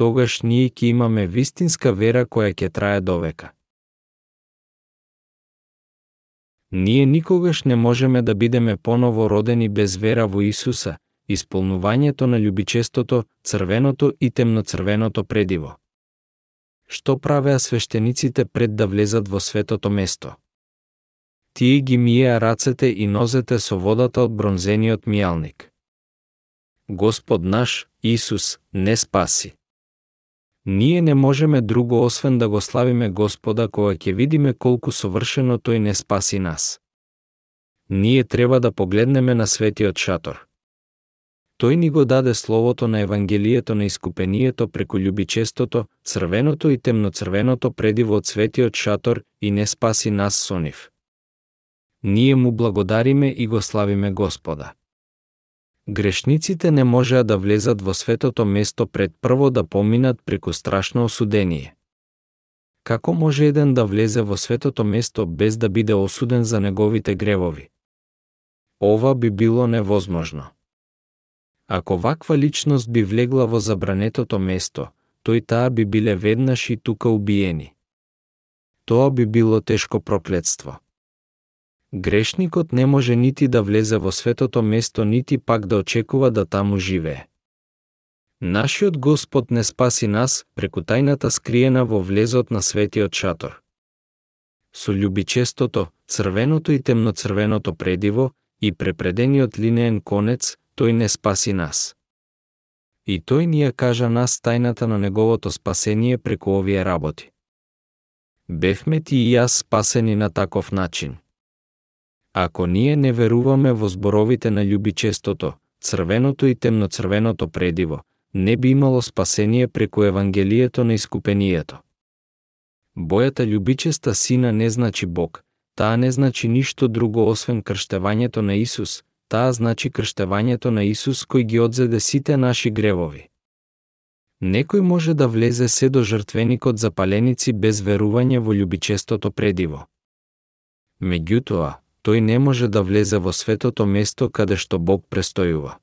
Тогаш ние ќе имаме вистинска вера која ќе трае довека. Ние никогаш не можеме да бидеме поново родени без вера во Исуса, исполнувањето на љубичестото, црвеното и темноцрвеното предиво. Што правеа свештениците пред да влезат во светото место? Тие ги миеа рацете и нозете со водата од бронзениот мијалник. Господ наш, Исус, не спаси. Ние не можеме друго освен да го славиме Господа кога ќе видиме колку совршено тој не спаси нас. Ние треба да погледнеме на светиот шатор. Тој ни го даде словото на Евангелието на искупението преку љубичестото, црвеното и темноцрвеното предиво од светиот шатор и не спаси нас со нив. Ние му благодариме и го славиме Господа. Грешниците не можеа да влезат во светото место пред прво да поминат преку страшно осудение. Како може еден да влезе во светото место без да биде осуден за неговите гревови? Ова би било невозможно. Ако ваква личност би влегла во забранетото место, тој таа би биле веднаш и тука убиени. Тоа би било тешко проклетство. Грешникот не може нити да влезе во светото место, нити пак да очекува да таму живее. Нашиот Господ не спаси нас преку тајната скриена во влезот на светиот шатор. Со љубичестото, црвеното и темноцрвеното предиво и препредениот линеен конец, тој не спаси нас. И тој ни ја кажа нас тајната на неговото спасение преку овие работи. Бевме ти и јас спасени на таков начин. Ако ние не веруваме во зборовите на љубичестото, црвеното и темноцрвеното предиво, не би имало спасение преку Евангелието на искупението. Бојата љубичеста сина не значи Бог, таа не значи ништо друго освен крштевањето на Исус, таа значи крштевањето на Исус кој ги одзеде сите наши гревови. Некој може да влезе се до жртвеникот за паленици без верување во љубичестото предиво. Меѓутоа, тој не може да влезе во светото место каде што Бог престојува.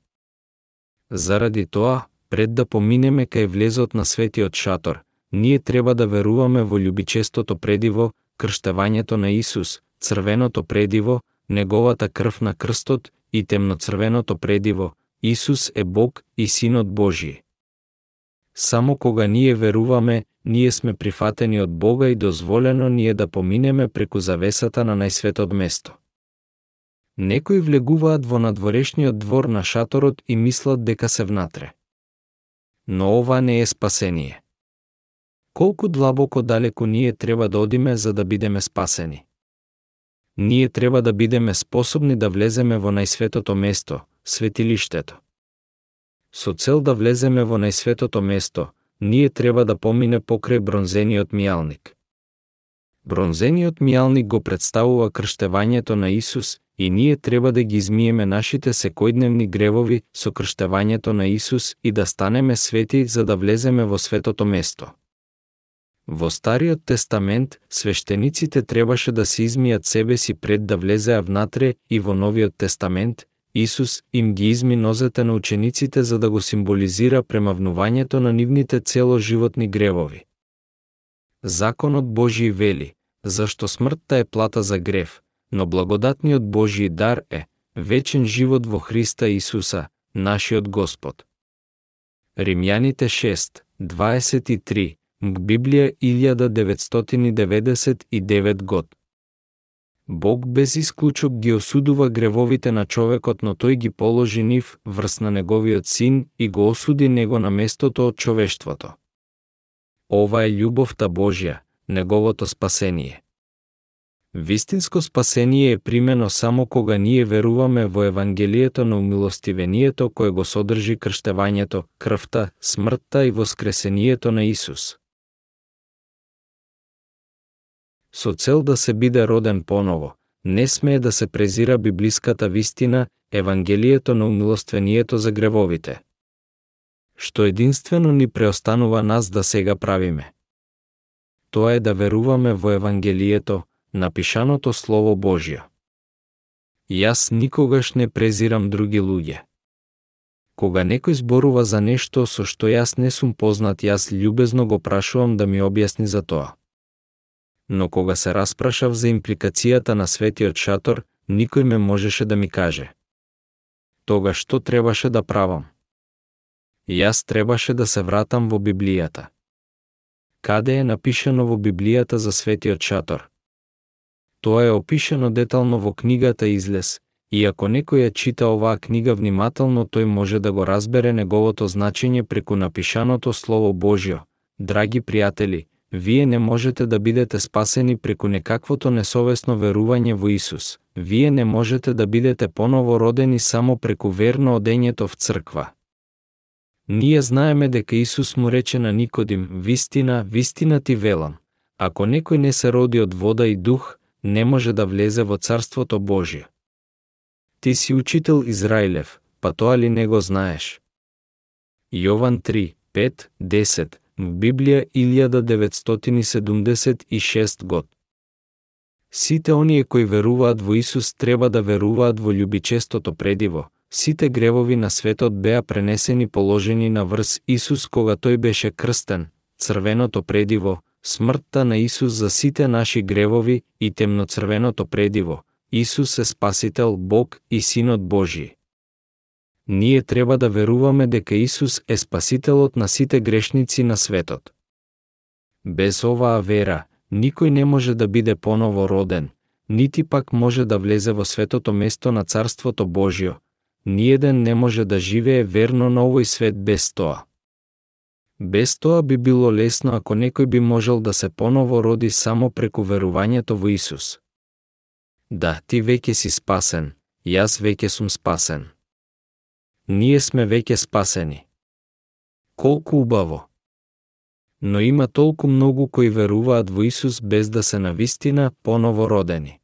Заради тоа, пред да поминеме кај влезот на светиот шатор, ние треба да веруваме во љубичестото предиво, крштевањето на Исус, црвеното предиво, неговата крв на крстот и темноцрвеното предиво, Исус е Бог и Синот Божи. Само кога ние веруваме, ние сме прифатени од Бога и дозволено ние да поминеме преку завесата на најсветот место. Некои влегуваат во надворешниот двор на шаторот и мислат дека се внатре. Но ова не е спасение. Колку длабоко далеко ние треба да одиме за да бидеме спасени? Ние треба да бидеме способни да влеземе во најсветото место, светилиштето. Со цел да влеземе во најсветото место, ние треба да помине покрај бронзениот мијалник. Бронзениот мијалник го представува крштевањето на Исус и ние треба да ги измиеме нашите секојдневни гревови со крштевањето на Исус и да станеме свети за да влеземе во светото место. Во Стариот Тестамент, свештениците требаше да се измијат себе си пред да влезеа внатре и во Новиот Тестамент, Исус им ги изми нозете на учениците за да го символизира премавнувањето на нивните целоживотни гревови. Законот Божи вели, зашто смртта е плата за грев, но благодатниот Божји дар е вечен живот во Христа Исуса, нашиот Господ. Римјаните 6, 23, Библија 1999 год. Бог без исклучок ги осудува гревовите на човекот, но тој ги положи нив врз на неговиот син и го осуди него на местото од човештвото. Ова е љубовта Божја, неговото спасение. Вистинско спасение е примено само кога ние веруваме во Евангелието на умилостивението кое го содржи крштевањето, крвта, смртта и воскресението на Исус. со цел да се биде роден поново, не смее да се презира библиската вистина, Евангелието на умилоствението за гревовите. Што единствено ни преостанува нас да сега правиме. Тоа е да веруваме во Евангелието, напишаното Слово Божјо. Јас никогаш не презирам други луѓе. Кога некој зборува за нешто со што јас не сум познат, јас љубезно го прашувам да ми објасни за тоа. Но кога се распрашав за импликацијата на светиот шатор, никој ме можеше да ми каже. Тога што требаше да правам? Јас требаше да се вратам во Библијата. Каде е напишано во Библијата за светиот шатор? Тоа е опишано детално во книгата Излез, и ако некој ја чита оваа книга внимателно, тој може да го разбере неговото значење преку напишаното Слово Божјо. Драги пријатели, вие не можете да бидете спасени преку некаквото несовесно верување во Исус. Вие не можете да бидете поново родени само преку верно одењето в црква. Ние знаеме дека Исус му рече на Никодим, вистина, вистина ти велам. Ако некој не се роди од вода и дух, не може да влезе во Царството Божие. Ти си учител Израилев, па тоа ли не го знаеш? Јован 3, 5, 10, в Библија 1976 год. Сите оние кои веруваат во Исус треба да веруваат во љубичестото предиво. Сите гревови на светот беа пренесени положени на врз Исус кога тој беше крстен, црвеното предиво, смртта на Исус за сите наши гревови и темноцрвеното предиво. Исус е Спасител, Бог и Синот Божи. Ние треба да веруваме дека Исус е Спасителот на сите грешници на светот. Без оваа вера, никој не може да биде поново роден, нити пак може да влезе во светото место на Царството Божјо. Ниеден не може да живее верно на овој свет без тоа. Без тоа би било лесно ако некој би можел да се поново роди само преку верувањето во Исус. Да, ти веќе си спасен, јас веќе сум спасен. Ние сме веќе спасени. Колку убаво! Но има толку многу кои веруваат во Исус без да се навистина поново родени.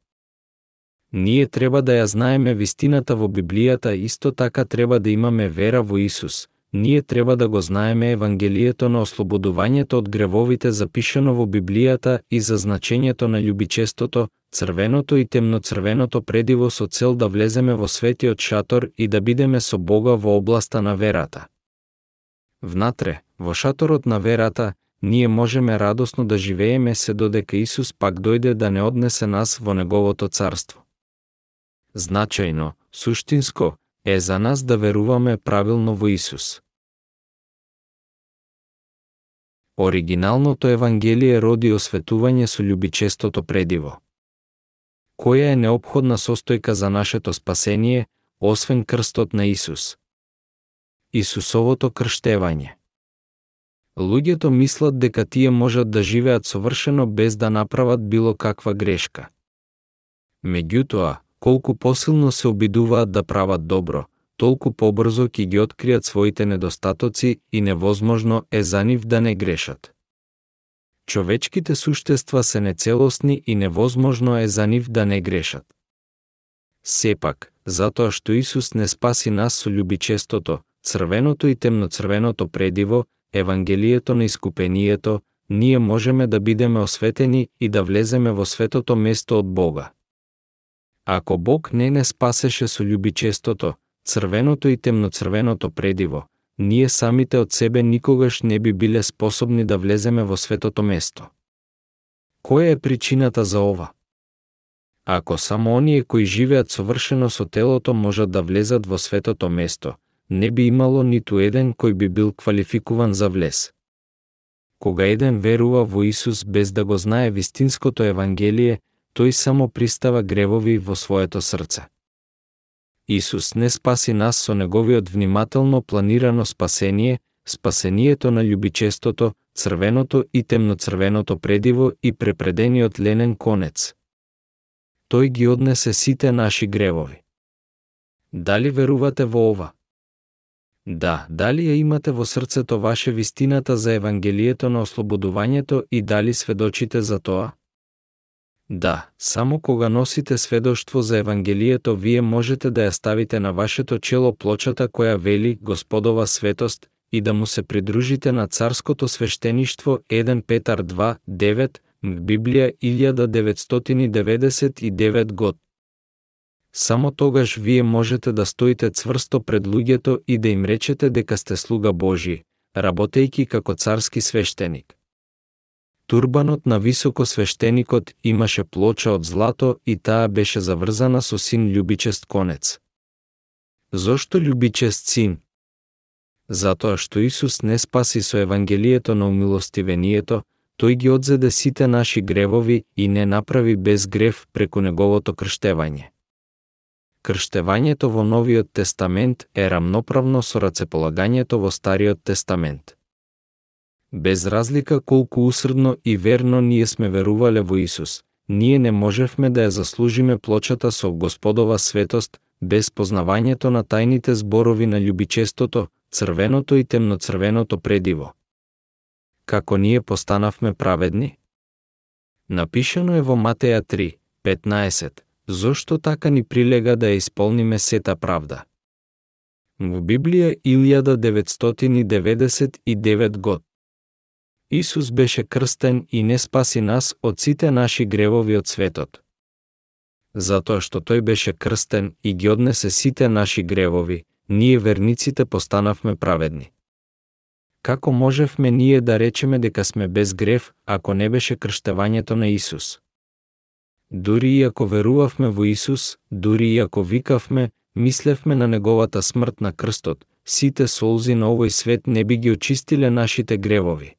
Ние треба да ја знаеме вистината во Библијата, исто така треба да имаме вера во Исус, ние треба да го знаеме Евангелието на ослободувањето од гревовите запишано во Библијата и за значењето на љубичестото, црвеното и темноцрвеното предиво со цел да влеземе во светиот шатор и да бидеме со Бога во областа на верата. Внатре, во шаторот на верата, ние можеме радосно да живееме се додека Исус пак дојде да не однесе нас во Неговото царство. Значајно, суштинско, е за нас да веруваме правилно во Исус. Оригиналното Евангелие роди осветување со љубичестото предиво. Која е необходна состојка за нашето спасение, освен крстот на Исус? Исусовото крштевање. Луѓето мислат дека тие можат да живеат совршено без да направат било каква грешка. Меѓутоа, колку посилно се обидуваат да прават добро, толку побрзо ќе ги откријат своите недостатоци и невозможно е за нив да не грешат. Човечките суштества се нецелосни и невозможно е за нив да не грешат. Сепак, затоа што Исус не спаси нас со љубичестото, црвеното и темноцрвеното предиво, Евангелието на искупението, ние можеме да бидеме осветени и да влеземе во светото место од Бога. Ако Бог не не спасеше со љубичестото, црвеното и темноцрвеното предиво, ние самите од себе никогаш не би биле способни да влеземе во светото место. Која е причината за ова? Ако само оние кои живеат совршено со телото можат да влезат во светото место, не би имало ниту еден кој би бил квалификуван за влез. Кога еден верува во Исус без да го знае вистинското Евангелие, тој само пристава гревови во своето срце. Исус не спаси нас со неговиот внимателно планирано спасение, спасението на љубичестото, црвеното и темноцрвеното предиво и препредениот ленен конец. Тој ги однесе сите наши гревови. Дали верувате во ова? Да, дали ја имате во срцето ваше вистината за Евангелието на ослободувањето и дали сведочите за тоа? Да, само кога носите сведоштво за Евангелието, вие можете да ја ставите на вашето чело плочата која вели Господова светост и да му се придружите на царското свештеништво 1 Петар 2, 9, Библија 1999 год. Само тогаш вие можете да стоите цврсто пред луѓето и да им речете дека сте слуга Божи, работејки како царски свештеник. Турбанот на високо свештеникот имаше плоча од злато и таа беше заврзана со син љубичест конец. Зошто љубичест син? Затоа што Исус не спаси со Евангелието на умилостивението, тој ги одзеде сите наши гревови и не направи без грев преку неговото крштевање. Крштевањето во Новиот Тестамент е рамноправно со рацеполагањето во Стариот Тестамент. Без разлика колку усрдно и верно ние сме верувале во Исус, ние не можевме да ја заслужиме плочата со Господова светост без познавањето на тајните зборови на љубичестото, црвеното и темноцрвеното предиво. Како ние постанавме праведни? Напишано е во Матеја 3, 15, зошто така ни прилега да ја исполниме сета правда. Во Библија 1999 год. Исус беше крстен и не спаси нас од сите наши гревови од светот. Затоа што тој беше крстен и ги однесе сите наши гревови, ние верниците постанавме праведни. Како можевме ние да речеме дека сме без грев, ако не беше крштевањето на Исус? Дури и ако верувавме во Исус, дури и ако викавме, мислевме на неговата смрт на крстот, сите солзи на овој свет не би ги очистиле нашите гревови.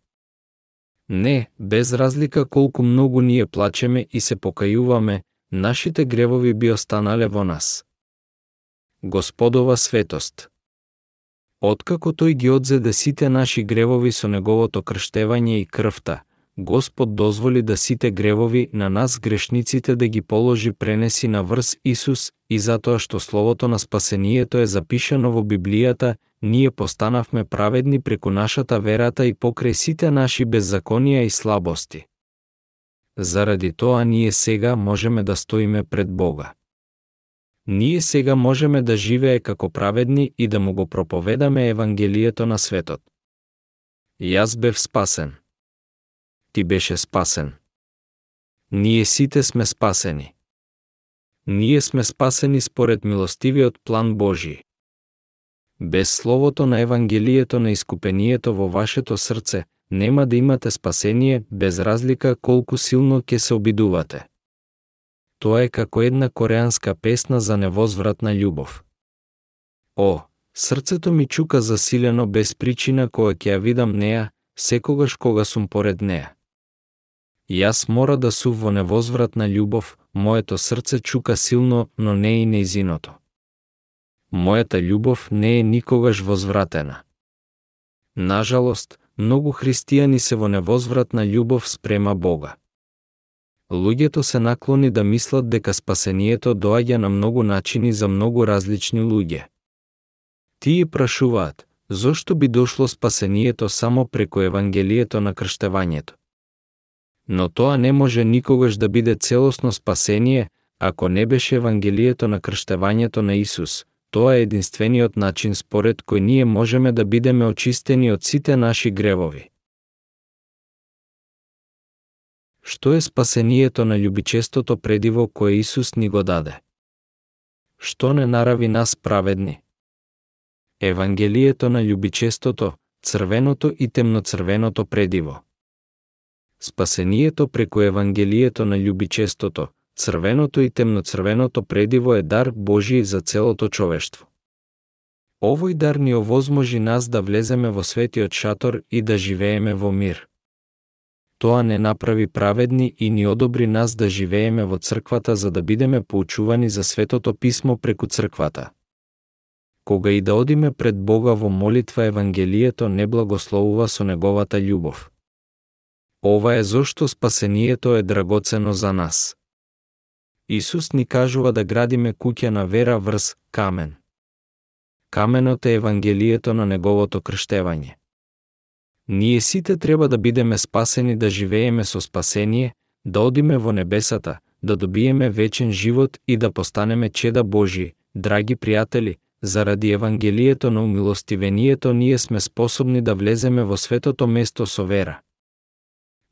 Не, без разлика колку многу ние плачеме и се покајуваме, нашите гревови би останале во нас. Господова светост Откако тој ги одзеде сите наши гревови со неговото крштевање и крвта, Господ дозволи да сите гревови на нас грешниците да ги положи пренеси на врз Исус и затоа што словото на спасението е запишано во Библијата, ние постанавме праведни преку нашата верата и покрај сите наши беззаконија и слабости. Заради тоа ние сега можеме да стоиме пред Бога. Ние сега можеме да живее како праведни и да му го проповедаме Евангелието на светот. Јас бев спасен ти беше спасен. Ние сите сме спасени. Ние сме спасени според милостивиот план Божи. Без словото на Евангелието на искупението во вашето срце, нема да имате спасение без разлика колку силно ќе се обидувате. Тоа е како една кореанска песна за невозвратна љубов. О, срцето ми чука засилено без причина која ќе ја видам неа, секогаш кога сум поред неа. Јас мора да сум во невозвратна љубов, моето срце чука силно, но не и неизиното. Мојата љубов не е никогаш возвратена. Нажалост, многу христијани се во невозвратна љубов спрема Бога. Луѓето се наклони да мислат дека спасението доаѓа на многу начини за многу различни луѓе. Тие прашуваат, зошто би дошло спасението само преку Евангелието на крштевањето? но тоа не може никогаш да биде целосно спасение, ако не беше Евангелието на крштевањето на Исус. Тоа е единствениот начин според кој ние можеме да бидеме очистени од сите наши гревови. Што е спасението на љубичестото предиво кое Исус ни го даде? Што не нарави нас праведни? Евангелието на љубичестото, црвеното и темноцрвеното предиво. Спасението преку Евангелието на љубичестото, црвеното и темноцрвеното предиво е дар Божи за целото човештво. Овој дар ни овозможи нас да влеземе во светиот шатор и да живееме во мир. Тоа не направи праведни и ни одобри нас да живееме во црквата за да бидеме поучувани за светото писмо преку црквата. Кога и да одиме пред Бога во молитва Евангелието не благословува со неговата љубов. Ова е зошто спасението е драгоцено за нас. Исус ни кажува да градиме куќа на вера врз камен. Каменот е Евангелието на Неговото крштевање. Ние сите треба да бидеме спасени да живееме со спасение, да одиме во небесата, да добиеме вечен живот и да постанеме чеда Божи, драги пријатели, заради Евангелието на умилостивението ние сме способни да влеземе во светото место со вера.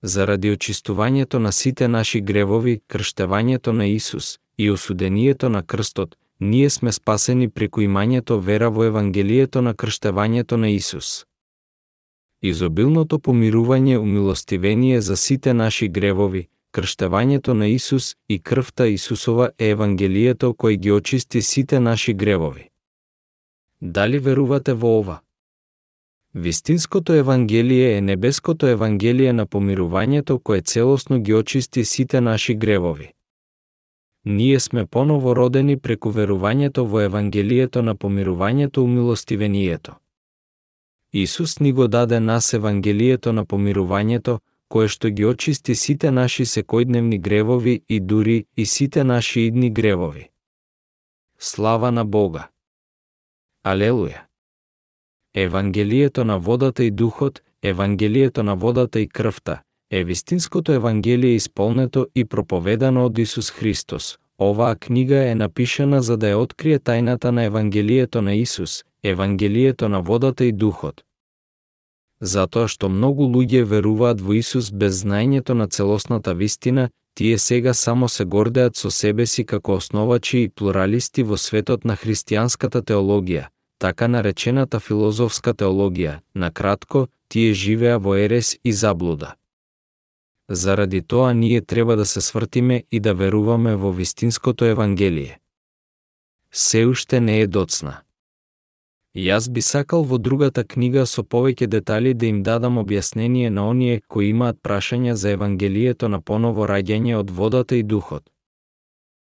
Заради очистувањето на сите наши гревови, крштевањето на Исус и осудението на крстот, ние сме спасени преку имањето вера во Евангелието на крштевањето на Исус. Изобилното помирување умилостивение за сите наши гревови, крштевањето на Исус и крвта Исусова е Евангелието кој ги очисти сите наши гревови. Дали верувате во ова? Вистинското Евангелие е небеското Евангелие на помирувањето кое целосно ги очисти сите наши гревови. Ние сме поново родени преку верувањето во Евангелието на помирувањето умилостивението. Исус ни го даде нас Евангелието на помирувањето, кое што ги очисти сите наши секојдневни гревови и дури и сите наши идни гревови. Слава на Бога! Алелуја! Евангелието на водата и духот, Евангелието на водата и крвта, е вистинското Евангелие исполнето и проповедано од Исус Христос. Оваа книга е напишана за да ја открие тајната на Евангелието на Исус, Евангелието на водата и духот. Затоа што многу луѓе веруваат во Исус без знаењето на целосната вистина, тие сега само се гордеат со себе си како основачи и плуралисти во светот на христијанската теологија, така наречената филозофска теологија, на кратко, тие живеа во ерес и заблуда. Заради тоа ние треба да се свртиме и да веруваме во вистинското Евангелие. Се уште не е доцна. Јас би сакал во другата книга со повеќе детали да им дадам објаснение на оние кои имаат прашања за Евангелието на поново раѓање од водата и духот.